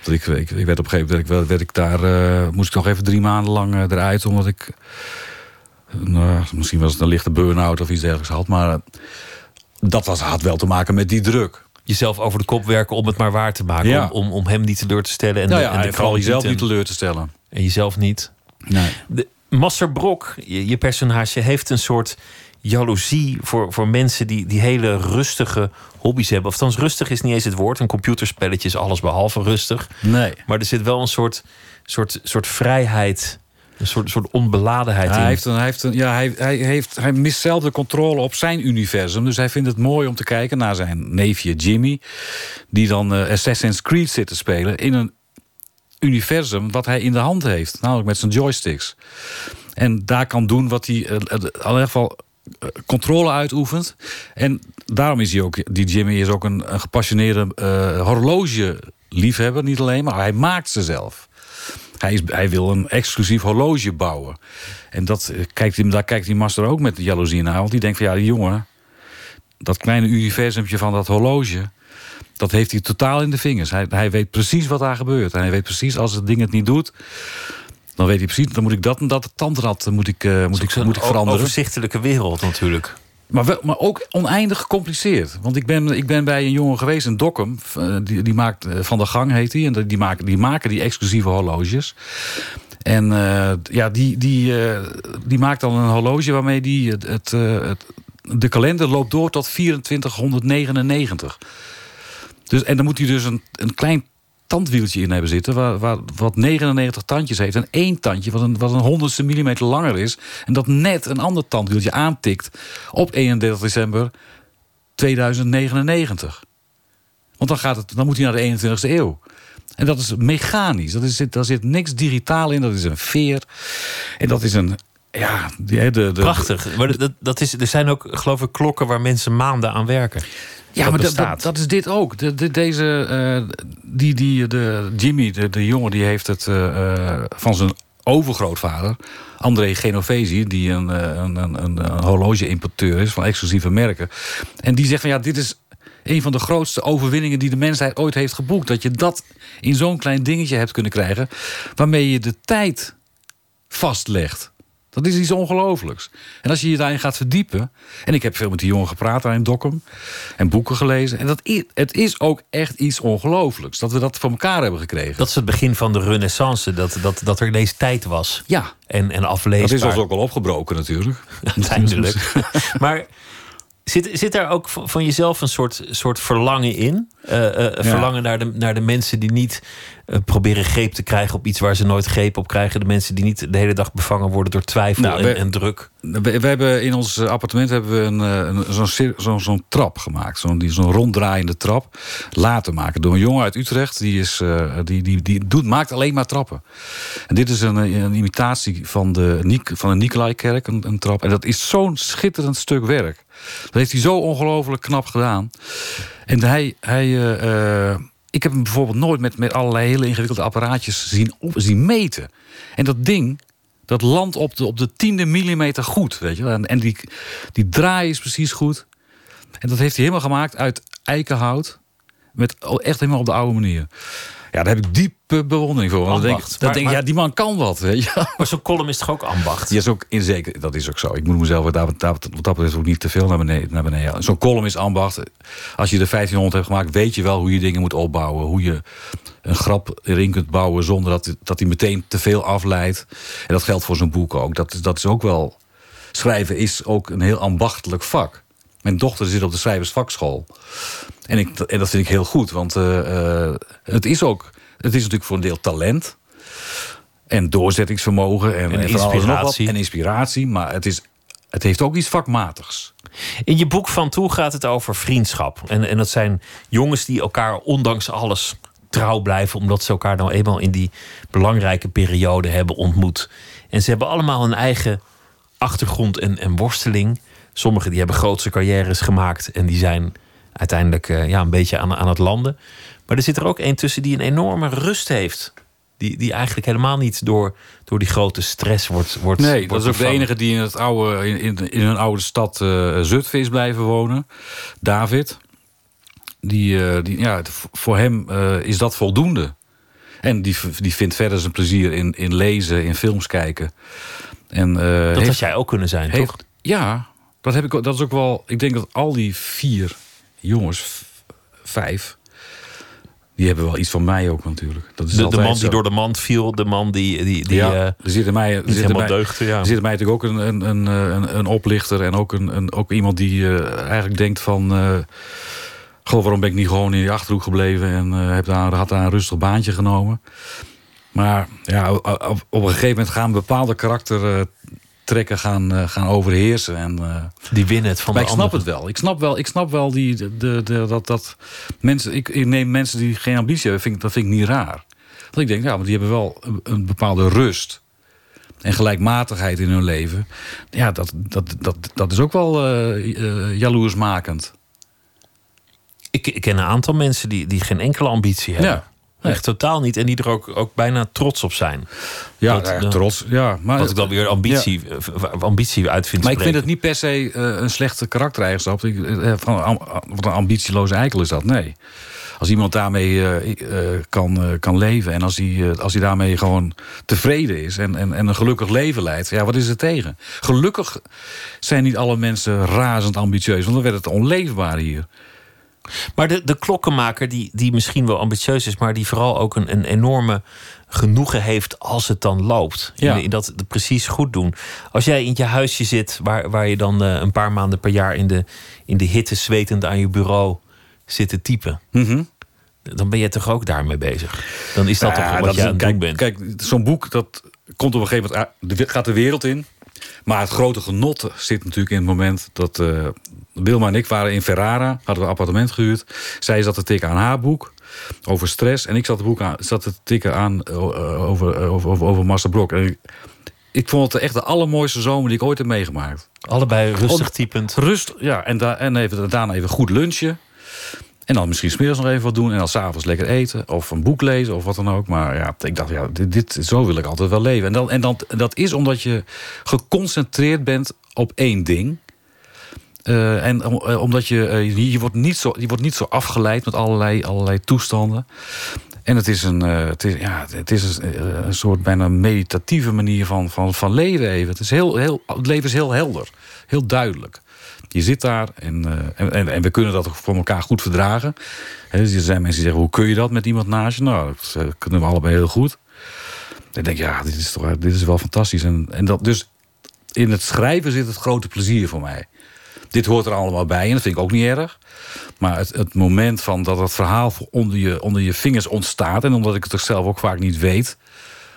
Dat ik, ik, ik werd op een gegeven moment werd ik, daar, moest ik nog even drie maanden lang eruit, omdat ik, nou, misschien was het een lichte burn-out of iets dergelijks had, maar dat was, had wel te maken met die druk. Jezelf over de kop werken om het maar waar te maken. Ja. Om, om, om hem niet teleur te stellen. En, nou de, ja, en de en vooral jezelf niet teleur te stellen. En jezelf niet. Nee. De, Master Brok, je, je personage, heeft een soort jaloezie voor, voor mensen die, die hele rustige hobby's hebben. Of althans, rustig is niet eens het woord. Een computerspelletje is alles behalve rustig. Nee. Maar er zit wel een soort, soort, soort vrijheid, een soort, soort onbeladenheid in. Hij, heeft een, hij, heeft een, ja, hij, hij, heeft, hij mist zelf de controle op zijn universum. Dus hij vindt het mooi om te kijken naar zijn neefje Jimmy. Die dan eh, Assassin's Creed zit te spelen in een universum wat hij in de hand heeft. Namelijk met zijn joysticks. En daar kan doen wat hij, eh, in ieder geval controle uitoefent. En daarom is hij ook, die Jimmy is ook een, een gepassioneerde eh horlogeliefhebber, niet alleen, maar hij maakt ze zelf. Hij, is, hij wil een exclusief horloge bouwen. En dat, eh, kijkt hij, daar kijkt die master ook met jaloezie naar. Want die denkt van ja, die jongen, dat kleine universumtje van dat horloge, dat heeft hij totaal in de vingers. Hij, hij weet precies wat daar gebeurt. En hij weet precies als het ding het niet doet, dan weet hij precies, dan moet ik dat en dat tandrad moet ik, eh, moet ik, moet ik veranderen. Overzichtelijke wereld natuurlijk. Maar, wel, maar ook oneindig gecompliceerd. Want ik ben, ik ben bij een jongen geweest in Dokkum. eh, Die, die maakt, eh, Van de Gang heet hij. En die maken, die maken die exclusieve horloges. En eh, ja, die, die, die maakt dan een horloge waarmee die het, het, het- de kalender loopt door tot 2499. Dus, en dan moet hij dus een, een klein tandwieltje in hebben zitten... Waar, wat 99 tandjes heeft. En één tandje wat een, wat een honderdste millimeter langer is. En dat net een ander tandwieltje aantikt op 31 december 2099. Want dan, gaat het, dan moet hij naar de 21ste eeuw. En dat is mechanisch. Dat is, daar zit niks digitaal in. Dat is een veer. En dat is een... Ja, de, de, Prachtig. Maar dat, dat is, er zijn ook, geloof ik, klokken waar mensen maanden aan werken. Ja, maar dat, dat, is dit ook. De, de- deze, eh, die, die, de, Jimmy, de, de jongen, die heeft het eh, eh, van zijn overgrootvader, André Genovesi, die een, een, een, een, een horloge-importeur is van exclusieve merken. En die zegt van ja, dit is een van de grootste overwinningen die de mensheid ooit heeft geboekt. Dat je dat in zo'n klein dingetje hebt kunnen krijgen, waarmee je de tijd vastlegt. Dat is iets ongelooflijks. En als je je daarin gaat verdiepen. En ik heb veel met die jongen gepraat daar in Dokkum. En boeken gelezen. En dat is, het is ook echt iets ongelooflijks. Dat we dat voor elkaar hebben gekregen. Dat is het begin van de renaissance. Dat, dat, dat er ineens tijd was. ja, En, en dat afleesbaar. is ons ook wel opgebroken natuurlijk. uiteindelijk. maar zit, zit daar ook van jezelf een soort, soort verlangen in? Eh, eh, Ja. Verlangen naar de, naar de mensen die niet eh, proberen greep te krijgen op iets waar ze nooit greep op krijgen. De mensen die niet de hele dag bevangen worden door twijfel Nou, en, en druk. We, we hebben in ons appartement hebben we een, een, zo'n cir- zo'n zo'n trap gemaakt. Zo'n die- zo'n ronddraaiende trap laten maken. Door een jongen uit Utrecht. Die, is, die, die, die doet, maakt alleen maar trappen. En dit is een, een imitatie van de, van de Nicolaikerk. Een, een trap. En dat is zo'n schitterend stuk werk. Dat heeft hij zo ongelooflijk knap gedaan. En hij... hij eh, eh, ik heb hem bijvoorbeeld nooit met, met allerlei hele ingewikkelde apparaatjes zien, op, zien meten. En dat ding, dat landt op de, op de tiende millimeter goed. Weet je? En, en die, die draai is precies goed. En dat heeft hij helemaal gemaakt uit eikenhout. Met echt helemaal op de oude manier. Ja, daar heb ik diepe bewondering voor. Want dan denk, dan Maar- denk ik, ja, die man kan wat. Weet je? Maar zo'n column is toch ook ambacht? Die is ook in zeker, dat is ook zo. Ik moet mezelf dat, wat dat betreft ook niet te veel naar beneden. Naar beneden. Zo'n column is ambacht. Als je de 1500 hebt gemaakt, weet je wel hoe je dingen moet opbouwen. Hoe je een grap erin kunt bouwen zonder dat, dat die meteen te veel afleidt. En dat geldt voor zo'n boek ook. Dat, dat is ook wel. Schrijven is ook een heel ambachtelijk vak. Mijn dochter zit op de schrijversvakschool. En, ik, en dat vind ik heel goed, want eh, eh, het is ook. Het is natuurlijk voor een deel talent. En doorzettingsvermogen. En, wat. inspiratie. En inspiratie. Maar het, is, het heeft ook iets vakmatigs. In je boek Van Toe gaat het over vriendschap. En, en dat zijn jongens die elkaar ondanks alles trouw blijven, omdat ze elkaar nou eenmaal in die belangrijke periode hebben ontmoet. En ze hebben allemaal een eigen achtergrond en, en worsteling. Sommigen die hebben grootse carrières gemaakt en die zijn uiteindelijk eh, ja, een beetje aan, aan het landen. Maar er zit er ook één tussen die een enorme rust heeft. Die, die eigenlijk helemaal niet door, door die grote stress wordt. wordt Nee, wordt dat is ook de enige die in, het oude, in, in, een oude stad eh Zutphen is blijven wonen. David. Die, eh, die, ja, voor hem is dat voldoende. En die, die vindt verder zijn plezier in, in lezen, in films kijken. En, Dat heeft- had jij ook kunnen zijn, toch? Ja, dat, heb ik, dat is ook wel... Ik denk dat al die vier jongens, vijf... die hebben wel iets van mij ook natuurlijk. Dat is De, de man die zo. door de mand viel, de man die, die, die ja, eh, er zit in mij, er zit in helemaal mij, deugde. Ja. er zit in mij natuurlijk ook een, een, een, een, een oplichter en ook, een, een, ook iemand die eh, eigenlijk denkt van... eh goh, waarom ben ik niet gewoon in die Achterhoek gebleven... en heb daar, had daar een rustig baantje genomen. Maar ja, op, op- een gegeven moment gaan bepaalde karaktertrekken gaan, eh, gaan overheersen. En, eh, Die winnen het van maar de ik snap het wel. Ik snap wel, ik snap wel die, de, de, de- dat, dat mensen. Ik, ik neem mensen die geen ambitie hebben, vind, ik- dat vind ik niet raar. Want ik denk, ja, maar die hebben wel een, een bepaalde rust. en gelijkmatigheid in hun leven. Ja, dat, dat, dat, dat is ook wel uh, uh, jaloersmakend. Ik, ik, ken een aantal mensen die, die geen enkele ambitie hebben. Ja. Echt totaal niet. En die er ook, ook bijna trots op zijn. Ja, dat, ja trots. Ja, maar, wat ik dan weer ambitie, ja. ambitie uit vind Maar ik vind het niet per se uh, een slechte karaktereigenschap. Van, wat een ambitieloze eikel is dat. Nee. Als iemand daarmee kan, kan leven en als hij, als hij daarmee gewoon tevreden is en, en, en een gelukkig leven leidt, ja, wat is er tegen? Gelukkig zijn niet alle mensen razend ambitieus, want dan werd het onleefbaar hier. Maar de, de klokkenmaker, die, die misschien wel ambitieus is, maar die vooral ook een, een enorme genoegen heeft als het dan loopt. Ja. In, in dat het precies goed doen. Als jij in je huisje zit, waar, waar je dan uh, een paar maanden per jaar in de, in de hitte zwetend aan je bureau zit te typen. Mm -hmm. Dan ben je toch ook daarmee bezig? Dan is dat toch wat je aan het doen bent? Kijk, zo'n boek dat komt op een gegeven moment gaat de wereld in. Maar het grote genot zit natuurlijk in het moment dat uh, Wilma en ik waren in Ferrara, hadden we een appartement gehuurd. Zij zat te tikken aan haar boek over stress en ik zat, het boek aan, zat te tikken aan uh, over, over, over, over Master Brok. En ik, ik vond het echt de allermooiste zomer die ik ooit heb meegemaakt. Allebei rustig typend. Rust, ja. En, da en even, daarna even goed lunchen. En dan misschien smiddags nog even wat doen. En dan s'avonds lekker eten. Of een boek lezen of wat dan ook. Maar ja, ik dacht, ja, dit, dit, zo wil ik altijd wel leven. En, dan, en dan, dat is omdat je geconcentreerd bent op één ding. Uh, en uh, omdat je, uh, je, wordt niet zo, je wordt niet zo afgeleid met allerlei, allerlei toestanden. En het is een, het is, ja, het is een, soort bijna meditatieve manier van, van, van leven even. Het, is heel, heel, het leven is heel helder, heel duidelijk. Je zit daar en, uh, en, en, we kunnen dat voor elkaar goed verdragen. Dus er zijn mensen die zeggen, hoe kun je dat met iemand naast je? Nou, dat uh, kunnen we allebei heel goed. Ik denk, ja, dit is, toch, dit is wel fantastisch. En, en dat, dus in het schrijven zit het grote plezier voor mij. Dit hoort er allemaal bij en dat vind ik ook niet erg. Maar het, het moment van dat het verhaal onder je, onder je vingers ontstaat... en omdat ik het toch zelf ook vaak niet weet...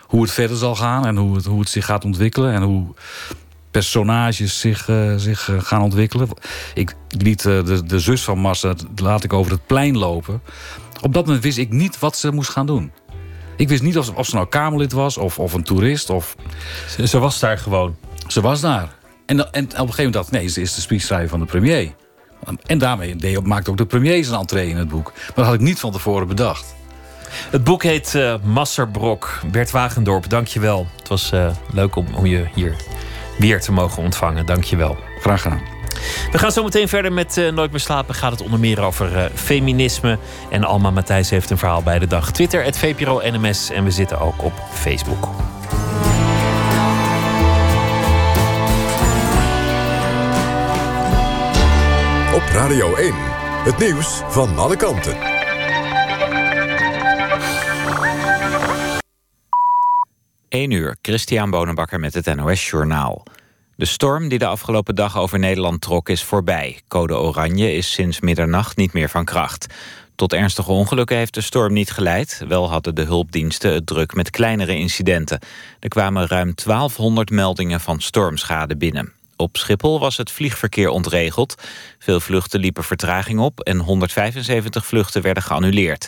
hoe het verder zal gaan en hoe het, hoe het zich gaat ontwikkelen... en hoe personages zich, uh, zich uh, gaan ontwikkelen. Ik liet uh, de, de zus van Massa, laat ik over het plein lopen. Op dat moment wist ik niet wat ze moest gaan doen. Ik wist niet of, of ze nou Kamerlid was of, of een toerist. Of... Ze, ze, was daar gewoon. Ze was daar. En, en op een gegeven moment dacht ik, nee, ze is de speechschrijver van de premier. En daarmee maakte ook de premier zijn entree in het boek. Maar dat had ik niet van tevoren bedacht. Het boek heet uh, Masserbrok. Bert Wagendorp, dank je wel. Het was uh, leuk om, om je hier weer te mogen ontvangen. Dank je wel. Graag gedaan. We gaan zo meteen verder met uh, Nooit meer slapen. Gaat het onder meer over uh, feminisme. En Alma Matthijs heeft een verhaal bij de dag. Twitter, het VPRO NMS. En we zitten ook op Facebook. Op Radio 1. Het nieuws van alle kanten. Eén uur, Christian Bonenbakker met het NOS Journaal. De storm die de afgelopen dag over Nederland trok is voorbij. Code oranje is sinds middernacht niet meer van kracht. Tot ernstige ongelukken heeft de storm niet geleid. Wel hadden de hulpdiensten het druk met kleinere incidenten. Er kwamen ruim 1200 meldingen van stormschade binnen. Op Schiphol was het vliegverkeer ontregeld. Veel vluchten liepen vertraging op en 175 vluchten werden geannuleerd.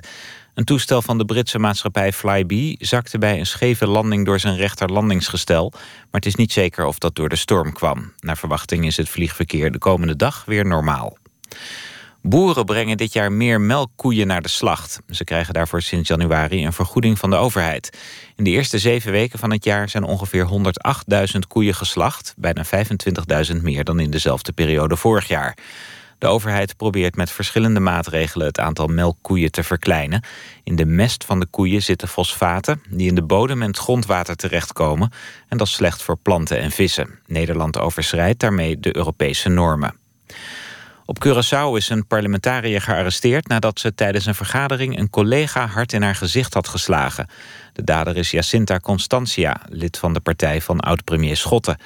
Een toestel van de Britse maatschappij Flybe zakte bij een scheve landing door zijn rechterlandingsgestel. Maar het is niet zeker of dat door de storm kwam. Naar verwachting is het vliegverkeer de komende dag weer normaal. Boeren brengen dit jaar meer melkkoeien naar de slacht. Ze krijgen daarvoor sinds januari een vergoeding van de overheid. In de eerste zeven weken van het jaar zijn ongeveer 108.000 koeien geslacht. Bijna 25.000 meer dan in dezelfde periode vorig jaar. De overheid probeert met verschillende maatregelen het aantal melkkoeien te verkleinen. In de mest van de koeien zitten fosfaten die in de bodem en het grondwater terechtkomen. En dat is slecht voor planten en vissen. Nederland overschrijdt daarmee de Europese normen. Op Curaçao is een parlementariër gearresteerd nadat ze tijdens een vergadering een collega hard in haar gezicht had geslagen. De dader is Jacinta Constantia, lid van de partij van oud-premier Schotten.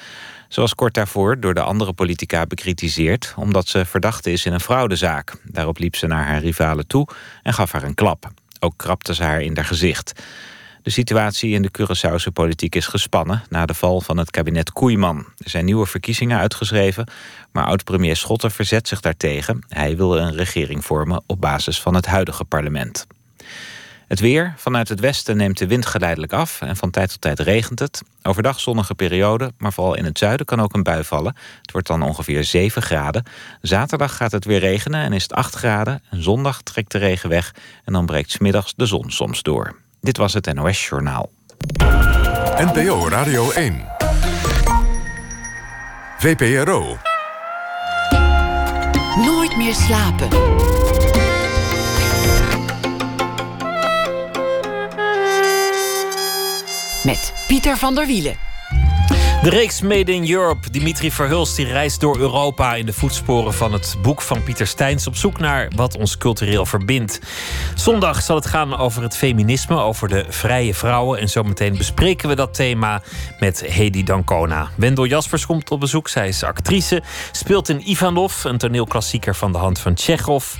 Ze was kort daarvoor door de andere politica bekritiseerd... omdat ze verdachte is in een fraudezaak. Daarop liep ze naar haar rivale toe en gaf haar een klap. Ook krapte ze haar in haar gezicht. De situatie in de Curaçaose politiek is gespannen... na de val van het kabinet Koeiman. Er zijn nieuwe verkiezingen uitgeschreven... maar oud-premier Schotten verzet zich daartegen. Hij wil een regering vormen op basis van het huidige parlement. Het weer. Vanuit het westen neemt de wind geleidelijk af en van tijd tot tijd regent het. Overdag zonnige periode, maar vooral in het zuiden kan ook een bui vallen. Het wordt dan ongeveer 7 graden. Zaterdag gaat het weer regenen en is het 8 graden. En zondag trekt de regen weg en dan breekt smiddags de zon soms door. Dit was het NOS Journaal. NPO Radio 1. VPRO. Nooit meer slapen. Met Pieter van der Wielen. De reeks Made in Europe. Dimitri Verhulst die reist door Europa in de voetsporen van het boek van Pieter Steins op zoek naar wat ons cultureel verbindt. Zondag zal het gaan over het feminisme, over de vrije vrouwen. En zometeen bespreken we dat thema met Hedy Dancona. Wendel Jaspers komt op bezoek. Zij is actrice, speelt in Ivanov, een toneelklassieker van de hand van Tsjechov.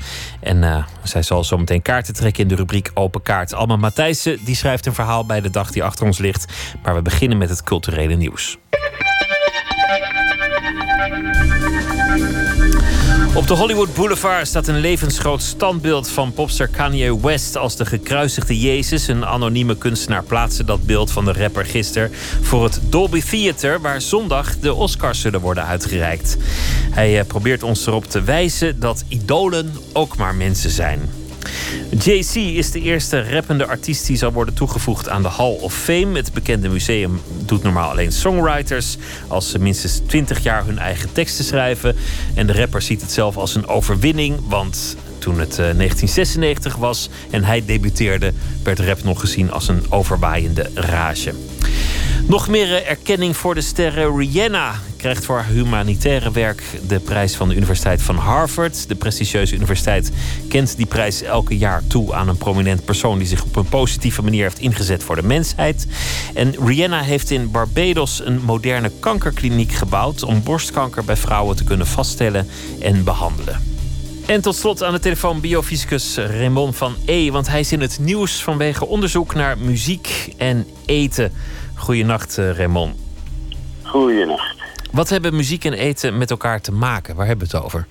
En uh, zij zal zometeen kaarten trekken in de rubriek Open Kaart. Alma Matthijssen die schrijft een verhaal bij de dag die achter ons ligt. Maar we beginnen met het culturele nieuws. Op de Hollywood Boulevard staat een levensgroot standbeeld van popster Kanye West als de gekruisigde Jezus. Een anonieme kunstenaar plaatste dat beeld van de rapper gisteren voor het Dolby Theater, waar zondag de Oscars zullen worden uitgereikt. Hij eh, probeert ons erop te wijzen dat idolen ook maar mensen zijn. JC is de eerste rappende artiest die zal worden toegevoegd aan de Hall of Fame. Het bekende museum doet normaal alleen songwriters als ze minstens 20 jaar hun eigen teksten schrijven. En de rapper ziet het zelf als een overwinning, want toen het 1996 was en hij debuteerde, werd rap nog gezien als een overwaaiende rage. Nog meer erkenning voor de sterren Rihanna krijgt voor haar humanitaire werk de prijs van de Universiteit van Harvard. De prestigieuze universiteit kent die prijs elke jaar toe aan een prominent persoon die zich op een positieve manier heeft ingezet voor de mensheid. En Rihanna heeft in Barbados een moderne kankerkliniek gebouwd om borstkanker bij vrouwen te kunnen vaststellen en behandelen. En tot slot aan de telefoon biofysicus Raymond van E. Want hij is in het nieuws vanwege onderzoek naar muziek en eten. Goedenacht, Raymond. Goedenacht. Wat hebben muziek en eten met elkaar te maken? Waar hebben we het over?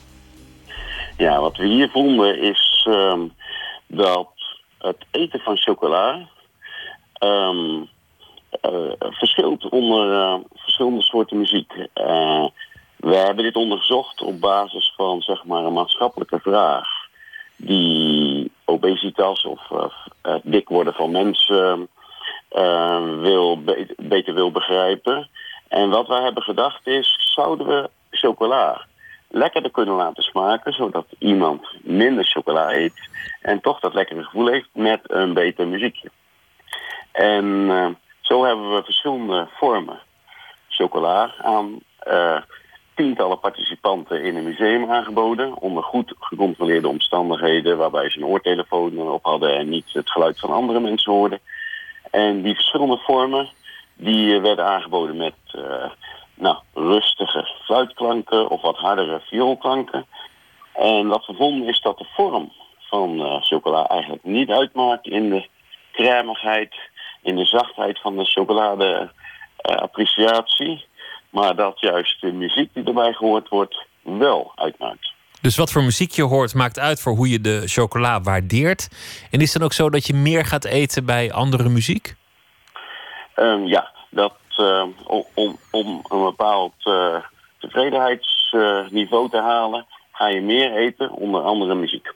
Ja, wat we hier vonden is um, dat het eten van chocola um, uh, verschilt onder uh, verschillende soorten muziek. Uh, we hebben dit onderzocht op basis van zeg maar, een maatschappelijke vraag die obesitas of het dik worden van mensen wil, beter wil begrijpen. En wat wij hebben gedacht is, zouden we chocola lekkerder kunnen laten smaken, zodat iemand minder chocola eet en toch dat lekkere gevoel heeft met een beter muziekje. En uh, zo hebben we verschillende vormen chocola aan tientallen participanten in een museum aangeboden, onder goed gecontroleerde omstandigheden, waarbij ze een oortelefoon op hadden en niet het geluid van andere mensen hoorden. En die verschillende vormen die werden aangeboden met uh, nou, rustige fluitklanken of wat hardere vioolklanken. En wat we vonden is dat de vorm van uh, chocola eigenlijk niet uitmaakt in de cremigheid, in de zachtheid van de chocolade uh, appreciatie. Maar dat juist de muziek die erbij gehoord wordt wel uitmaakt. Dus wat voor muziek je hoort maakt uit voor hoe je de chocola waardeert. En is het dan ook zo dat je meer gaat eten bij andere muziek? Um, ja, dat uh, om, om een bepaald uh, tevredenheidsniveau te halen, ga je meer eten onder andere muziek.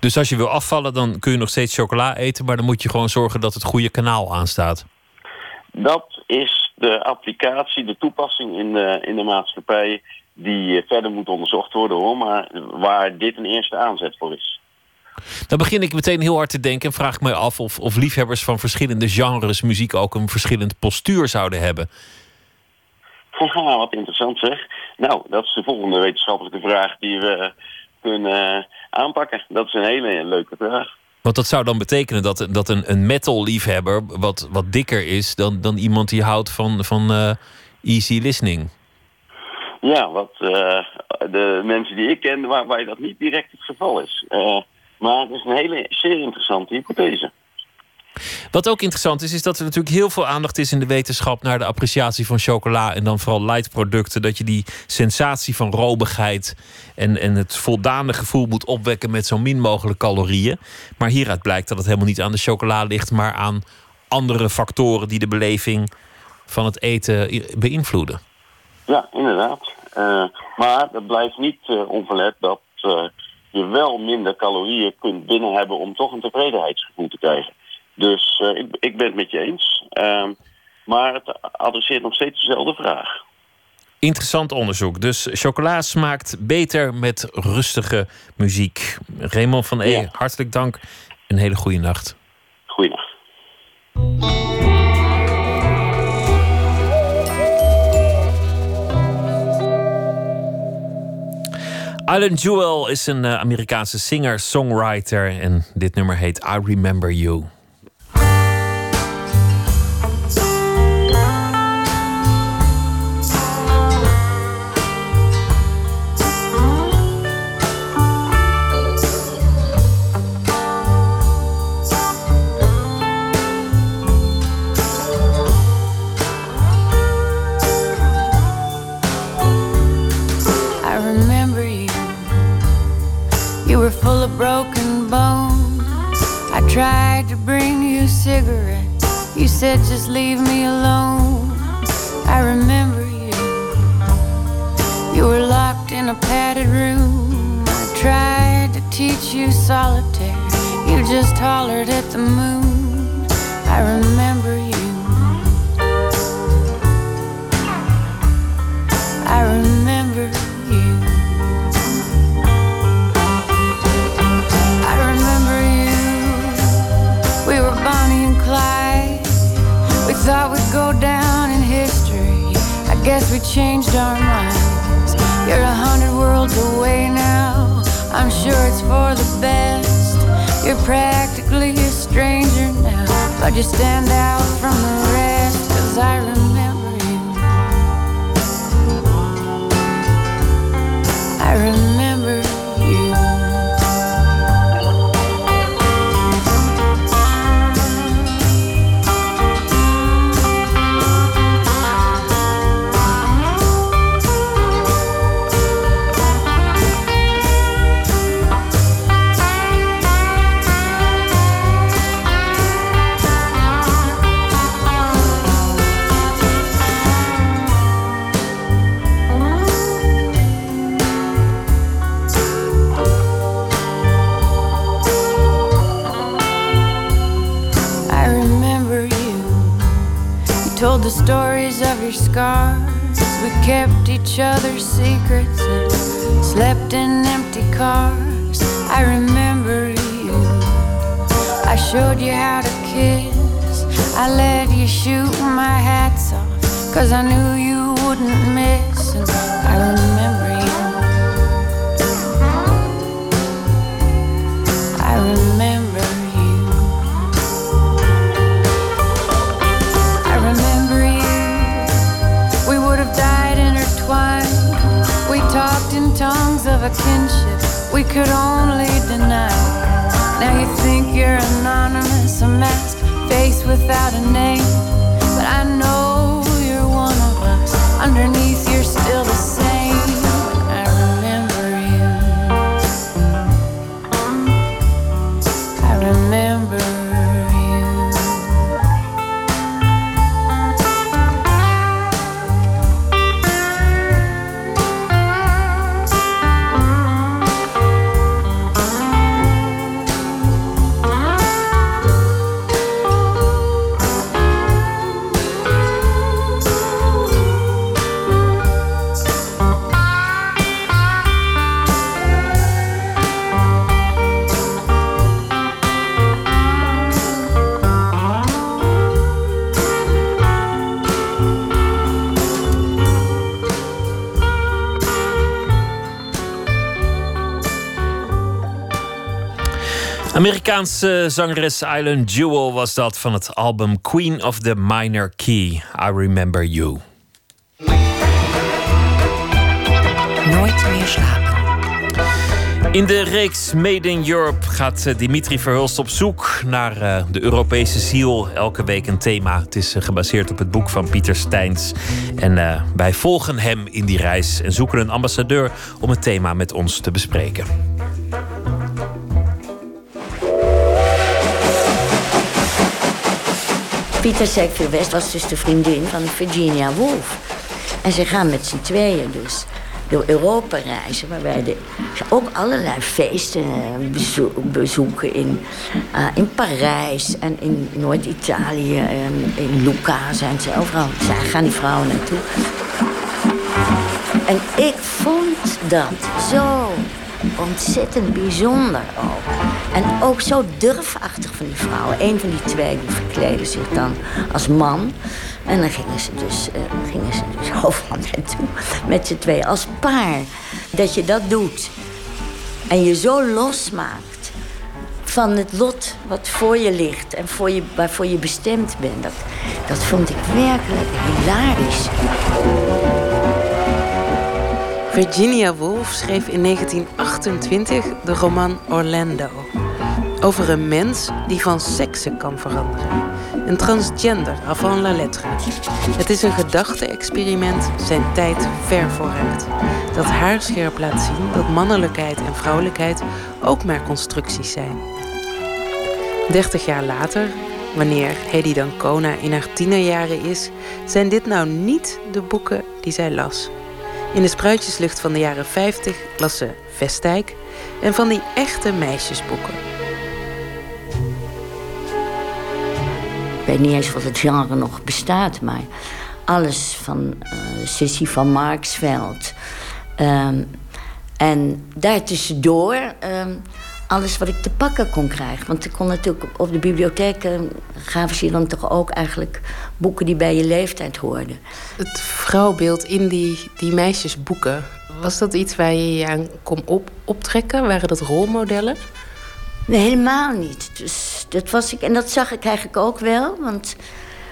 Dus als je wil afvallen, dan kun je nog steeds chocola eten, maar dan moet je gewoon zorgen dat het goede kanaal aanstaat. Dat is de applicatie, de toepassing in de, in de maatschappij die verder moet onderzocht worden hoor, maar waar dit een eerste aanzet voor is. Dan begin ik meteen heel hard te denken en vraag ik me af of, of liefhebbers van verschillende genres muziek ook een verschillend postuur zouden hebben. Haha, wat interessant zeg. Nou, dat is de volgende wetenschappelijke vraag die we kunnen aanpakken. Dat is een hele leuke vraag. Want dat zou dan betekenen dat, dat een, een metal-liefhebber wat, wat dikker is dan, dan iemand die houdt van, van uh, easy listening. Ja, wat uh, de mensen die ik ken, waarbij dat niet direct het geval is. Uh, maar het is een hele zeer interessante hypothese. Wat ook interessant is, is dat er natuurlijk heel veel aandacht is in de wetenschap naar de appreciatie van chocola en dan vooral light producten. Dat je die sensatie van robigheid en, en het voldane gevoel moet opwekken met zo min mogelijk calorieën. Maar hieruit blijkt dat het helemaal niet aan de chocola ligt, maar aan andere factoren die de beleving van het eten beïnvloeden. Ja, inderdaad. Uh, maar dat blijft niet uh, onverlet dat uh, je wel minder calorieën kunt binnen hebben om toch een tevredenheidsgevoel te krijgen. Dus ik, ik, ben het met je eens. Ehm, maar het adresseert nog steeds dezelfde vraag. Interessant onderzoek. Dus chocola smaakt beter met rustige muziek. Raymond van E, hartelijk dank. Een hele goede nacht. Goeienacht. Alan Jewel is een uh, Amerikaanse singer-songwriter en dit nummer heet I Remember You. Full of broken bones. I tried to bring you cigarettes. You said just leave me alone. I remember you. You were locked in a padded room. I tried to teach you solitaire. You just hollered at the moon. I remember you. I remember guess we changed our minds. You're a hundred worlds away now. I'm sure it's for the best. You're practically a stranger now. But you stand out from the rest. Cause I remember you. I remember scars. We kept each other's secrets and slept in empty cars. I remember you. I showed you how to kiss. I let you shoot my hats off. Cause I knew you wouldn't miss. Kinship we could only deny. Now you think you're anonymous, a masked face without a name. Amerikaanse zangeres Island Jewel was dat van het album Queen of the Minor Key. I Remember You. Nooit meer slapen. In de reeks Made in Europe gaat eh, Dimitri Verhulst op zoek naar uh, de Europese ziel. Elke week een thema. Het is uh, gebaseerd op het boek van Pieter Steins. En uh, wij volgen hem in die reis en zoeken een ambassadeur om het thema met ons te bespreken. Pieter Sackville West was dus de vriendin van Virginia Woolf. En ze gaan met z'n tweeën dus door Europa reizen. Waarbij de, ook allerlei feesten bezo bezoeken in, uh, in Parijs en in Noord-Italië. En in Lucca zijn ze overal. Zij gaan die vrouwen naartoe. En ik vond dat zo ontzettend bijzonder ook. En ook zo durfachtig van die vrouwen. Een van die twee die verkleden zich dan als man. En dan gingen ze dus, uh, gingen ze dus overal naartoe. Met z'n twee als paar. Dat je dat doet. En je zo losmaakt van het lot wat voor je ligt. En voor je, waarvoor je bestemd bent. Dat, dat vond ik werkelijk hilarisch. Virginia Woolf schreef in 1928 de roman Orlando. Over een mens die van seksen kan veranderen. Een transgender avant la lettre. Het is een gedachte-experiment zijn tijd ver vooruit. Dat haarscherp laat zien dat mannelijkheid en vrouwelijkheid ook maar constructies zijn. Dertig jaar later, wanneer Hedy Dancona in haar tienerjaren is, zijn dit nou niet de boeken die zij las. In de spruitjeslucht van de jaren 50 las ze Vestijk en van die echte meisjesboeken. Ik weet niet eens of het genre nog bestaat, maar alles van uh, Sissy van Marksveld. Um, en daartussendoor um, alles wat ik te pakken kon krijgen. Want ik kon natuurlijk op de bibliotheek gaven ze je dan toch ook eigenlijk boeken die bij je leeftijd hoorden. Het vrouwbeeld in die, die meisjesboeken, was dat iets waar je je aan kon op, optrekken? Waren dat rolmodellen? Nee, helemaal niet. Dus dat was ik, en dat zag ik eigenlijk ook wel, want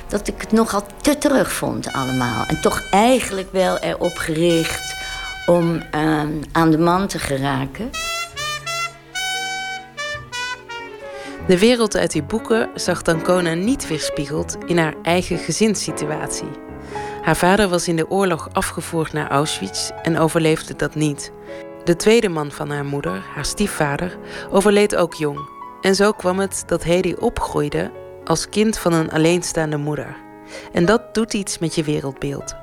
dat ik het nogal te terug vond allemaal. En toch eigenlijk wel erop gericht om uh, aan de man te geraken. De wereld uit die boeken zag Dancona niet weerspiegeld in haar eigen gezinssituatie. Haar vader was in de oorlog afgevoerd naar Auschwitz en overleefde dat niet. De tweede man van haar moeder, haar stiefvader, overleed ook jong. En zo kwam het dat Hedy opgroeide als kind van een alleenstaande moeder. En dat doet iets met je wereldbeeld.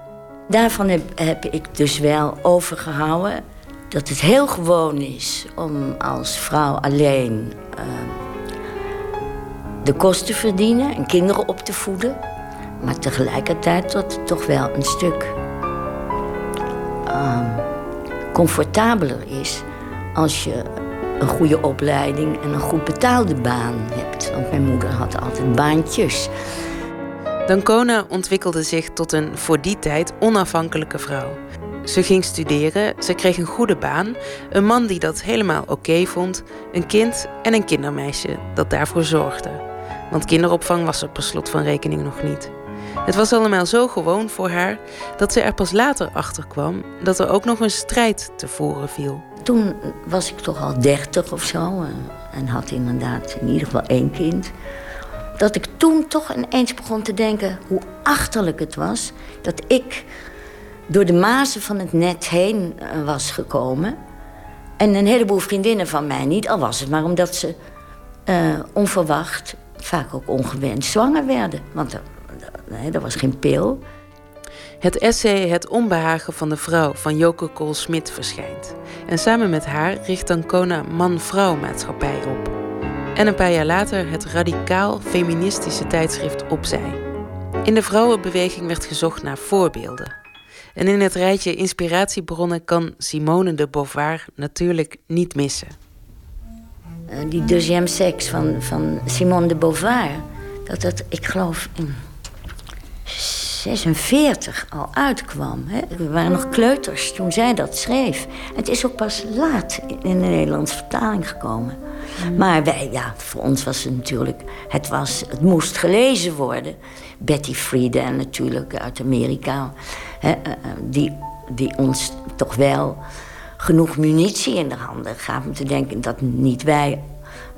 Daarvan heb, ik dus wel overgehouden dat het heel gewoon is om als vrouw alleen uh, de kosten verdienen en kinderen op te voeden. Maar tegelijkertijd dat het toch wel een stuk uh, comfortabeler is als je een goede opleiding en een goed betaalde baan hebt. Want mijn moeder had altijd baantjes. Dancona ontwikkelde zich tot een voor die tijd onafhankelijke vrouw. Ze ging studeren, ze kreeg een goede baan, een man die dat helemaal oké vond, een kind en een kindermeisje dat daarvoor zorgde. Want kinderopvang was er per slot van rekening nog niet. Het was allemaal zo gewoon voor haar dat ze er pas later achter kwam dat er ook nog een strijd te voeren viel. Toen was ik toch al dertig of zo en had inderdaad in ieder geval één kind. Dat ik toen toch ineens begon te denken hoe achterlijk het was dat ik door de mazen van het net heen eh, was gekomen. En een heleboel vriendinnen van mij niet, al was het maar omdat ze uh, onverwacht, vaak ook ongewenst zwanger werden. Want er, was geen pil. Het essay Het onbehagen van de vrouw van Joke Kool-Smit verschijnt. En samen met haar richt Ancona Man-Vrouw Maatschappij op. En een paar jaar later het radicaal feministische tijdschrift Opzij. In de vrouwenbeweging werd gezocht naar voorbeelden. En in het rijtje inspiratiebronnen kan Simone de Beauvoir natuurlijk niet missen. Uh, die deuxième sex van, van Simone de Beauvoir, dat dat, ik geloof, in 46 al uitkwam. Hè. We waren nog kleuters toen zij dat schreef. Het is ook pas laat in de Nederlandse vertaling gekomen. Maar wij, ja, voor ons was het natuurlijk... Het, was, het moest gelezen worden. Betty Friedan natuurlijk uit Amerika. Hè, die, die ons toch wel genoeg munitie in de handen. Me te denken dat niet wij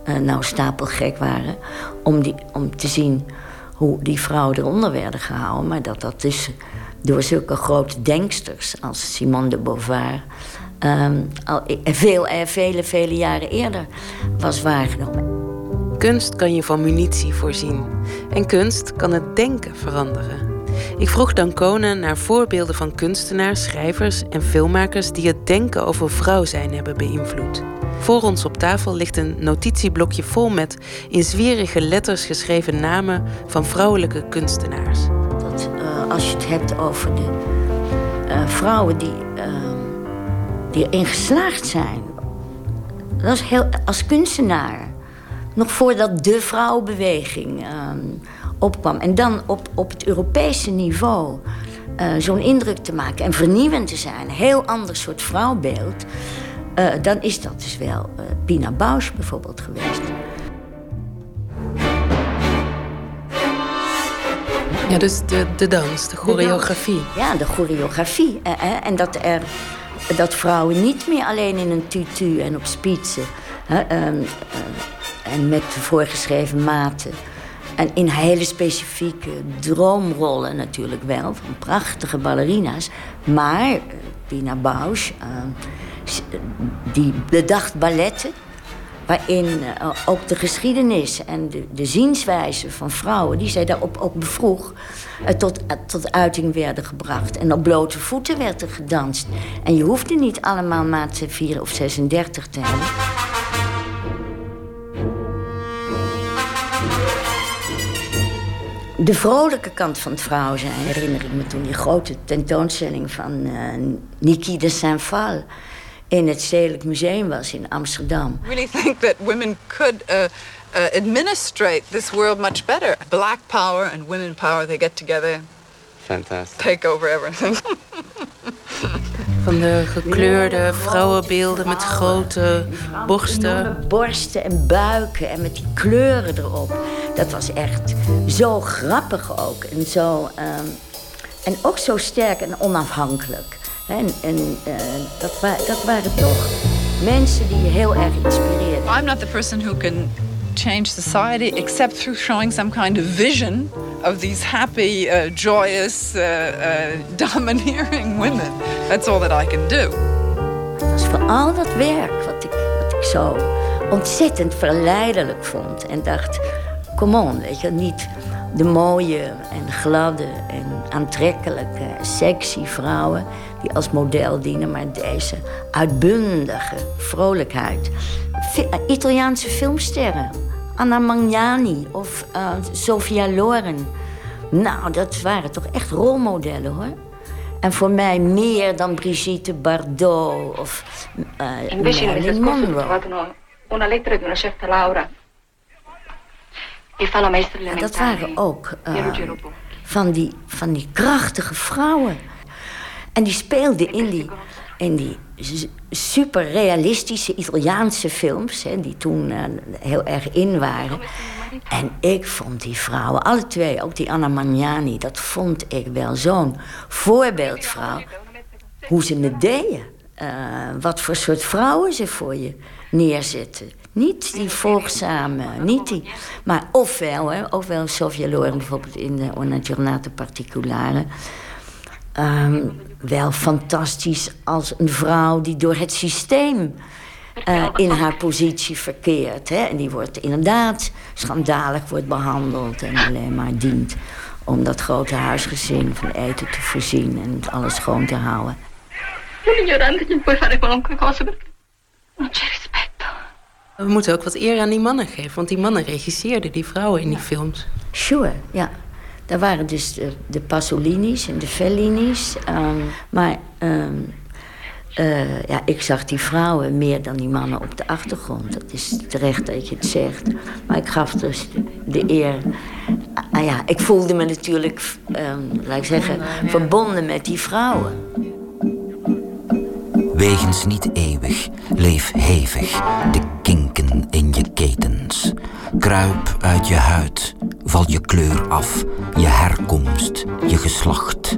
uh, nou stapelgek waren om, die, om te zien hoe die vrouwen eronder werden gehouden. Maar dat dat dus door zulke grote denksters als Simone de Beauvoir... Um, al veel, vele, vele jaren eerder was waargenomen. Kunst kan je van munitie voorzien. En kunst kan het denken veranderen. Ik vroeg Dancona naar voorbeelden van kunstenaars, schrijvers en filmmakers die het denken over vrouw zijn hebben beïnvloed. Voor ons op tafel ligt een notitieblokje vol met in zwierige letters geschreven namen van vrouwelijke kunstenaars. Dat, uh, als je het hebt over de uh, vrouwen die, uh, die erin geslaagd zijn, dat heel, als kunstenaar. Nog voordat de vrouwenbeweging ehm, opkwam. En dan op, op het Europese niveau uh, zo'n indruk te maken en vernieuwend te zijn. Een heel ander soort vrouwbeeld. Uh, dan is dat dus wel uh, Pina Bausch bijvoorbeeld geweest. Ja, dus de, de dans, de choreografie. Ja, de choreografie. en dat, er, dat vrouwen niet meer alleen in een tutu en op spitsen... Ehm, en met voorgeschreven maten... En in hele specifieke droomrollen natuurlijk wel, van prachtige ballerina's. Maar Pina Bausch, die bedacht balletten waarin uh, ook de geschiedenis en de, zienswijze van vrouwen... die zij daarop ook bevroeg, tot, tot uiting werden gebracht. En op blote voeten werd er gedanst. En je hoefde niet allemaal maat 4 of 36 te hebben. De vrolijke kant van het vrouw zijn herinner ik me toen die grote tentoonstelling van Niki de Saint-Val in het Stedelijk Museum was in Amsterdam. I really think that women could uh, uh, administrate this world much better. Black power and women power, they get together. Fantastic. Take over everything. Van de gekleurde vrouwenbeelden met grote borsten. Borsten en buiken en met die kleuren erop. Dat was echt zo grappig ook. En, zo, um, en ook zo sterk en onafhankelijk. En, en uh, dat, wa dat waren toch mensen die je heel erg inspireerden. I'm not the person who can change society except through showing some kind of vision of these happy, uh, joyous, uh, uh, domineering women. That's all that I can do. Het was vooral dat werk wat ik, wat ik zo ontzettend verleidelijk vond. En dacht, come on, weet je, niet de mooie en gladde en aantrekkelijke, sexy vrouwen die als model dienen, maar deze uitbundige vrolijkheid. Italiaanse filmsterren, Anna Magnani of uh, Sofia Loren. Nou, dat waren toch echt rolmodellen hoor. En voor mij meer dan Brigitte Bardot of uh, Marilyn Monroe. Una lettera di una certa Laura. Dat waren ook uh, van, die, van die krachtige vrouwen. En die speelden in die, in die super realistische Italiaanse films, hè, die toen uh, heel erg in waren. En ik vond die vrouwen, alle twee, ook die Anna Magnani, dat vond ik wel zo'n voorbeeldvrouw. Hoe ze het deden. Uh, wat voor soort vrouwen ze voor je neerzetten. Niet die volgzame, niet die. Maar ofwel, hè, ofwel Sofia Loren bijvoorbeeld in de Una Giornata Particolare. Um, wel fantastisch als een vrouw die door het systeem uh, in haar positie verkeert. Hè? En die wordt inderdaad schandalig wordt behandeld en alleen maar dient om dat grote huisgezin van eten te voorzien en alles schoon te houden. We moeten ook wat eer aan die mannen geven, want die mannen regisseerden die vrouwen in die films. Sure, ja. Daar waren dus de, de Pasolini's en de Fellini's. Um, maar um, uh, ja, ik zag die vrouwen meer dan die mannen op de achtergrond. Dat is terecht dat je het zegt. Maar ik gaf dus de eer. Ah ja, ik voelde me natuurlijk, um, laat ik zeggen, verbonden met die vrouwen. Wegens niet eeuwig, leef hevig, de kinken in je ketens. Kruip uit je huid, val je kleur af, je herkomst, je geslacht.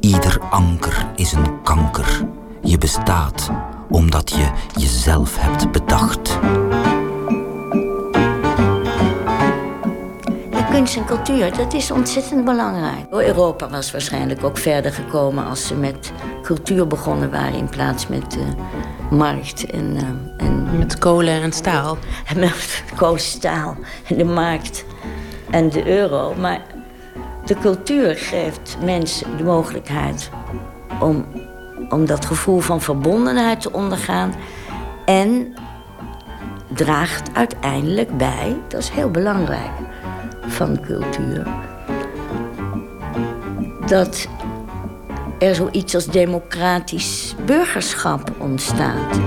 Ieder anker is een kanker, je bestaat omdat je jezelf hebt bedacht. Kunst en cultuur, dat is ontzettend belangrijk. Europa was waarschijnlijk ook verder gekomen als ze met cultuur begonnen waren in plaats met uh, markt en, uh, en. Met kolen en staal. En met kolen, staal en de markt en de euro. Maar de cultuur geeft mensen de mogelijkheid om, om dat gevoel van verbondenheid te ondergaan. En draagt uiteindelijk bij, dat is heel belangrijk van cultuur, dat er zoiets als democratisch burgerschap ontstaat.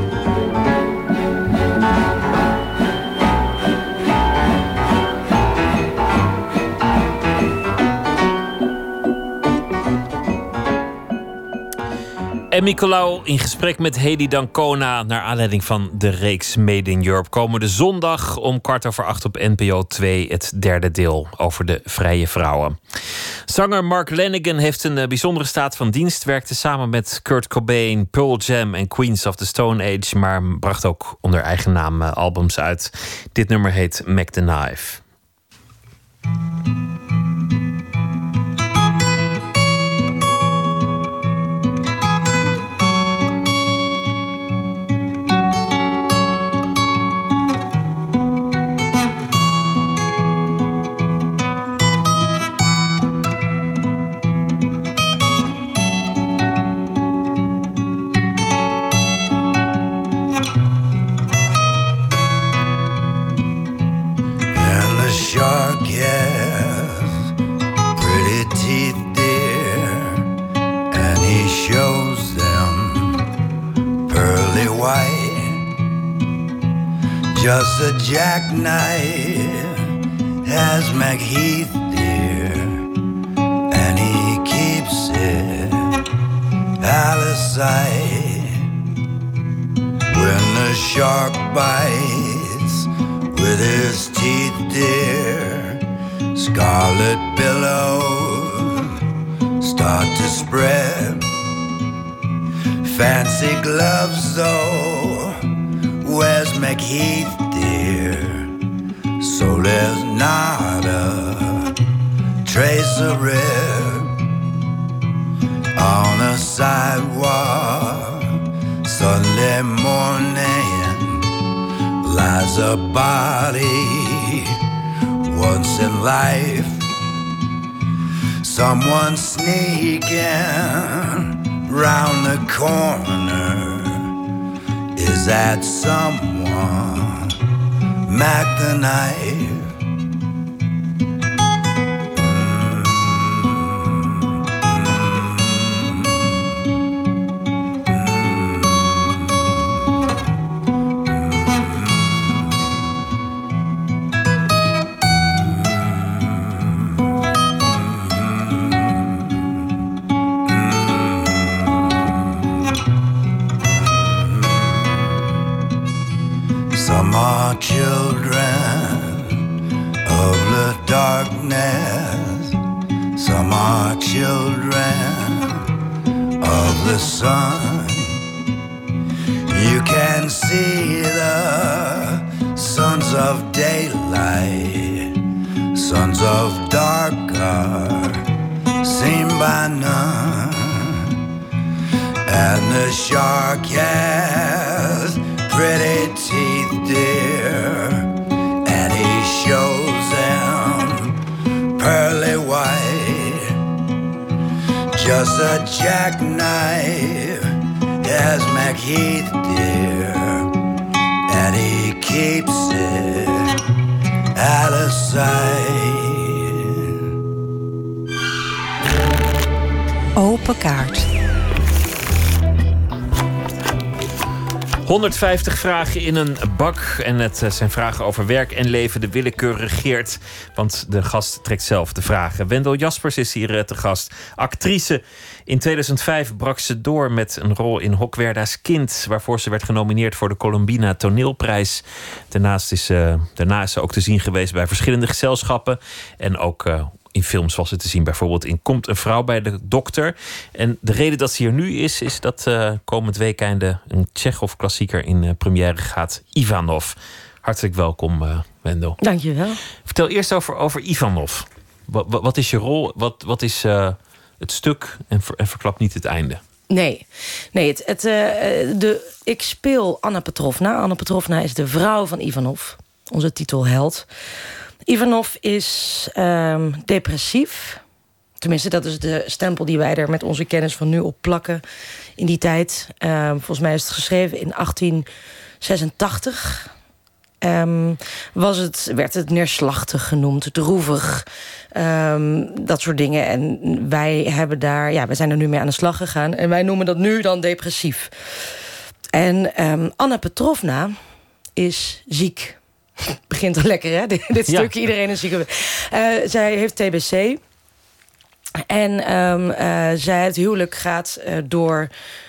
En Nicolaou in gesprek met Hedy Dancona... naar aanleiding van de reeks Made in Europe. Komende zondag om kwart over acht op NPO 2... het derde deel over de vrije vrouwen. Zanger Mark Lanigan heeft een eh, bijzondere staat van dienst. Werkte samen met Kurt Cobain, Pearl Jam en Queens of the Stone Age... maar bracht ook onder eigen naam eh, albums uit. Dit nummer heet Mac the Knife. Just a jackknife has McHeath dear, and he keeps it out of sight. When the shark bites with his teeth, dear, scarlet billows start to spread. Fancy gloves, though where's McHeath, dear? So there's not a trace of red on a sidewalk. Sunday morning lies a body once in life. Someone sneaking round the corner that someone Mac the knife? 150 vragen in een bak. En het eh, zijn vragen over werk en leven. De willekeur regeert. Want de gast trekt zelf de vragen. Wendel Jaspers is hier eh, te gast. Actrice. In 2005 brak ze door met een rol in Hokwerda's Kind. Waarvoor ze werd genomineerd voor de Columbina Toneelprijs. Daarnaast is, uh, is ze ook te zien geweest bij verschillende gezelschappen. En ook in films was het te zien, bijvoorbeeld in Komt een vrouw bij de dokter. En de reden dat ze hier nu is, is dat uh, komend weekend een Tsjechov-klassieker in uh, première gaat, Ivanov. Hartelijk welkom, uh, Wendel. Dankjewel. Vertel eerst over, over Ivanov. Wat, wat, wat is je rol? Wat, wat is het stuk? En, ver, en verklap niet het einde. Nee, nee het, het, de, ik speel Anna Petrovna. Anna Petrovna is de vrouw van Ivanov, onze titelheld. Ivanov is um, depressief. Tenminste, dat is de stempel die wij er met onze kennis van nu op plakken. In die tijd, um, volgens mij is het geschreven in 1886. Um, was het, werd het neerslachtig genoemd, droevig, dat soort dingen. En wij hebben daar, ja, wij zijn er nu mee aan de slag gegaan. En wij noemen dat nu dan depressief. En Anna Petrovna is ziek begint al lekker, hè? Dit, dit ja. stukje, iedereen is ziek. Uh, zij heeft TBC. En um, uh, zij, het huwelijk gaat uh, door,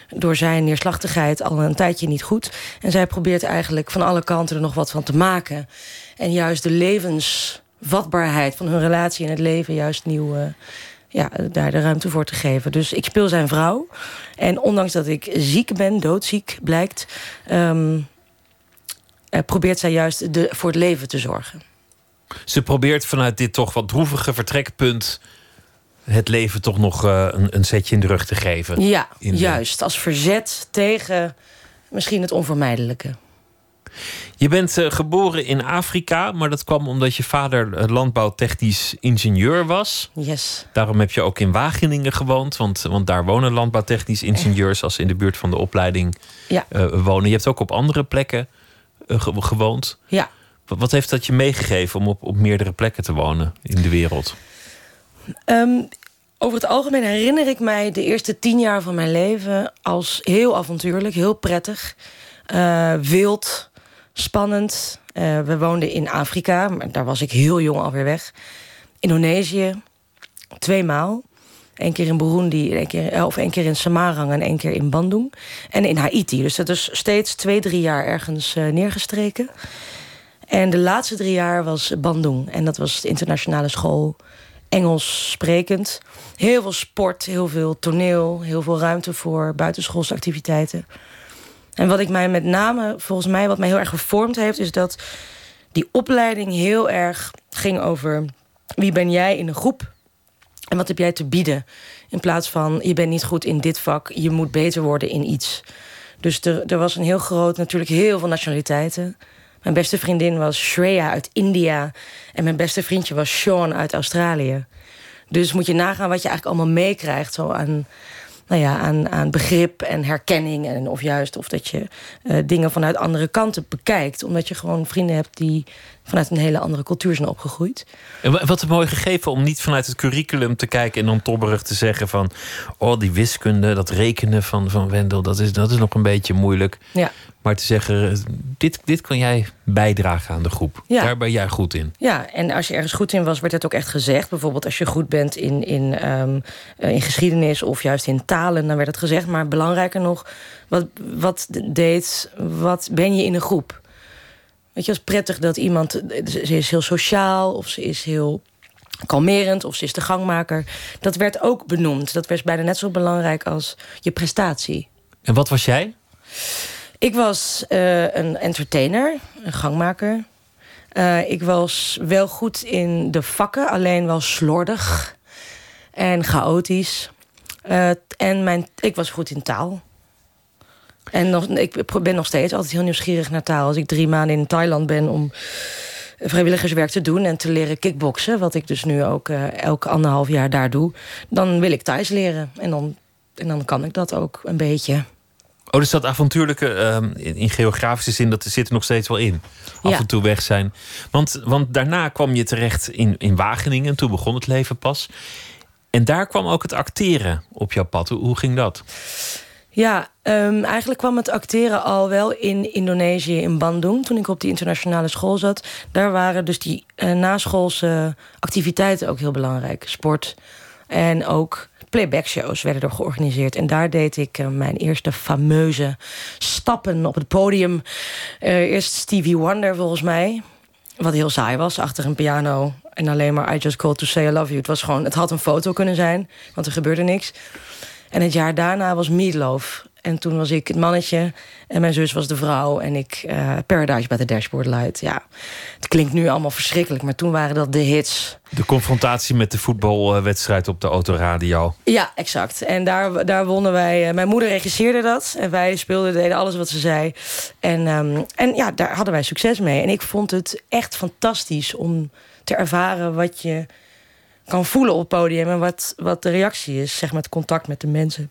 door zijn neerslachtigheid al een tijdje niet goed. En zij probeert eigenlijk van alle kanten er nog wat van te maken. En juist de levensvatbaarheid van hun relatie en het leven... juist nieuw, ja, daar de ruimte voor te geven. Dus ik speel zijn vrouw. En ondanks dat ik ziek ben, doodziek blijkt... Um, uh, probeert zij juist de, voor het leven te zorgen. Ze probeert vanuit dit toch wat droevige vertrekpunt het leven toch nog uh, een, een zetje in de rug te geven. Ja, juist. Als verzet tegen misschien het onvermijdelijke. Je bent uh, geboren in Afrika, maar dat kwam omdat je vader landbouwtechnisch ingenieur was. Yes. Daarom heb je ook in Wageningen gewoond, want, want daar wonen landbouwtechnisch ingenieurs als ze in de buurt van de opleiding ja. wonen. Je hebt ook op andere plekken gewoond. Ja. Wat heeft dat je meegegeven om op, op meerdere plekken te wonen in de wereld? Um, over het algemeen herinner ik mij de eerste tien jaar van mijn leven als heel avontuurlijk, heel prettig, uh, wild, spannend. Uh, we woonden in Afrika, maar daar was ik heel jong alweer weg. Indonesië, twee maal. Eén keer in Burundi, keer, of één keer in Samarang en één keer in Bandung. En in Haiti. Dus dat is steeds twee, drie jaar ergens uh, neergestreken. En de laatste drie jaar was Bandung. En dat was de internationale school. Engels sprekend. Heel veel sport, heel veel toneel, heel veel ruimte voor buitenschoolse activiteiten. En wat ik mij met name, volgens mij, wat mij heel erg gevormd heeft, is dat die opleiding heel erg ging over wie ben jij in een groep en wat heb jij te bieden? In plaats van, je bent niet goed in dit vak, je moet beter worden in iets. Dus er, er was een heel groot, natuurlijk heel veel nationaliteiten. Mijn beste vriendin was Shreya uit India. En mijn beste vriendje was Sean uit Australië. Dus moet je nagaan wat je eigenlijk allemaal meekrijgt. Zo aan, nou ja, aan, aan begrip en herkenning. En of juist of dat je uh, dingen vanuit andere kanten bekijkt. Omdat je gewoon vrienden hebt die vanuit een hele andere cultuur zijn opgegroeid. En wat een mooi gegeven om niet vanuit het curriculum te kijken en dan tobberig te zeggen van oh, die wiskunde, dat rekenen van, van Wendel, dat is, dat is nog een beetje moeilijk. Ja. Maar te zeggen, dit, dit kan jij bijdragen aan de groep. Ja. Daar ben jij goed in. Ja, en als je ergens goed in was, werd het ook echt gezegd. Bijvoorbeeld als je goed bent in, in, um, in geschiedenis of juist in talen, dan werd het gezegd. Maar belangrijker nog, wat, wat deed, wat ben je in een groep? Weet je, het is prettig dat iemand... Ze is heel sociaal of ze is heel kalmerend of ze is de gangmaker. Dat werd ook benoemd. Dat was bijna net zo belangrijk als je prestatie. En wat was jij? Ik was uh, een entertainer, een gangmaker. Uh, ik was wel goed in de vakken, alleen wel slordig en chaotisch. Uh, en mijn, ik was goed in taal. En nog, ik ben nog steeds altijd heel nieuwsgierig naar taal. Als ik drie maanden in Thailand ben om vrijwilligerswerk te doen en te leren kickboksen, wat ik dus nu ook uh, elke anderhalf jaar daar doe, dan wil ik Thais leren. En dan, en dan kan ik dat ook een beetje. Oh, dus dat avontuurlijke uh, in, geografische zin, dat zit er nog steeds wel in. Af Ja. en toe weg zijn. Want, want daarna kwam je terecht in, in Wageningen. Toen begon het leven pas. En daar kwam ook het acteren op jouw pad. Hoe, hoe ging dat? Ja, um, eigenlijk kwam het acteren al wel in Indonesië, in Bandung, toen ik op die internationale school zat. Daar waren dus die uh, naschoolse activiteiten ook heel belangrijk. Sport en ook playback shows werden er georganiseerd. En daar deed ik uh, mijn eerste fameuze stappen op het podium. Uh, eerst Stevie Wonder volgens mij, wat heel saai was, achter een piano En alleen maar I just called to say I love you. Het, was gewoon, het had een foto kunnen zijn, want er gebeurde niks. En het jaar daarna was Meatloaf. En toen was ik het mannetje en mijn zus was de vrouw. En ik eh, Paradise by the Dashboard Light. Ja, het klinkt nu allemaal verschrikkelijk, maar toen waren dat de hits. De confrontatie met de voetbalwedstrijd op de autoradio. Ja, exact. En daar, daar wonnen wij. eh, Mijn moeder regisseerde dat. En wij speelden, deden alles wat ze zei. En, ehm, en ja, daar hadden wij succes mee. En ik vond het echt fantastisch om te ervaren wat je kan voelen op het podium. En wat, wat de reactie is, zeg maar, het contact met de mensen.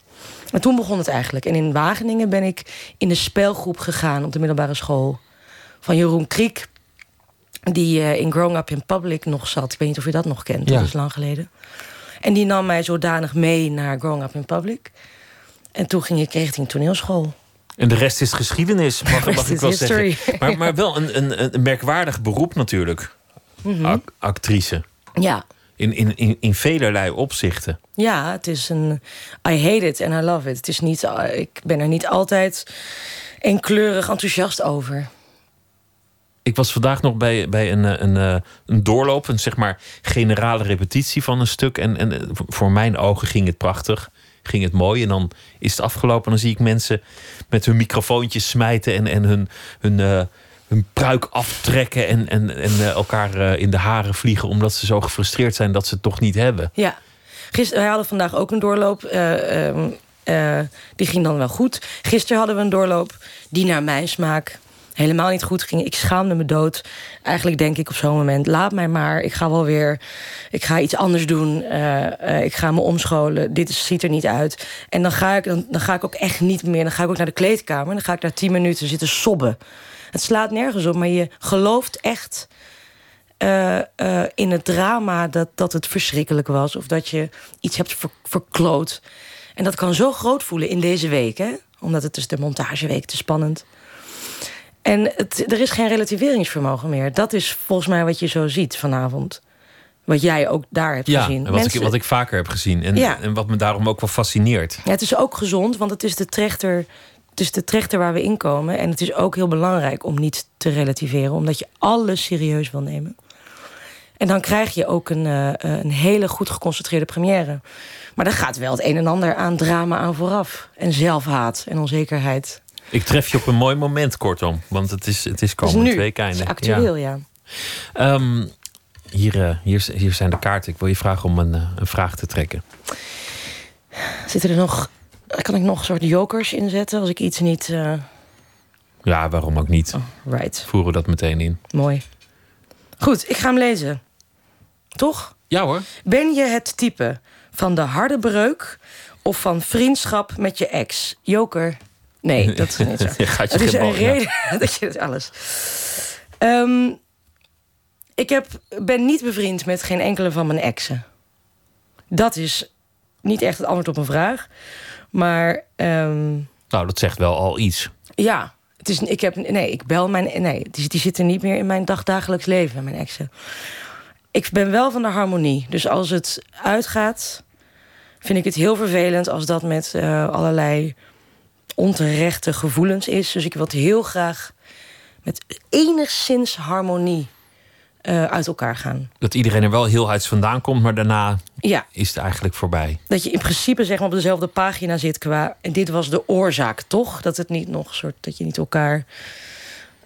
En toen begon het eigenlijk. En in Wageningen ben ik in de spelgroep gegaan op de middelbare school. Van Jeroen Kriek. Die eh, in Growing Up in Public nog zat. Ik weet niet of je dat nog kent. Ja. Dat is lang geleden. En die nam mij zodanig mee naar Growing Up in Public. En toen ging ik richting toneelschool. En de rest is geschiedenis, mag, mag ik wel history. zeggen. Maar, maar wel een, een, een merkwaardig beroep natuurlijk. Mhm. Ac- actrice. Ja. In, in, in, in velerlei opzichten. Ja, het is een. I hate it and I love it. Het is niet. eh, Ik ben er niet altijd eenkleurig enthousiast over. Ik was vandaag nog bij, bij een, eh, een, eh, een doorloop, een zeg maar generale repetitie van een stuk. En, en voor mijn ogen ging het prachtig, ging het mooi. En dan is het afgelopen en dan zie ik mensen met hun microfoontjes smijten en, en hun, hun, hun pruik aftrekken en, en, en eh, elkaar eh, in de haren vliegen omdat ze zo gefrustreerd zijn dat ze het toch niet hebben. Ja. Gisteren, wij hadden vandaag ook een doorloop. eh, ehm, eh, die ging dan wel goed. Gisteren hadden we een doorloop die naar mijn smaak helemaal niet goed ging. Ik schaamde me dood. Eigenlijk denk ik op zo'n moment: laat mij maar. Ik ga wel weer. Ik ga iets anders doen. ik ga me omscholen. Dit ziet er niet uit. En dan ga, ik, dan, dan ga ik ook echt niet meer. Dan ga ik ook naar de kleedkamer. Dan ga ik daar tien minuten zitten sobben. Het slaat nergens op, maar je gelooft echt eh, eh, in het drama dat, dat het verschrikkelijk was. Of dat je iets hebt ver- verkloot. En dat kan zo groot voelen in deze week, hè? Omdat het is de montageweek te spannend. En het, er is geen relativeringsvermogen meer. Dat is volgens mij wat je zo ziet vanavond. Wat jij ook daar hebt Ja, gezien. en wat, ik, wat ik vaker heb gezien. En, Ja. en wat me daarom ook wel fascineert. ja, het is ook gezond, want het is de trechter. Het is de trechter waar we in komen. En het is ook heel belangrijk om niet te relativeren, omdat je alles serieus wil nemen. En dan krijg je ook een, eh, een hele goed geconcentreerde première. Maar daar gaat wel het een en ander aan drama aan vooraf. En zelfhaat en onzekerheid. Ik tref je op een mooi moment, kortom. Want het is, het is komend nu. week Het is actueel, ja. Ehm, hier, eh, hier, hier zijn de kaarten. Ik wil je vragen om een, eh, een vraag te trekken. Zitten er nog... Kan ik nog een soort jokers inzetten als ik iets niet... eh, Ja, waarom ook niet? right. Voeren we dat meteen in. Mooi. Goed, ik ga hem lezen. Toch? Ja hoor. Ben je het type van de harde breuk of van vriendschap met je ex? Joker. Nee, dat is niet zo. Je gaat je Het is een ja. reden dat je het alles. Ehm, ik heb, ben niet bevriend met geen enkele van mijn exen. Dat is niet echt het antwoord op een vraag. Maar ehm, Nou, dat zegt wel al iets. ja, het is, ik heb, nee, ik bel mijn, nee, die, die zitten niet meer in mijn dagdagelijks leven, mijn exen. Ik ben wel van de harmonie. Dus als het uitgaat, vind ik het heel vervelend als dat met eh, allerlei onterechte gevoelens is. Dus ik wil het heel graag met enigszins harmonie eh, uit elkaar gaan. Dat iedereen er wel heel huids vandaan komt, maar daarna Ja. is het eigenlijk voorbij. Dat je in principe zeg maar, op dezelfde pagina zit qua. En dit was de oorzaak, toch? Dat het niet nog soort. Dat je niet elkaar.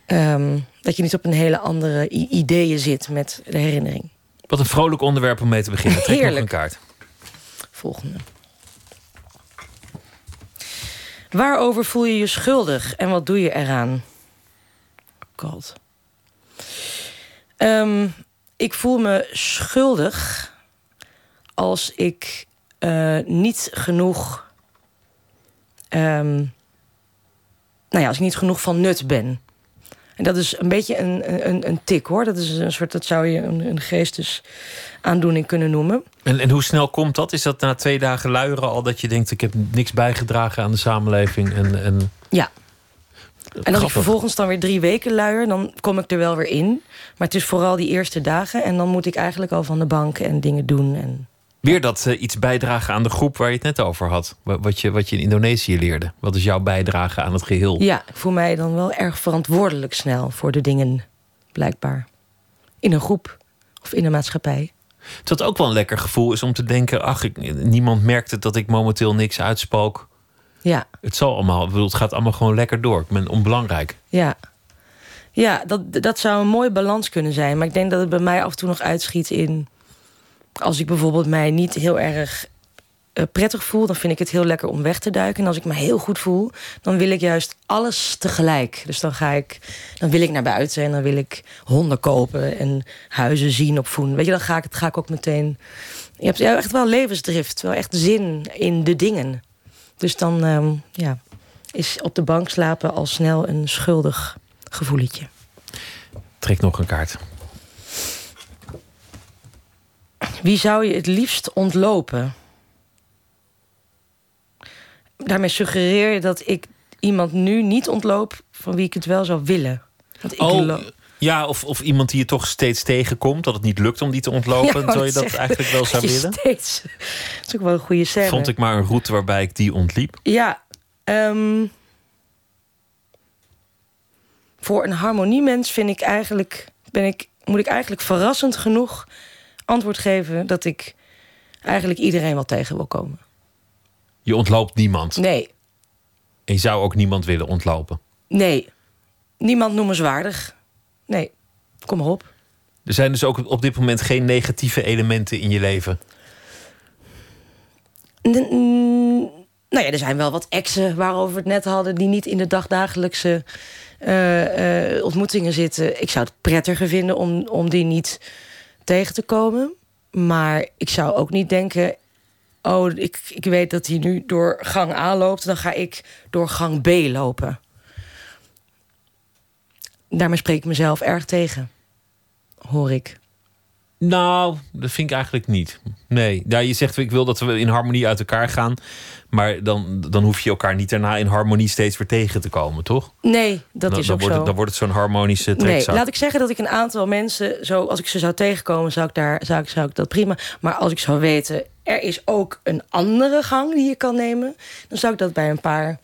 ehm, dat je niet op een hele andere ideeën zit met de herinnering. Wat een vrolijk onderwerp om mee te beginnen. Trek nog Heerlijk. een kaart. Volgende. Waarover voel je je schuldig en wat doe je eraan? God. Ehm, ik voel me schuldig als ik eh, niet genoeg. ehm, nou ja, als ik niet genoeg van nut ben. En dat is een beetje een, een, een tik hoor. Dat is een soort, dat zou je een, een geestesaandoening kunnen noemen. En, en hoe snel komt dat? Is dat na twee dagen luieren al dat je denkt... ik heb niks bijgedragen aan de samenleving? En, en... Ja. En als ik vervolgens dan weer drie weken luier, dan kom ik er wel weer in. Maar het is vooral die eerste dagen. En dan moet ik eigenlijk al van de bank en dingen doen. En Weer dat eh, iets bijdragen aan de groep waar je het net over had. Wa- Wat je, wat je in Indonesië leerde. Wat is jouw bijdrage aan het geheel? ja, ik voel mij dan wel erg verantwoordelijk snel voor de dingen, blijkbaar. In een groep. Of in de maatschappij. Dat ook wel een lekker gevoel is om te denken: ach, ik, niemand merkt het dat ik momenteel niks uitspook. Ja, Het zal allemaal, bedoel, het gaat allemaal gewoon lekker door. Ik ben onbelangrijk. ja. Ja, dat, dat zou een mooie balans kunnen zijn. Maar ik denk dat het bij mij af en toe nog uitschiet in... als ik bijvoorbeeld mij niet heel erg eh, prettig voel... dan vind ik het heel lekker om weg te duiken. En als ik me heel goed voel, dan wil ik juist alles tegelijk. Dus dan ga ik, dan wil ik naar buiten en dan wil ik honden kopen... en huizen zien op voen. Weet je, dan ga ik, ga ik ook meteen... Je hebt echt wel levensdrift, wel echt zin in de dingen. Dus dan ehm, ja, is op de bank slapen al snel een schuldig gevoeletje. Trek nog een kaart. Wie zou je het liefst ontlopen? Daarmee suggereer je dat ik iemand nu niet ontloop van wie ik het wel zou willen. Want ik Oh, ja, of, of iemand die je toch steeds tegenkomt, dat het niet lukt om die te ontlopen. Ja, zou je dat zeggen, eigenlijk wel zou willen? Steeds. Dat is ook wel een goede scène. Vond ik maar een route waarbij ik die ontliep. Ja. ehm, voor een harmoniemens vind ik eigenlijk, ben ik, moet ik eigenlijk verrassend genoeg antwoord geven dat ik eigenlijk iedereen wel tegen wil komen. Je ontloopt niemand. Nee, En je zou ook niemand willen ontlopen. nee. Niemand noemenswaardig. Nee, kom maar op. Er zijn dus ook op dit moment geen negatieve elementen in je leven. N- nou ja, er zijn wel wat exen waarover we het net hadden... die niet in de dagdagelijkse eh, ontmoetingen zitten. Ik zou het prettiger vinden om, om die niet tegen te komen. Maar ik zou ook niet denken... oh, ik, ik weet dat hij nu door gang A loopt... dan ga ik door gang B lopen. Daarmee spreek ik mezelf erg tegen. Hoor ik. Nou, dat vind ik eigenlijk niet. Nee, ja, je zegt ik wil dat we in harmonie uit elkaar gaan. Maar dan, dan hoef je elkaar niet daarna in harmonie steeds weer tegen te komen, toch? Nee, dat dan, is dan ook wordt zo. Het, dan wordt het zo'n harmonische Nee, trekzak. laat ik zeggen dat ik een aantal mensen, zo, als ik ze zou tegenkomen, zou ik, daar, zou, ik, zou ik dat prima. Maar als ik zou weten, er is ook een andere gang die je kan nemen, dan zou ik dat bij een paar,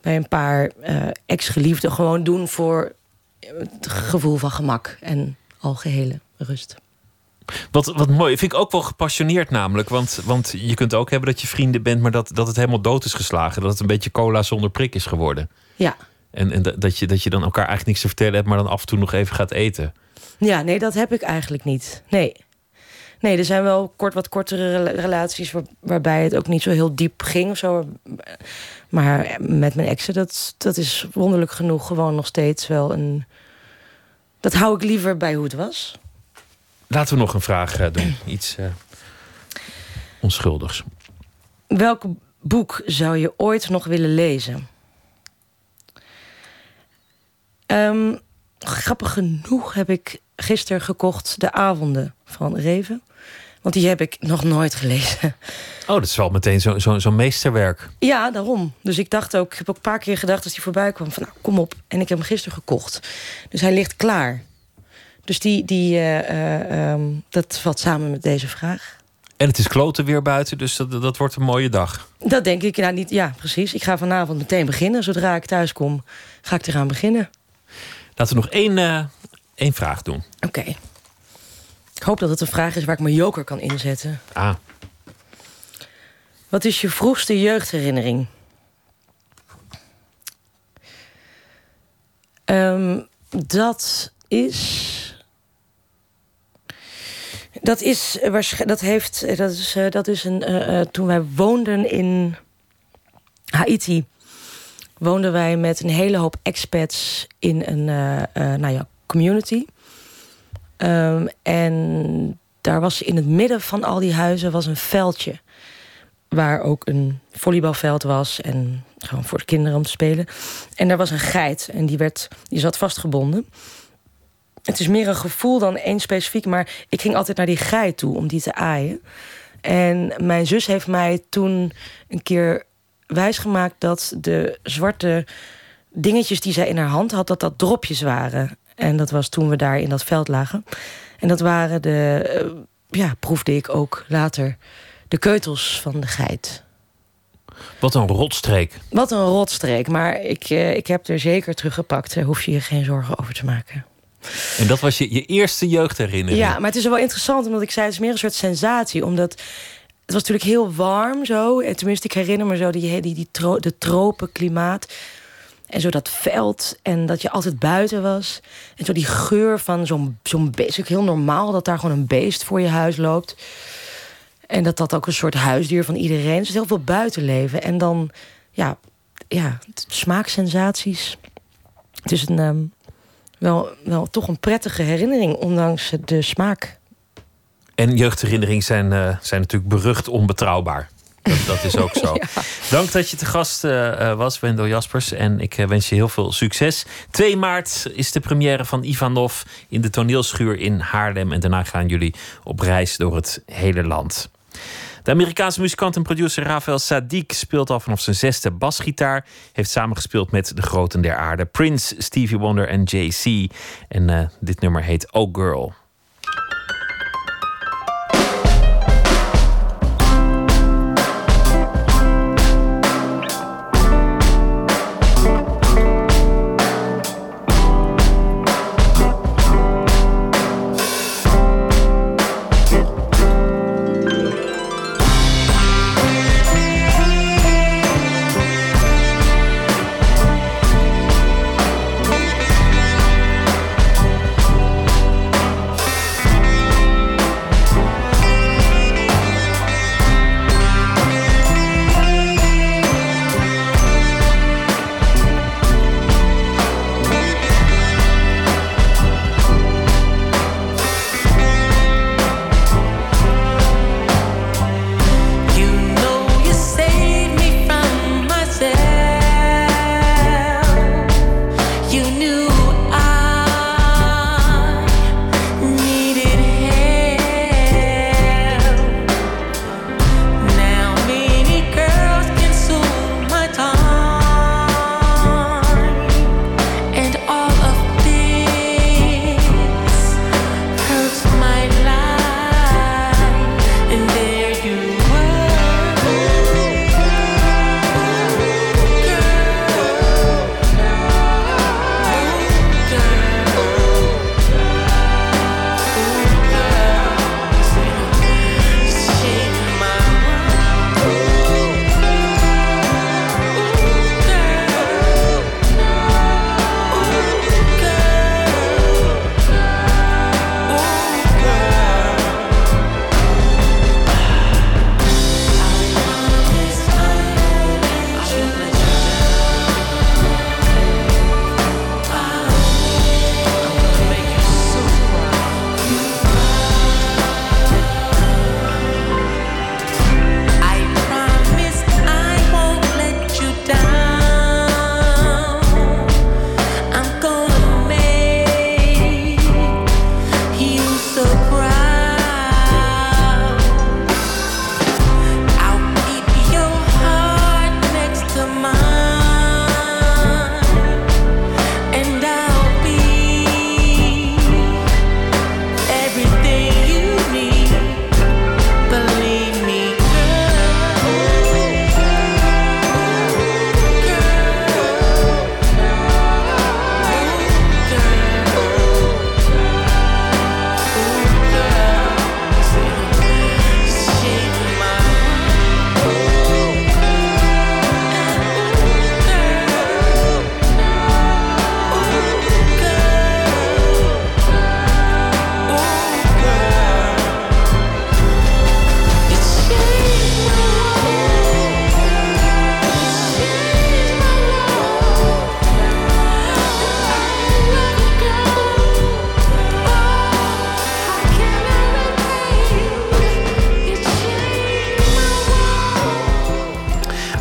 bij een paar eh, ex-geliefden gewoon doen voor het gevoel van gemak en algehele rust. Wat, wat mooi, vind ik ook wel gepassioneerd namelijk. Want, want je kunt ook hebben dat je vrienden bent, maar dat, dat het helemaal dood is geslagen. Dat het een beetje cola zonder prik is geworden. Ja. En, en dat- je, dat je dan elkaar eigenlijk niks te vertellen hebt, maar dan af en toe nog even gaat eten. Ja, nee, dat heb ik eigenlijk niet. Nee. Nee, er zijn wel kort, wat kortere rela- relaties waar- waarbij het ook niet zo heel diep ging of zo. Maar met mijn exen, dat, dat is wonderlijk genoeg gewoon nog steeds wel een. Dat hou ik liever bij hoe het was. Laten we nog een vraag eh, doen. Iets eh, onschuldigs. Welk boek zou je ooit nog willen lezen? Ehm, grappig genoeg heb ik gisteren gekocht De Avonden van Reven. Want die heb ik nog nooit gelezen. Oh, dat is wel meteen zo'n zo, zo'n meesterwerk. Ja, daarom. Dus ik dacht ook, ik heb ook een paar keer gedacht als hij voorbij kwam: van nou, kom op. En ik heb hem gisteren gekocht. Dus hij ligt klaar. Dus die, die, eh, eh, ehm, dat valt samen met deze vraag. En het is kloten weer buiten, dus dat, dat wordt een mooie dag. Dat denk ik, nou niet, ja, precies. Ik ga vanavond meteen beginnen. Zodra ik thuis kom, ga ik eraan beginnen. Laten we nog één, eh, één vraag doen. Oké. Ik hoop dat het een vraag is waar ik mijn joker kan inzetten. Ah, Wat is je vroegste jeugdherinnering? Ehm, dat is. Dat is dat heeft dat is, eh, dat is een eh, eh, toen wij woonden in Haiti woonden wij met een hele hoop expats in een eh, nou ja, community. Ehm, en daar was in het midden van al die huizen was een veldje. Waar ook een volleybalveld was. En gewoon voor de kinderen om te spelen. En daar was een geit. En die, werd, die zat vastgebonden. Het is meer een gevoel dan één specifiek. Maar ik ging altijd naar die geit toe om die te aaien. En mijn zus heeft mij toen een keer wijsgemaakt dat de zwarte dingetjes die zij in haar hand had, dat dat dropjes waren. En dat was toen we daar in dat veld lagen. En dat waren de, eh, ja, proefde ik ook later, de keutels van de geit. wat een rotstreek. Wat een rotstreek, maar ik, eh, ik heb er zeker teruggepakt. Daar hoef je je geen zorgen over te maken. En dat was je, je eerste jeugdherinnering? Ja, maar het is wel interessant, omdat ik zei, het is meer een soort sensatie. Omdat het was natuurlijk heel warm zo. En tenminste, ik herinner me zo die, die, die tro de tropenklimaat. En zo dat veld. En dat je altijd buiten was. En zo die geur van zo'n zo'n beest. Ook heel normaal dat daar gewoon een beest voor je huis loopt. En dat dat ook een soort huisdier van iedereen is. Dus heel veel buitenleven. En dan, ja, ja smaaksensaties. Het is een, ehm, wel, wel toch een prettige herinnering, ondanks de smaak. En jeugdherinneringen zijn, eh, zijn natuurlijk berucht onbetrouwbaar. Dat, dat is ook zo. Dank dat je te gast eh, eh, was, Wendel Jaspers. En ik wens je heel veel succes. 2 maart is de première van Ivanov in de toneelschuur in Haarlem. En daarna gaan jullie op reis door het hele land. De Amerikaanse muzikant en producer Rafael Sadiq speelt al vanaf zijn zesde basgitaar. Heeft samengespeeld met de groten der aarde. Prince, Stevie Wonder en Jay-Z. En uh, dit nummer heet Oh Girl.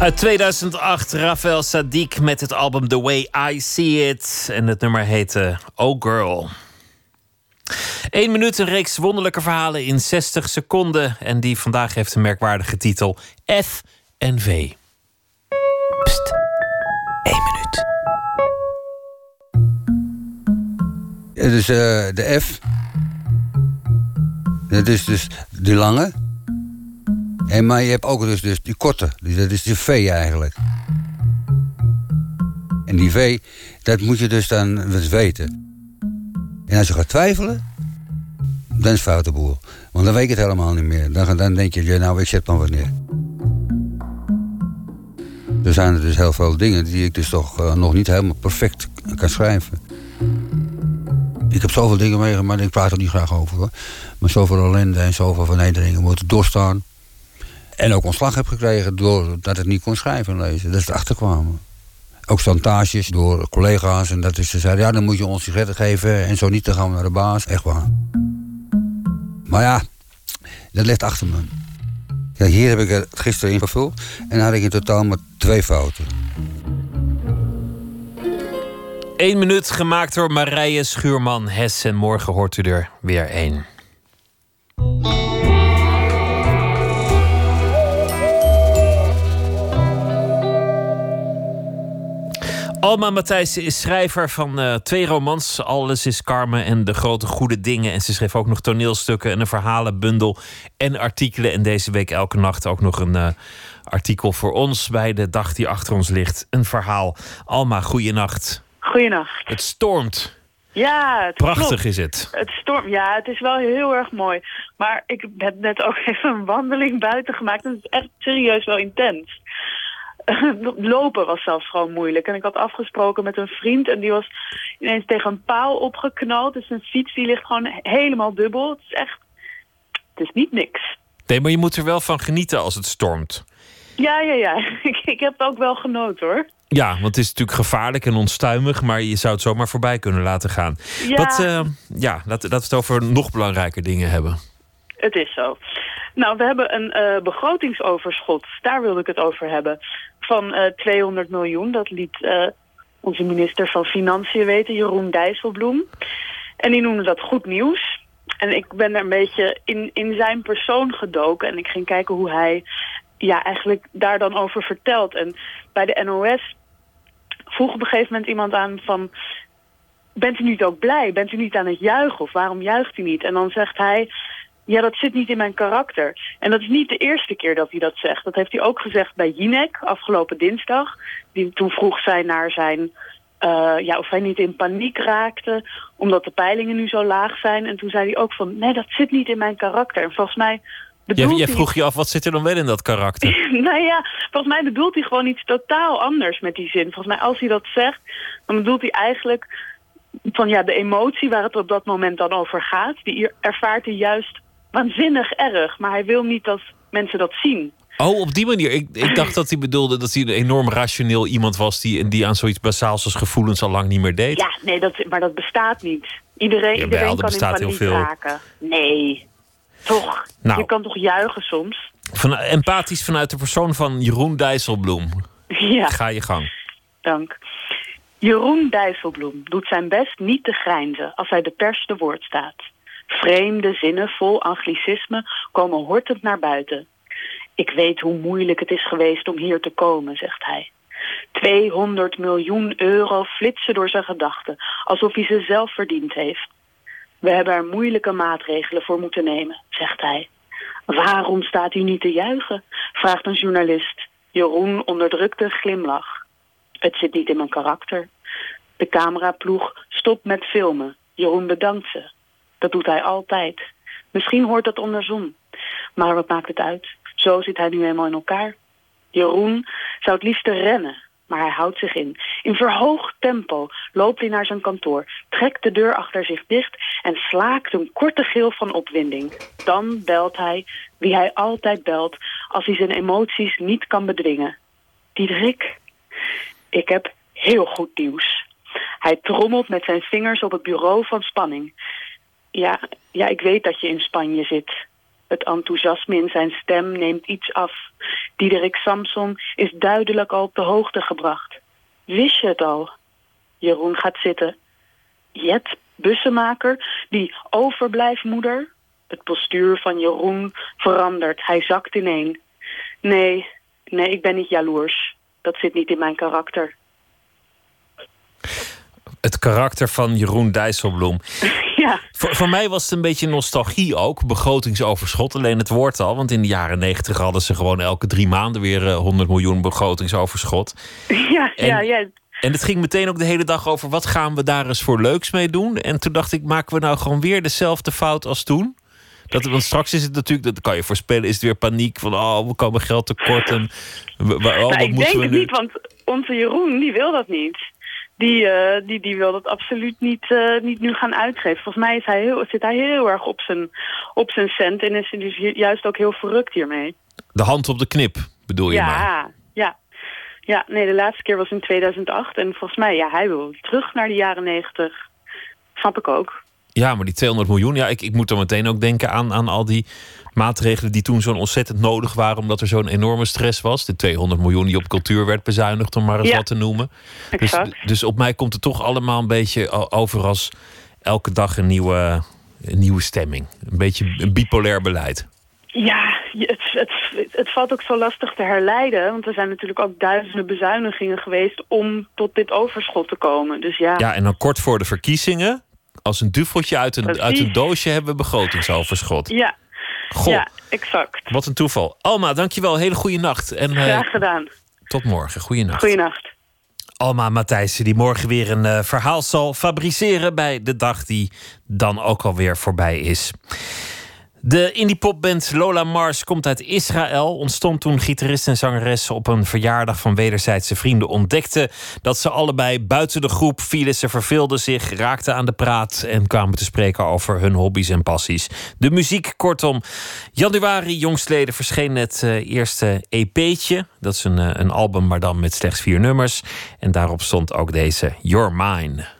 Uit 2008, Rafael Sadiq met het album The Way I See It. En het nummer heette Oh Girl. Eén minuut, een reeks wonderlijke verhalen in 60 seconden. En die vandaag heeft een merkwaardige titel: F en V. Pst, één minuut. Het is uh, de F. Dat is dus de lange. En, maar je hebt ook dus, dus die korte, dus dat is de V eigenlijk. En die V, dat moet je dus dan weten. En als je gaat twijfelen, dan is het foute boel. Want dan weet je het helemaal niet meer. Dan, dan denk je, ja, nou, ik zet maar wat neer. Er zijn er dus heel veel dingen die ik dus toch eh, nog niet helemaal perfect kan schrijven. Ik heb zoveel dingen meegemaakt, ik praat er niet graag over hoor. Maar zoveel ellende en zoveel vernederingen moeten doorstaan. En ook ontslag heb gekregen doordat ik niet kon schrijven en lezen. Dat is erachter kwamen. Ook chantages door collega's. En dat is, ze zeiden, ja, dan moet je ons sigaretten geven. En zo niet, dan gaan we naar de baas. Echt waar. Maar ja, dat ligt achter me. Ja, hier heb ik het gisteren ingevuld. En dan had ik in totaal maar twee fouten. Eén minuut gemaakt door Marije Schuurman Hess. En morgen hoort u er weer één. Alma Matthijssen is schrijver van eh, twee romans. Alles is Carmen en De Grote Goede Dingen. En ze schreef ook nog toneelstukken en een verhalenbundel en artikelen. En deze week elke nacht ook nog een eh, artikel voor ons bij de dag die achter ons ligt. Een verhaal. Alma, goeienacht. Goeienacht. Het stormt. Ja, het Prachtig klopt. is het. Het storm, ja, het is wel heel erg mooi. Maar ik heb net ook even een wandeling buiten gemaakt. En het is echt serieus wel intens. Lopen was zelfs gewoon moeilijk. En ik had afgesproken met een vriend en die was ineens tegen een paal opgeknald. Dus een fiets die ligt gewoon helemaal dubbel. Het is echt, het is niet niks. Nee, maar je moet er wel van genieten als het stormt. Ja, ja, ja. Ik, ik heb ook wel genoten hoor. Ja, want het is natuurlijk gevaarlijk en onstuimig, maar je zou het zomaar voorbij kunnen laten gaan. Ja. Wat, eh, ja, laten laten we het over nog belangrijker dingen hebben. Het is zo. Nou, we hebben een eh, begrotingsoverschot. Daar wilde ik het over hebben. Van eh 200 miljoen. Dat liet eh, onze minister van Financiën weten, Jeroen Dijsselbloem. En die noemde dat goed nieuws. En ik ben er een beetje in, in zijn persoon gedoken. En ik ging kijken hoe hij ja, eigenlijk daar dan over vertelt. En bij de NOS vroeg op een gegeven moment iemand aan van... Bent u niet ook blij? Bent u niet aan het juichen? Of waarom juicht u niet? En dan zegt hij... Ja, dat zit niet in mijn karakter. En dat is niet de eerste keer dat hij dat zegt. Dat heeft hij ook gezegd bij Jinek afgelopen dinsdag. Die toen vroeg zij naar zijn... eh, ja, of hij niet in paniek raakte, omdat de peilingen nu zo laag zijn. En toen zei hij ook van, nee, dat zit niet in mijn karakter. En volgens mij Jij, bedoelt jij hij... vroeg je af, wat zit er dan wel in dat karakter? nou ja, volgens mij bedoelt hij gewoon iets totaal anders met die zin. Volgens mij als hij dat zegt, dan bedoelt hij eigenlijk van ja, de emotie waar het op dat moment dan over gaat, die ervaart hij juist waanzinnig erg. Maar hij wil niet dat mensen dat zien. Oh, op die manier. Ik, ik dacht dat hij bedoelde dat hij een enorm rationeel iemand was... die, die aan zoiets basaals als gevoelens al lang niet meer deed. Ja, nee, dat, maar dat bestaat niet. Iedereen, Jawel, iedereen er kan in paniek veel. raken. Nee, toch? Nou. Je kan toch juichen soms? Van, empathisch vanuit de persoon van Jeroen Dijsselbloem. Ja. Ga je gang. Dank. Jeroen Dijsselbloem doet zijn best niet te grijnzen als hij de pers te woord staat. Vreemde zinnen vol anglicisme komen hortend naar buiten. Ik weet hoe moeilijk het is geweest om hier te komen, zegt hij. 200 miljoen euro flitsen door zijn gedachten, alsof hij ze zelf verdiend heeft. We hebben er moeilijke maatregelen voor moeten nemen, zegt hij. Waarom staat u niet te juichen? vraagt een journalist. Jeroen onderdrukt een glimlach. Het zit niet in mijn karakter. De cameraploeg stopt met filmen. Jeroen bedankt ze. Dat doet hij altijd. Misschien hoort dat andersom. Maar wat maakt het uit? Zo zit hij nu eenmaal in elkaar. Jeroen zou het liefst rennen, maar hij houdt zich in. In verhoogd tempo loopt hij naar zijn kantoor, trekt de deur achter zich dicht en slaakt een korte gil van opwinding. Dan belt hij wie hij altijd belt als hij zijn emoties niet kan bedwingen. Diederik, ik heb heel goed nieuws. Hij trommelt met zijn vingers op het bureau van spanning. Ja, ja, ik weet dat je in Spanje zit. Het enthousiasme in zijn stem neemt iets af. Diederik Samson is duidelijk al op de hoogte gebracht. Wist je het al? Jeroen gaat zitten. Jet, bussenmaker, die overblijfmoeder. Het postuur van Jeroen verandert. Hij zakt ineen. Nee, nee, ik ben niet jaloers. Dat zit niet in mijn karakter. Het karakter van Jeroen Dijsselbloem. Ja. Voor, voor mij was het een beetje nostalgie ook. Begrotingsoverschot, alleen het woord al. Want in de jaren negentig hadden ze gewoon elke drie maanden weer eh, 100 miljoen begrotingsoverschot. Ja, En- ja, ja. En het ging meteen ook de hele dag over wat gaan we daar eens voor leuks mee doen. En toen dacht ik, maken we nou gewoon weer dezelfde fout als toen? Dat, want straks is het natuurlijk, dat kan je voorspellen, is het weer paniek van oh, we komen geld tekort. En, oh, Nou, wat ik denk het niet, want onze Jeroen die wil dat niet. Die, eh, die, die wil dat absoluut niet, eh, niet nu gaan uitgeven. Volgens mij is hij heel, zit hij heel erg op zijn, op zijn cent en is hij dus ju- juist ook heel verrukt hiermee. De hand op de knip, bedoel je maar. ja, ja. Ja, nee, de laatste keer was in 2008. En volgens mij, ja, hij wil terug naar de jaren 90. Snap ik ook. Ja, maar die 200 miljoen, ja, ik, ik moet dan meteen ook denken aan, aan al die maatregelen die toen zo'n ontzettend nodig waren, omdat er zo'n enorme stress was. De 200 miljoen die op cultuur werd bezuinigd, om maar eens Ja, wat te noemen. Dus, exact. dus op mij komt het toch allemaal een beetje over als elke dag een nieuwe, een nieuwe stemming. Een beetje een bipolair beleid. Ja, het, het, het valt ook zo lastig te herleiden. Want er zijn natuurlijk ook duizenden bezuinigingen geweest om tot dit overschot te komen. Dus ja, Ja, en dan kort voor de verkiezingen, als een duveltje uit een, Precies. uit een doosje hebben we begrotingsoverschot. ja, Goh, ja exact. wat een toeval. Alma, dankjewel. Hele goede nacht. En eh, Graag gedaan. tot morgen. Goeienacht. Goeienacht. Alma Matthijssen, die morgen weer een eh, verhaal zal fabriceren bij de dag die dan ook alweer voorbij is. De indiepopband Lola Mars komt uit Israël. Ontstond toen gitarist en zangeres op een verjaardag van wederzijdse vrienden ontdekten dat ze allebei buiten de groep vielen. Ze verveelden zich, raakten aan de praat en kwamen te spreken over hun hobby's en passies. De muziek, kortom. Januari jongstleden verscheen het eh, eerste EP'tje. Dat is een, eh, een album, maar dan met slechts vier nummers. En daarop stond ook deze Your Mine.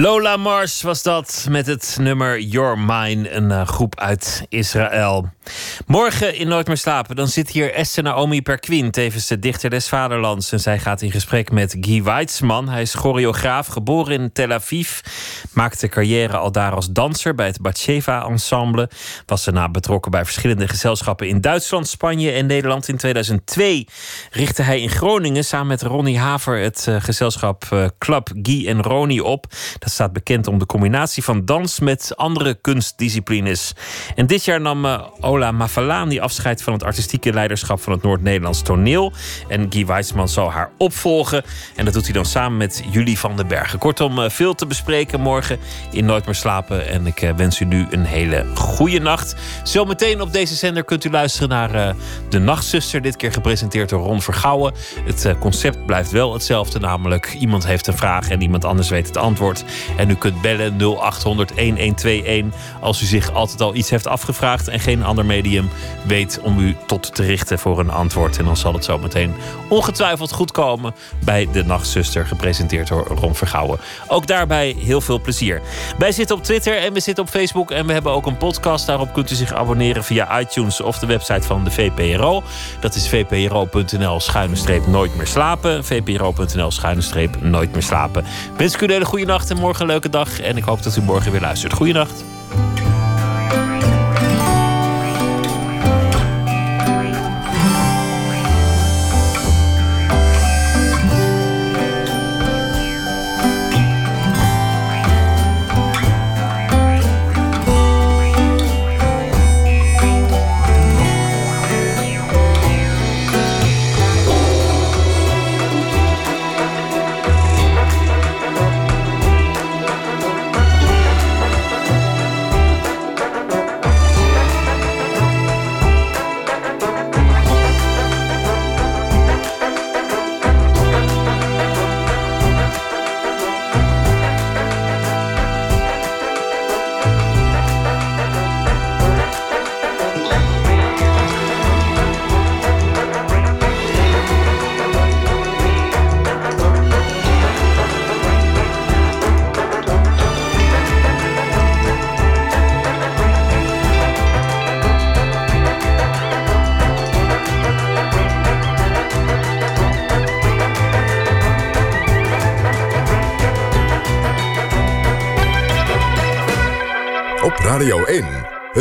Lola Mars was dat met het nummer Your Mine, een uh, groep uit Israël. Morgen in Nooit meer slapen, dan zit hier Esther Naomi Perquin, tevens de dichter des vaderlands. En zij gaat in gesprek met Guy Weitzman. Hij is choreograaf, geboren in Tel Aviv. Maakte carrière al daar als danser bij het Batsheva Ensemble. Was daarna betrokken bij verschillende gezelschappen in Duitsland, Spanje en Nederland. In 2002 richtte hij in Groningen samen met Ronnie Haver het uh, gezelschap uh, Club Guy en Ronnie op. Dat staat bekend om de combinatie van dans met andere kunstdisciplines. En dit jaar nam uh, Mafalani afscheid van het artistieke leiderschap van het Noord-Nederlands toneel. En Guy Weitzman zal haar opvolgen. En dat doet hij dan samen met Julie van den Bergen. Kortom, uh, veel te bespreken morgen in Nooit meer slapen. En ik uh, wens u nu een hele goede nacht. Zometeen op deze zender kunt u luisteren naar De Nachtzuster. Dit keer gepresenteerd door Ron Vergouwen. Het concept blijft wel hetzelfde, namelijk iemand heeft een vraag en iemand anders weet het antwoord. En u kunt bellen 0800 1121 als u zich altijd al iets heeft afgevraagd en geen ander medium weet om u tot te richten voor een antwoord. En dan zal het zo meteen ongetwijfeld goed komen bij de Nachtzuster, gepresenteerd door Ron Vergouwen. Ook daarbij heel veel plezier. Wij zitten op Twitter en we zitten op Facebook en we hebben ook een podcast. Daarop kunt u zich abonneren via iTunes of de website van de VPRO. Dat is vpro.nl schuine streep nooit meer slapen. vpro.nl schuine streep nooit meer slapen. Wens ik u een hele goede nacht en morgen een leuke dag. En ik hoop dat u morgen weer luistert. Goeienacht.